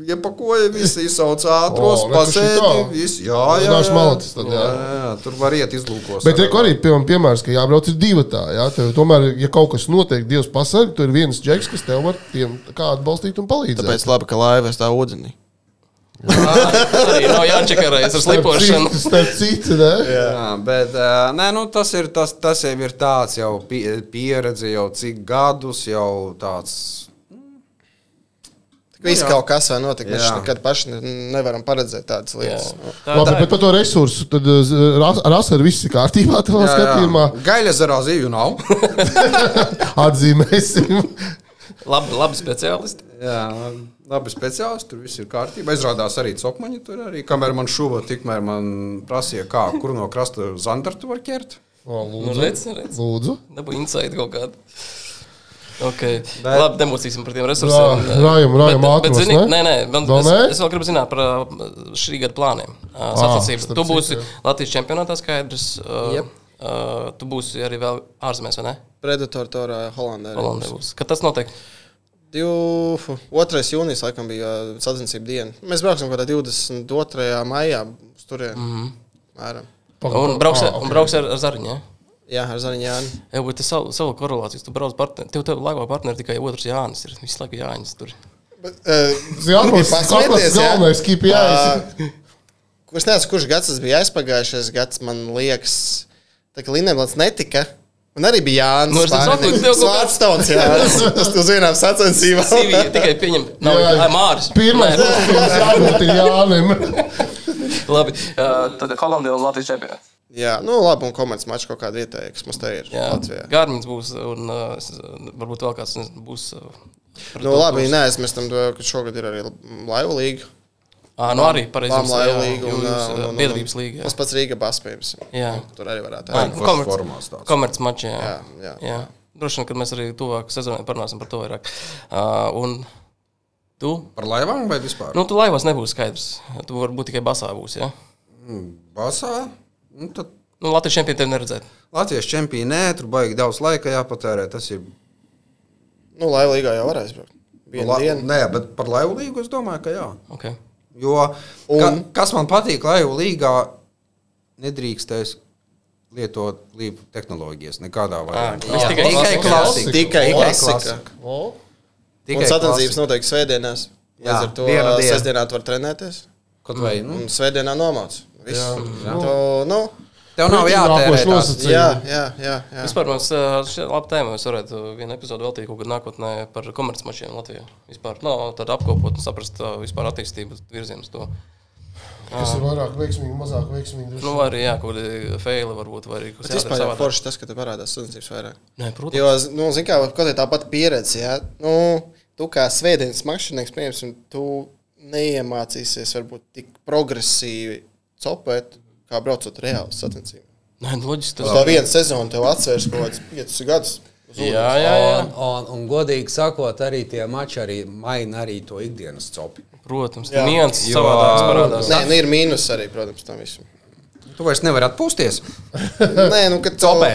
iepakoja, visi izsauca ātros, reku pasēdi. jā, jā, jā. malacis tad, jā. jā, jā. Tur var iet izlūkos. Bet reku arī piemēram, piemērs, ka jābrauc ir divi tā. Jā, tev, tomēr, ja kaut kas notiek, Dievs pasarg, tur ir viens džeks, kas tev var tiem kā atbalstīt un palīdzēt. Tāpēc labi, ka laiva stāv ūdenī. Arī nav jāčakarējas ar slipošanu. Starp citu, ne? Jā, bet uh, nē, nu, tas, ir, tas, tas jau ir tāds jau pie- pieredze, jau cik gadus, jau tāds. Viss jā. kaut kas vēl notika. Mēs Jā. nekad paši ne- nevaram paredzēt tādas lietas. Tā, Labi, tā, bet par to resursu, tad ar asaru viss ir kārtībā tavā skatījumā. Gaļa zarā zivju nav. Atzīmēsim. labi, labi speciālisti. Jā, labi speciālisti, tur viss ir kārtībā. Izrādās arī cokmaņi tur arī. Kamēr man šuva, tikmēr man prasīja, kā, kur no krasta zandartu var ķert. O, Nu, lūdzu. redz, redz. lūdzu. Dabū insight kaut kādu. Okay. Bet, Labi, nemocīsim par tiem resursiem. Rā- rājam- rājam Bet- ātrumos, bet, zini, ne? Nē, nē, man, Vēl es, es vēl gribu zināt par uh, šī gada plāniem. Uh, Sacensības. starp Tu būsi jā. Latvijas čempionātā skaidrs. Uh, Jep. uh, tu būsi arī vēl ārzemēs, vai ne? Predator torā Holandē. Holandē būs. Kad tas notiek? 2. jūnijas laikam bija uh, sacensību diena. Mēs brauksim kaut kādā 22. maijā uz turieni. Mm -hmm. Un brauks, Ah, ah, un brauks ar, ar Zariņu. Ja? Jā, ar Zariņu Jāni. Jā, bet tas savu, savu korelāciju. Tu brauc partneri. Tev, tev laivā partneri tikai otrs Jānis. Ir visu laiku Jānis tur. Jānis, Pasmieties, jā? galvenais KPI. Ā, Es nezinu, kurš gads tas bija aizpagājušais gads. Man liekas, tā kā Linemlats netika. Un arī bija Jānis. Nu, es tev saku, tev kaut kāds- Svārstons, jā. Tas uz vienām sacensībām. Sīvija tikai pieņem. Nav Jā, Māris. Pirmais, kas jābūt ir Jānim. Labi. Uh, tad Holandē un Latvijas čempionāts. Jā, nu labi, un komerces mačs kaut kāda vietēja, kas mums te ir Jā, Latvijā. Gārmins būs, un uh, uh, varbūt vēl kāds nezinu, būs. Uh, Nu, to labi, būs. neaizmirstam, to, ka šogad ir arī laivu līga. Ā, nu arī pareizi. Jā, līga un, jūs, un, uh, un, un, biedrības līga. Tas pats Rīga baspējums. Jā. Tur arī varētu Ā, būt. nu, komerc- formās tāds. Komerces mačs, jā. Jā, jā. jā. Droši vien, kad mēs arī tuvāk sezonai parunāsim par to vairāk. Uh, un tu? Par laivām vai vispār? Nu, tu laivās nebūs skaidrs. Tu varbūt tikai basā būsi, jā? Basā. Nu, tad Nu, Latvijas čempionu tev neredzēt. Latvijas čempioni nē, tur baigi daudz laika jāpatērē. Tas ir. Nu, laivu līgā jau varēs braukt. La, nē, bet par laivu līgu es domāju, ka jā. Okay. Jo, ka, kas man patīk, laivu līgā nedrīkstēs lietot līvu tehnoloģijas nekādā veidā. tas tikai klasika. klasika. Tikai klasika. klasika. O, Un Tikai sacensības klasika. notiek svētdienās. Jā, ar to sestdienā tu vari trenēties. Kaut vai, nu, Un svētdienā nomāc. Viss. Jā. Nu, Tev nav tās. nosacījums. Jā, jā, jā. jā. Vispār mums ir labi tēma. Mēs varētu vienu epizodu veltīt kaut kad nākotnē par komercmačiem Latvijā. Vispār nav no, tāda apkopot un saprast uh, vispār attīstības virzienu uz to. Kas ir vairāk veiksmīgi, mazāk veiksmīgi. Nu, arī jā, kaut kādi faili varbūt, vai arī kas vispār jau forši tas, ka te parādās sacensības vairāk. Nē, protams. Jo, nu, zini, kā kaut kā tā pati pieredze, ja nu, tu kā svētdienas makšķernieks, piemēram, tu neiemācīsies varbūt tik progresīvi copēt, kā braucot reāli sacensībām. Nē, nu, loģiski tas tā viena sezona tev atceras kaut kādus piecus gadus. Jā, jā, jā. Un, un, un godīgi sakot, arī tie mači arī maina arī to ikdienas copi. Protams, tas nianses savādāks parādās. Nē, nu, ir mīnus arī, protams, tam visam. Tu vairs nevari atpūsties. Nē, nu, kad Copē.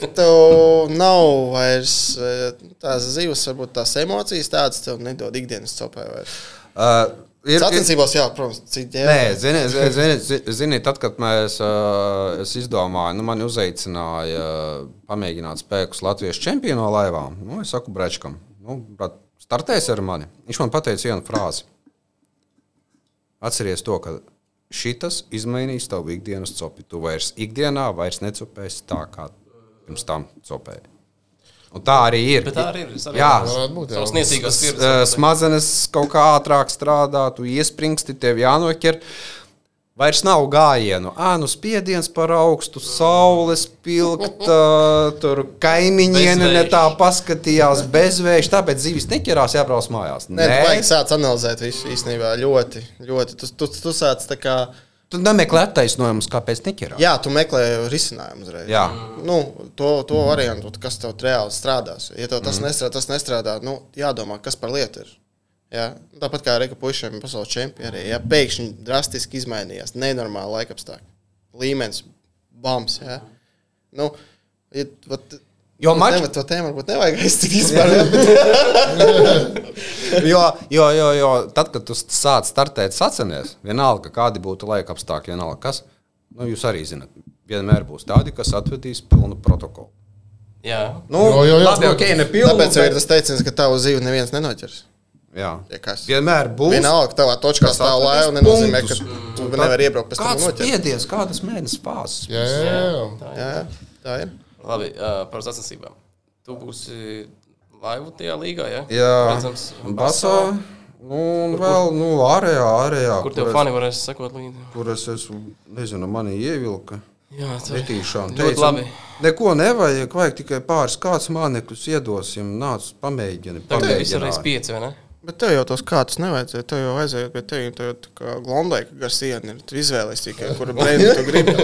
kad tev nav vairs eh, tās zivs, varbūt tās emocijas tādas, tev nedod ikdienas copē. Vairs. Uh, ir, Sacensībās, jā, protams, cik Nē, zini, zini, zini, zini, tad, kad mēs, es izdomāju, nu, mani uzaicināja pamēģināt spēkus Latvijas čempionu laivā, nu, es saku Brečkam, nu, brat, startēs ar mani. Viņš man pateica vienu frāzi. Atceries to, ka šitas izmainīs tavu ikdienas copi. Tu vairs ikdienā vairs necopēsi tā, kā pirms tam copēji. Un tā arī ir. Bet tā arī ir. Jā. esmu Varētu būt, jā. Savas niecīgās S- pieredzes. eh, Smadzenes kaut kā ātrāk strādā, tu iespringsti, tev jānoķer. Vairs nav gājienu. Ā, nu spiediens par augstu, saule spilgta, tur kaimiņiene ne tā paskatījās, bezvējš, tāpēc zivis neķerās jābrauc mājās. Nē, tu vajag sākt analizēt visu īstenībā ļoti, ļoti. Tu, tu, tu sāc tā kā, tu nemeklē attaisnojumus, kāpēc neķerās. jā, tu meklē risinājumu uzreiz. Jā. Nu, to, to variantu, kas tev reāli strādās. Ja tev tas mm. nestrādā, tas nestrādā, nu, jādomā, kas par lietu ir. Ja? Tāpat kā Reika puišiem pasaules čempioni, ja pēkšņi drastiski izmainījās, nenormāli laikapstākļi, līmenis, bams. Ja? Nu, ja, vat, Jo mač- Nevar, to tēmu varbūt nevajag bet, Jo, jo, jo, jo tad, kad tu sāc startēt sacensties, vienalga, kādi būtu laika apstākļi, vienalga kas, nu, jūs arī zinat, vienmēr būs tādi, kas atvedīs pilnu protokolu. Jā. Nu, Jo, jo, jo, labi, ok, protams. ne pilnu. tāpēc jau ir bet- tas teiciens, ka tavu zīvi neviens nenoķers. Jā, Ja kas? vienmēr būs. Vienalga, ka tavā točkā stāv lēva, nenozīmē, ka tu nevari iebraukt pēc tam Kāds spiediens, kādas mēnesis fāzes? Jā, jā, jā. Jā, jā, tā ir. Labi, uh, par sacensībām. Tu būsi laivu tajā līgā, ja? Jā, Redzams, Basā. Nu, un vēl, nu, ārējā, ārējā. Kur tev es- fani varēs sekot līdzi? Kur es esmu, nezinu, mani ievilka. Jā, tas Netīšām. Ļoti labi. Neko nevajag, vajag tikai pāris kāds mānekļus iedosim, nāc, pamēģini. Tagad viss ir pamēģināji. reiz pieci, vai ne? Bet tev jau tos kātus nevajadzēja. Tev jau vajadzēja, bet tev jau tā kā ka gar sienu ir. Tu izvēlies tikai, kuru brīdi tu gribi.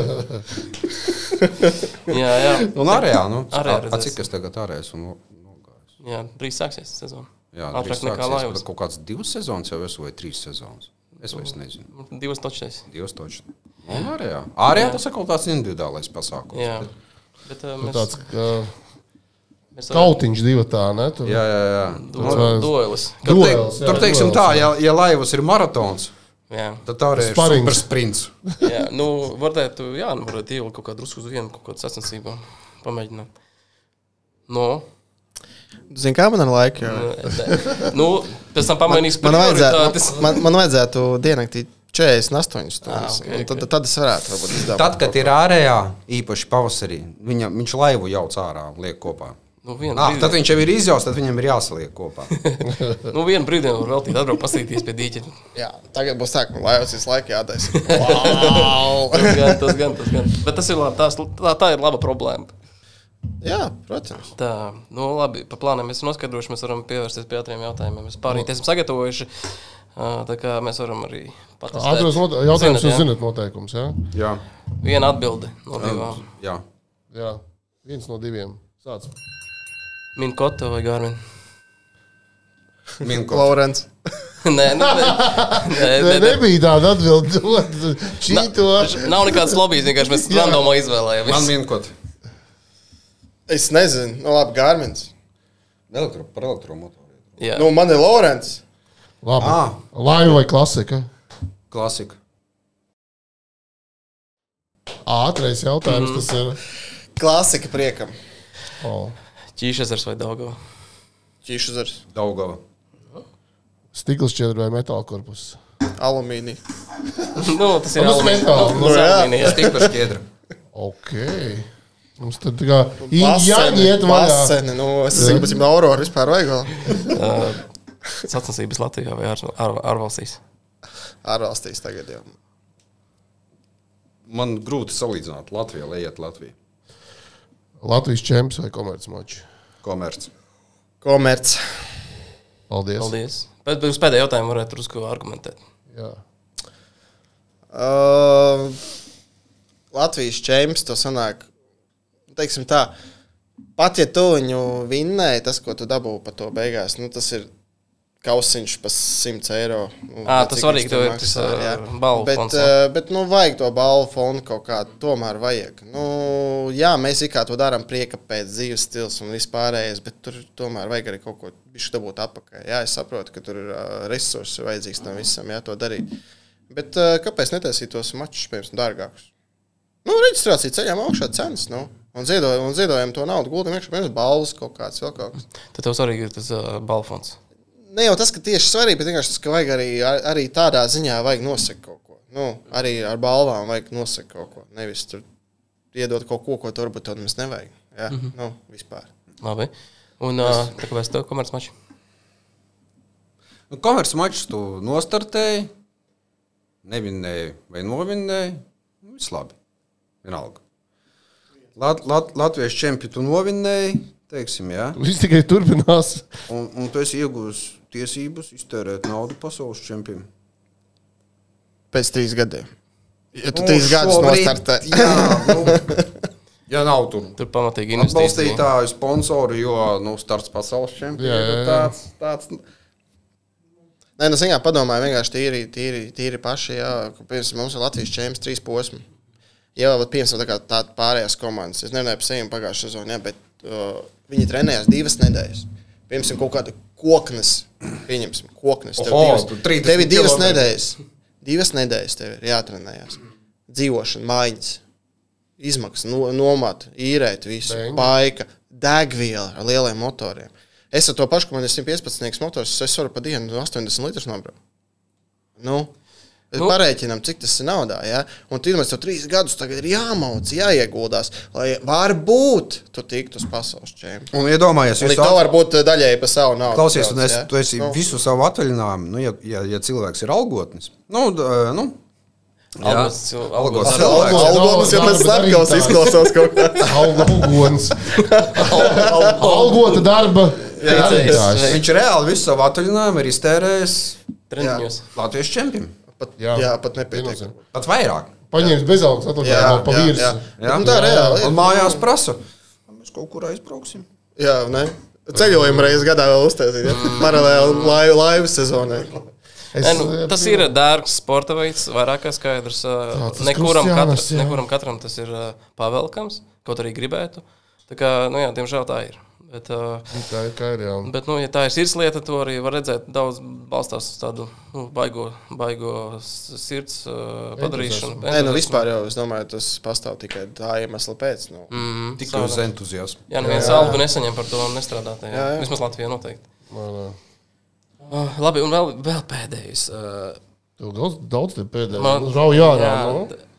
Jā, jā. Un nu, Ārējā a- a, redzēs. cik es tagad ārējais un nogājis? jā drīz sāksies sezona. Jā, Ātrāk drīz nekā bet Kaut kāds divas sezonas jau esmu vai trīs sezonas. Es vairs nezinu. Divas točs. Divas točs. Un ārējā. Ārējā tas ir kaut kāds individuālais pasākums. Jā. Bet uh, Nu, mēs, Tāds mēs kautiņš divi tā, ne? Tur. Jā, jā, jā. Duelis. Tur, jā, tur teiksim duels, tā, ja, ja laivas ir maratons, Jā. tad tā arī ir Sparings. supersprints. jā. Nu, varētu, jā, nu, varētu ielikt kaut kādu drusku uz vienu, kaut kādu sacensību. Pamēģināt. No, Zini, kā man ar laiku? Jau? nu, pēc tam pamainīs Man, vajadzētu, prioritātes. man, man vajadzētu diennaktī 48 stundas. Ah, ok, okay, tad, tad es varētu varbūt izdomāt. Tad, kad ir ārējā, īpaši pavasarī, viņa, viņš laivu jauc ārā un liek kopā. Nu, Ah, tad viņš jau ir izjauts, tad viņam ir jāsaliek kopā. Nu, vienu brīdi var veltīt, atbraukt, paskatīties pie dīķa. Jā, tagad būs tā, ka man laivas visu laiku jādaisa. Wow! Tas gan, tas gan, tas gan. Bet tas ir labi, tās, tā, tā ir laba problēma. Jā, protams. Tā, nu labi, pa plāniem mēs esam noskaidrojuši, mēs varam pievērsties pie ātriem jautājumiem. Mēs pārīt esam sagatavojuši, tā kā mēs varam arī not- jautājums, Zinat, jūs zinat noteikums, jā? Jā, Viena atbilde no divām. jā. Jā, viens no diviem. Sāc. Min koto vai garmin? Minko. Laurents. nē, nu, nē, nē, Nē, nē, nē. nebija tāda atbilde. Šito. Nav nekāds lobbyis, vienkārši mēs randomā Man izvēlējāmies. minkot. Es nezinu, nu labi, Gārmins. Elektro, par elektromotoru. Jā, Nu, man ir Laurents. Labi. Ah. Laiva vai klasika? Klasika. Ātrais jautājums Mhm. tas ir. Klasika priekam. Oh. Ķīšas vai daudzā. Ķīšu zars. Daugava. Stikls šķiedra vai metāla korpus? Alumīnija. nu, tas ir Nu, metāli. Nu, Nu, tas jā. Stikla šķiedra. Ok. Mums tad tā kā jāiet vaļā. Nu, es zinu, bet viņam Aurora vispār vajag vēl. Sacensības Latvijā vai ār- ār- ārvalstīs? Ārvalstīs tagad jau. Man grūti salīdzināt Latviju, lejiet Latviju. Latvijas čempions vai komercmačs. Komerc. Komerc. Paldies. Paldies. Bet uz pēdējo jautājumu varētu drusku argumentēt. Jā. Uh, Latvijas čempions to sanāk. Teiksim tā, pat ja tu viņu vinnēji, tas, ko tu dabūji par to beigās, nu, tas ir kausiņš par 100 eiro. Vai tas tur ir tas, balvu bet, fonds, uh, bet, nu, vajag to balvu fondu kaut kādu, tomēr vajag. Nu, jā, mēs kā to darām prieka pēc dzīves stils un vispārējais, bet tur tomēr vajag arī kaut ko bišķi dabūt atpakaļ. Jā, es saprotu, ka tur ir uh, resursi vajadzīgs tam visam, jā, to darīt. Bet uh, kāpēc netaisīt tos mačus, piemēram, dārgākus? Nu, reģistrācija ceļām augšā cenas, nu. Un ziedojam, un ziedojam to naudu, guldam iekšā, piemēram, balvas kaut kāds, vēl kaut kas. Tad tev svarīgi ir tas uh, balfons. Ne jau tas, ka tieši svarīgi, bet vienkārši tas, ka vajag arī, ar- arī tādā ziņā vajag nosakt kaut ko. Nu, arī ar balvām vajag nosakt kaut ko. Nevis tur iedot kaut ko, ko tu varbūt nemaz nevajag. Jā, mm -hmm. nu, vispār. Labi. Un uh, tā kā mēs tev komercmaču. Nu, Komerc mačs tu nostartēji, nevinēji vai novinēji. Nu, viss labi. Vienalga. Lat, lat, Latvijas čempionu tu novinēji, teiksim, jā. Viss tikai turpinās. Un, un tu esi iegūmis tiesības iztērēt naudu pasaules čempionam. Pēc trīs gadiem. Ja tu Nu, trīs gadus nostartē. Jā, nu, ja nav tur Tur pamatīgi investīcija. atbalstītāju, sponsoru, jo nu, starts pasaules čempionam ir tāds. tāds Nē, nu, ziņā padomāju, vienkārši tīri, tīri, tīri paši. Jā, ka, piemēram, mums ir Latvijas čempions trīs posmi. Jā, vēl piemēram, tā kā tāda pārējās komandas. Es nerunāju par sevi pagājušā sezonā, bet uh, viņi trenējās divas nedēļas. Piemēram, kaut kāda koknes, pieņemsim, koknes. Tev Oho, divas, tu 30 tev ir divas nedēļas. Divas nedēļas tev ir jātrenējās. Dzīvošana, maiņas, izmaksas, no, nomata, īrēt visu, Beņģi. baika, degviela ar lieliem motoriem. Es ar to pašu, ka man ir 115 motors, es varu pa dienu 80 litrus nobraukt. Nu, Nu. Parēķinām, cik tas ir naudā. Ja? Un tur mēs jau trīs gadus tagad ir jāmauc, jāieguldās, lai varbūt tu tiktu uz pasaules čempionu. Un iedomājies, visu to at- var būt daļēji pa savu naudu. Klausies, un es, ja? tu esi nu. visu savu atvaļinājumu, nu, ja, ja, ja cilvēks ir algotnis. Nu, d- nu, jā, algos cilvēks. cilvēks. Algonis jau pēc slepkavas izklausās kaut kā. Alga algons. Algota darba. darītājs. Viņš reāli visu savu atvaļinājumu ir iztērējis Treniņos. Latvijas čempionam. Pat, Jā. jā. jā, pat nepietiek. Pat vairāk. Paņēmis bezalgas Jā, atvaļinājumu pa jā, jā. virsmu. Jā, Nu, tā ir reāli. Un mājās prasa. Mēs kaut kur aizbrauksim. Jā, ne? Ceļojumu reizes gadā vēl uztaisīt. Ja? Paralēli laivu, laivu sezonai. Es, Nē, nu, eh, tas ir dārgs sporta veids, vairāk kā skaidrs. ā, tas Nekuram, katra, jā. nekuram katram tas ir ā, pavelkams, kaut arī gribētu. Tā kā, nu jā, diemžēl tā ir. Bet, ā, Tā ir kā ir. Jā. bet nu, ja tā ir sirds lieta, to arī var redzēt. Daudz balstās uz tādu nu, baigo, baigo sirds ā, padarīšanu. Nē, nu vispār jau es domāju, tas pastāv tikai tā iemesla pēc. Nu. Mm, Tikai uz entuziasmu. Jā, neviens algu nesaņem par to un nestrādā. tajā. Jā, jā. Vismaz Latvijā noteikti. Nē, nē. Uh, labi, un vēl, vēl pēdējais. Uh, Tev daudz, daudz te pēdējā. Man- Rauj ārā. jā, nu.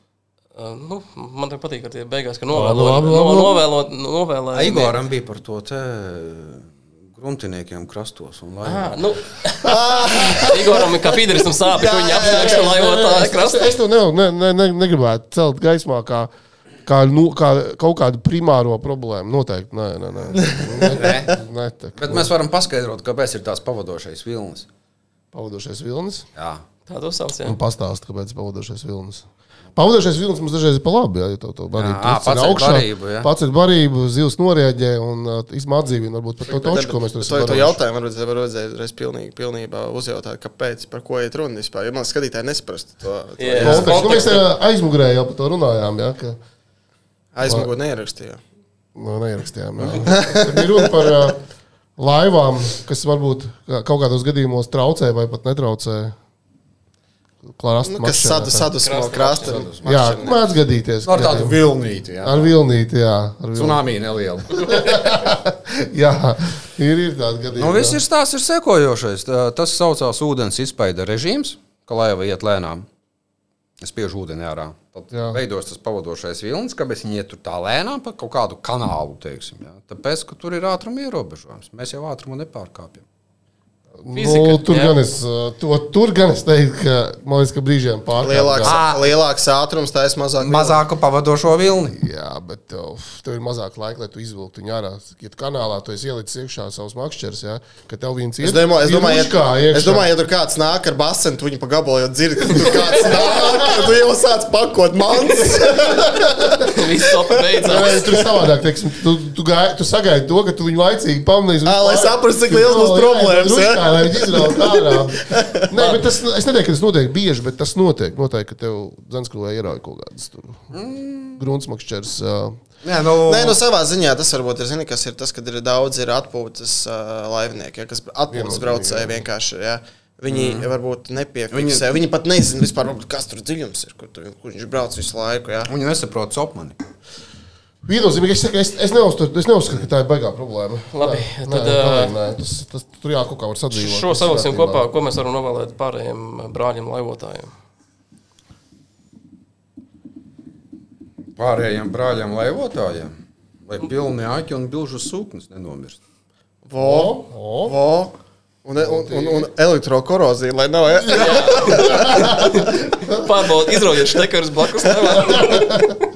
Nu, man te patīk, ka tie beigās, ka Labi, novēlot, labi, labi. novēlot, novēlēt. Igoram bija par to te gruntiniekiem krastos. un laivām. Ah, nu, Igoram ir kā fīderistam sāpes, ka viņi apstākļus to laivotāju Es, krastā. es to ne, ne, ne, ne, negribētu celt gaismā kā, kā, nu, kā kaut kādu primāro problēmu. Noteikti. Nē, nē, nē. nē, nē tā, Bet mēs varam paskaidrot, kāpēc ir tās pavadošais vilnis. Pavadošais vilnis. Jā. Tā to sauc. Un pastāst, kāpēc ir pavadošais vilnis. Pavadošais vilnis mums dažreiz ir pa labi. Jā, ja tev to barību Jā, paceļ augšā, barību, jā. Pats ir barību, zivs norēģē un uh, izmā atdzīvina varbūt par to toču, ko mēs tur To, esam to jautājumu varbūt var vajadzēja reiz pilnīgi, pilnībā uzjautāt, kāpēc, par ko iet runa vispār. Jo man skatītāji nesaprastu to. to Jā. Konteksts. Nu, mēs uh, aizmugurē jau par to runājām. Jā, ka, Aizmugot neierakstīju. Nu, neierakstījām. jā. Bija runa par uh, laivām, kas varbūt kā- kaut kādos gadījumos traucē vai pat netraucē. Klāsts Nu, kas sad, sadusmo krasta. Jā, mēdz gadīties. Ar tādu vilnīti. Jā. Ar vilnīti, jā. Ar vilnīti. Tsunami neliela. Jā, ir, ir tāda gadījuma. Nu, viss ir stāsts ir sekojošais. Tas saucās ūdens izpaida režīms, ka laiva iet lēnām. Es spiežu ūdeni ārā. Tad Jā. veidos tas pavadošais vilnis, kāpēc viņi iet tur tā lēnām pa kaut kādu kanālu. Teiksim, jā. Tāpēc, ka tur ir ātruma ierobežojums. Mēs jau ātrumu nepārkāpjam. Fizika, nu, tur, jā. gan es, uh, to, tur gan es teiktu, ka man liekas, ka brīžiem Lielāks, pārkāpj. lielāks ātrums, tā ir mazāk. Mazāku pavadošo vilni. Jā, bet tev, tev ir mazāk laika, lai tu izvilktu viņu ārā. Ja tu kanālā tu esi ielicis iekšā savus makšķerus, ja, ka tev viens Es domāju, es ir domāju, ja, iekšā. es domāju, ja tur kāds nāk ar basenu, tu viņu pa gabalu jau dzirdi, ka tur kāds nāk, ka tu jau sāc pakot mans. Viss beidzās. Tur ir savādāk. Teiksim, tu, tu, gai, tu sagaidi to, ka tu viņu laicīgi pamanīsi. Ā, lai saprastu, cik liels būs problēmas, ja? Jā, lai viņi izrautu ārā. Nē, bet tas, es neteiktu, ka tas notiek bieži, bet tas notiek. Noteikti, ka tev Zanskrūvē ierauj kaut kādas tur gruntsmakšķers. Nē, nu, Nē, nu savā ziņā tas varbūt ir, zini, kas ir tas, kad ir daudz ir atpūtas uh, laivnieki, ja, kas atpūtas braucēji jā. vienkārši. Ja. Viņi mm. varbūt nepiefiksē. Viņi, viņi pat nezina, vispār, kas tur dziļums ir, kur, tu, kur viņš brauc visu laiku. Ja. Viņi nesaprot sopmani. Viennozīmīgi, es, es, es, neuzskatu, es neuzskatu, ka tā ir baigā problēma. Labi, nē, tad, nē, ā, nē, tas, tas, tur jā, kaut kā var sadzīvot. Šo savilksim kopā, ko mēs varam novēlēt pārējiem brāļiem, laivotājiem. Pārējiem brāļiem, laivotājiem, lai pilni aķi un bilžu sūknis nenomirst. Vo, vo. Un, un, un, un elektrokorozija, lai nav. Pārbaudīt, izraujiet štekarus blakus. nevar.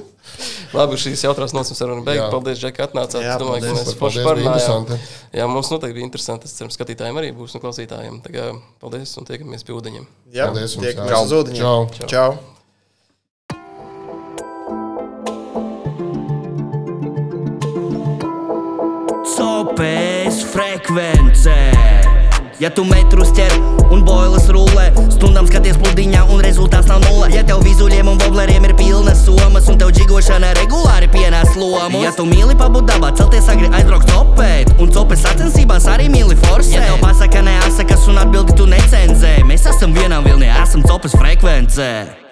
Labi, šīs jautrās nosaukums saruna beigta. Jā. Paldies, Džek, ka atnācāt. Jā, Es domāju, ka paldies. mēs forši parunājām. Jā, mums noteikti bija interesanti. Es ceru, skatītājiem arī būs un klausītājiem. Tā kā paldies un tiekamies pie ūdeņiem. Jā, Paldies tiekamies uz ūdeņiem. Čau. Čau. Copēs frekvencē. Ja tu metrus ķer un boilas rullē, stundām skaties pludiņā un rezultāts nav nulle. Ja tev vizuļiem un vobleriem ir pilnas somas un tev džigošana regulāri pienāc lomu. Ja tu mīli pabūt dabā, celties agri aizbraukt copēt un copes sacensībās arī mīli forsēt. Ja tev pasaka neasakas un atbildi tu necenzē, mēs esam vienā vilnī, esam copes frekvencē.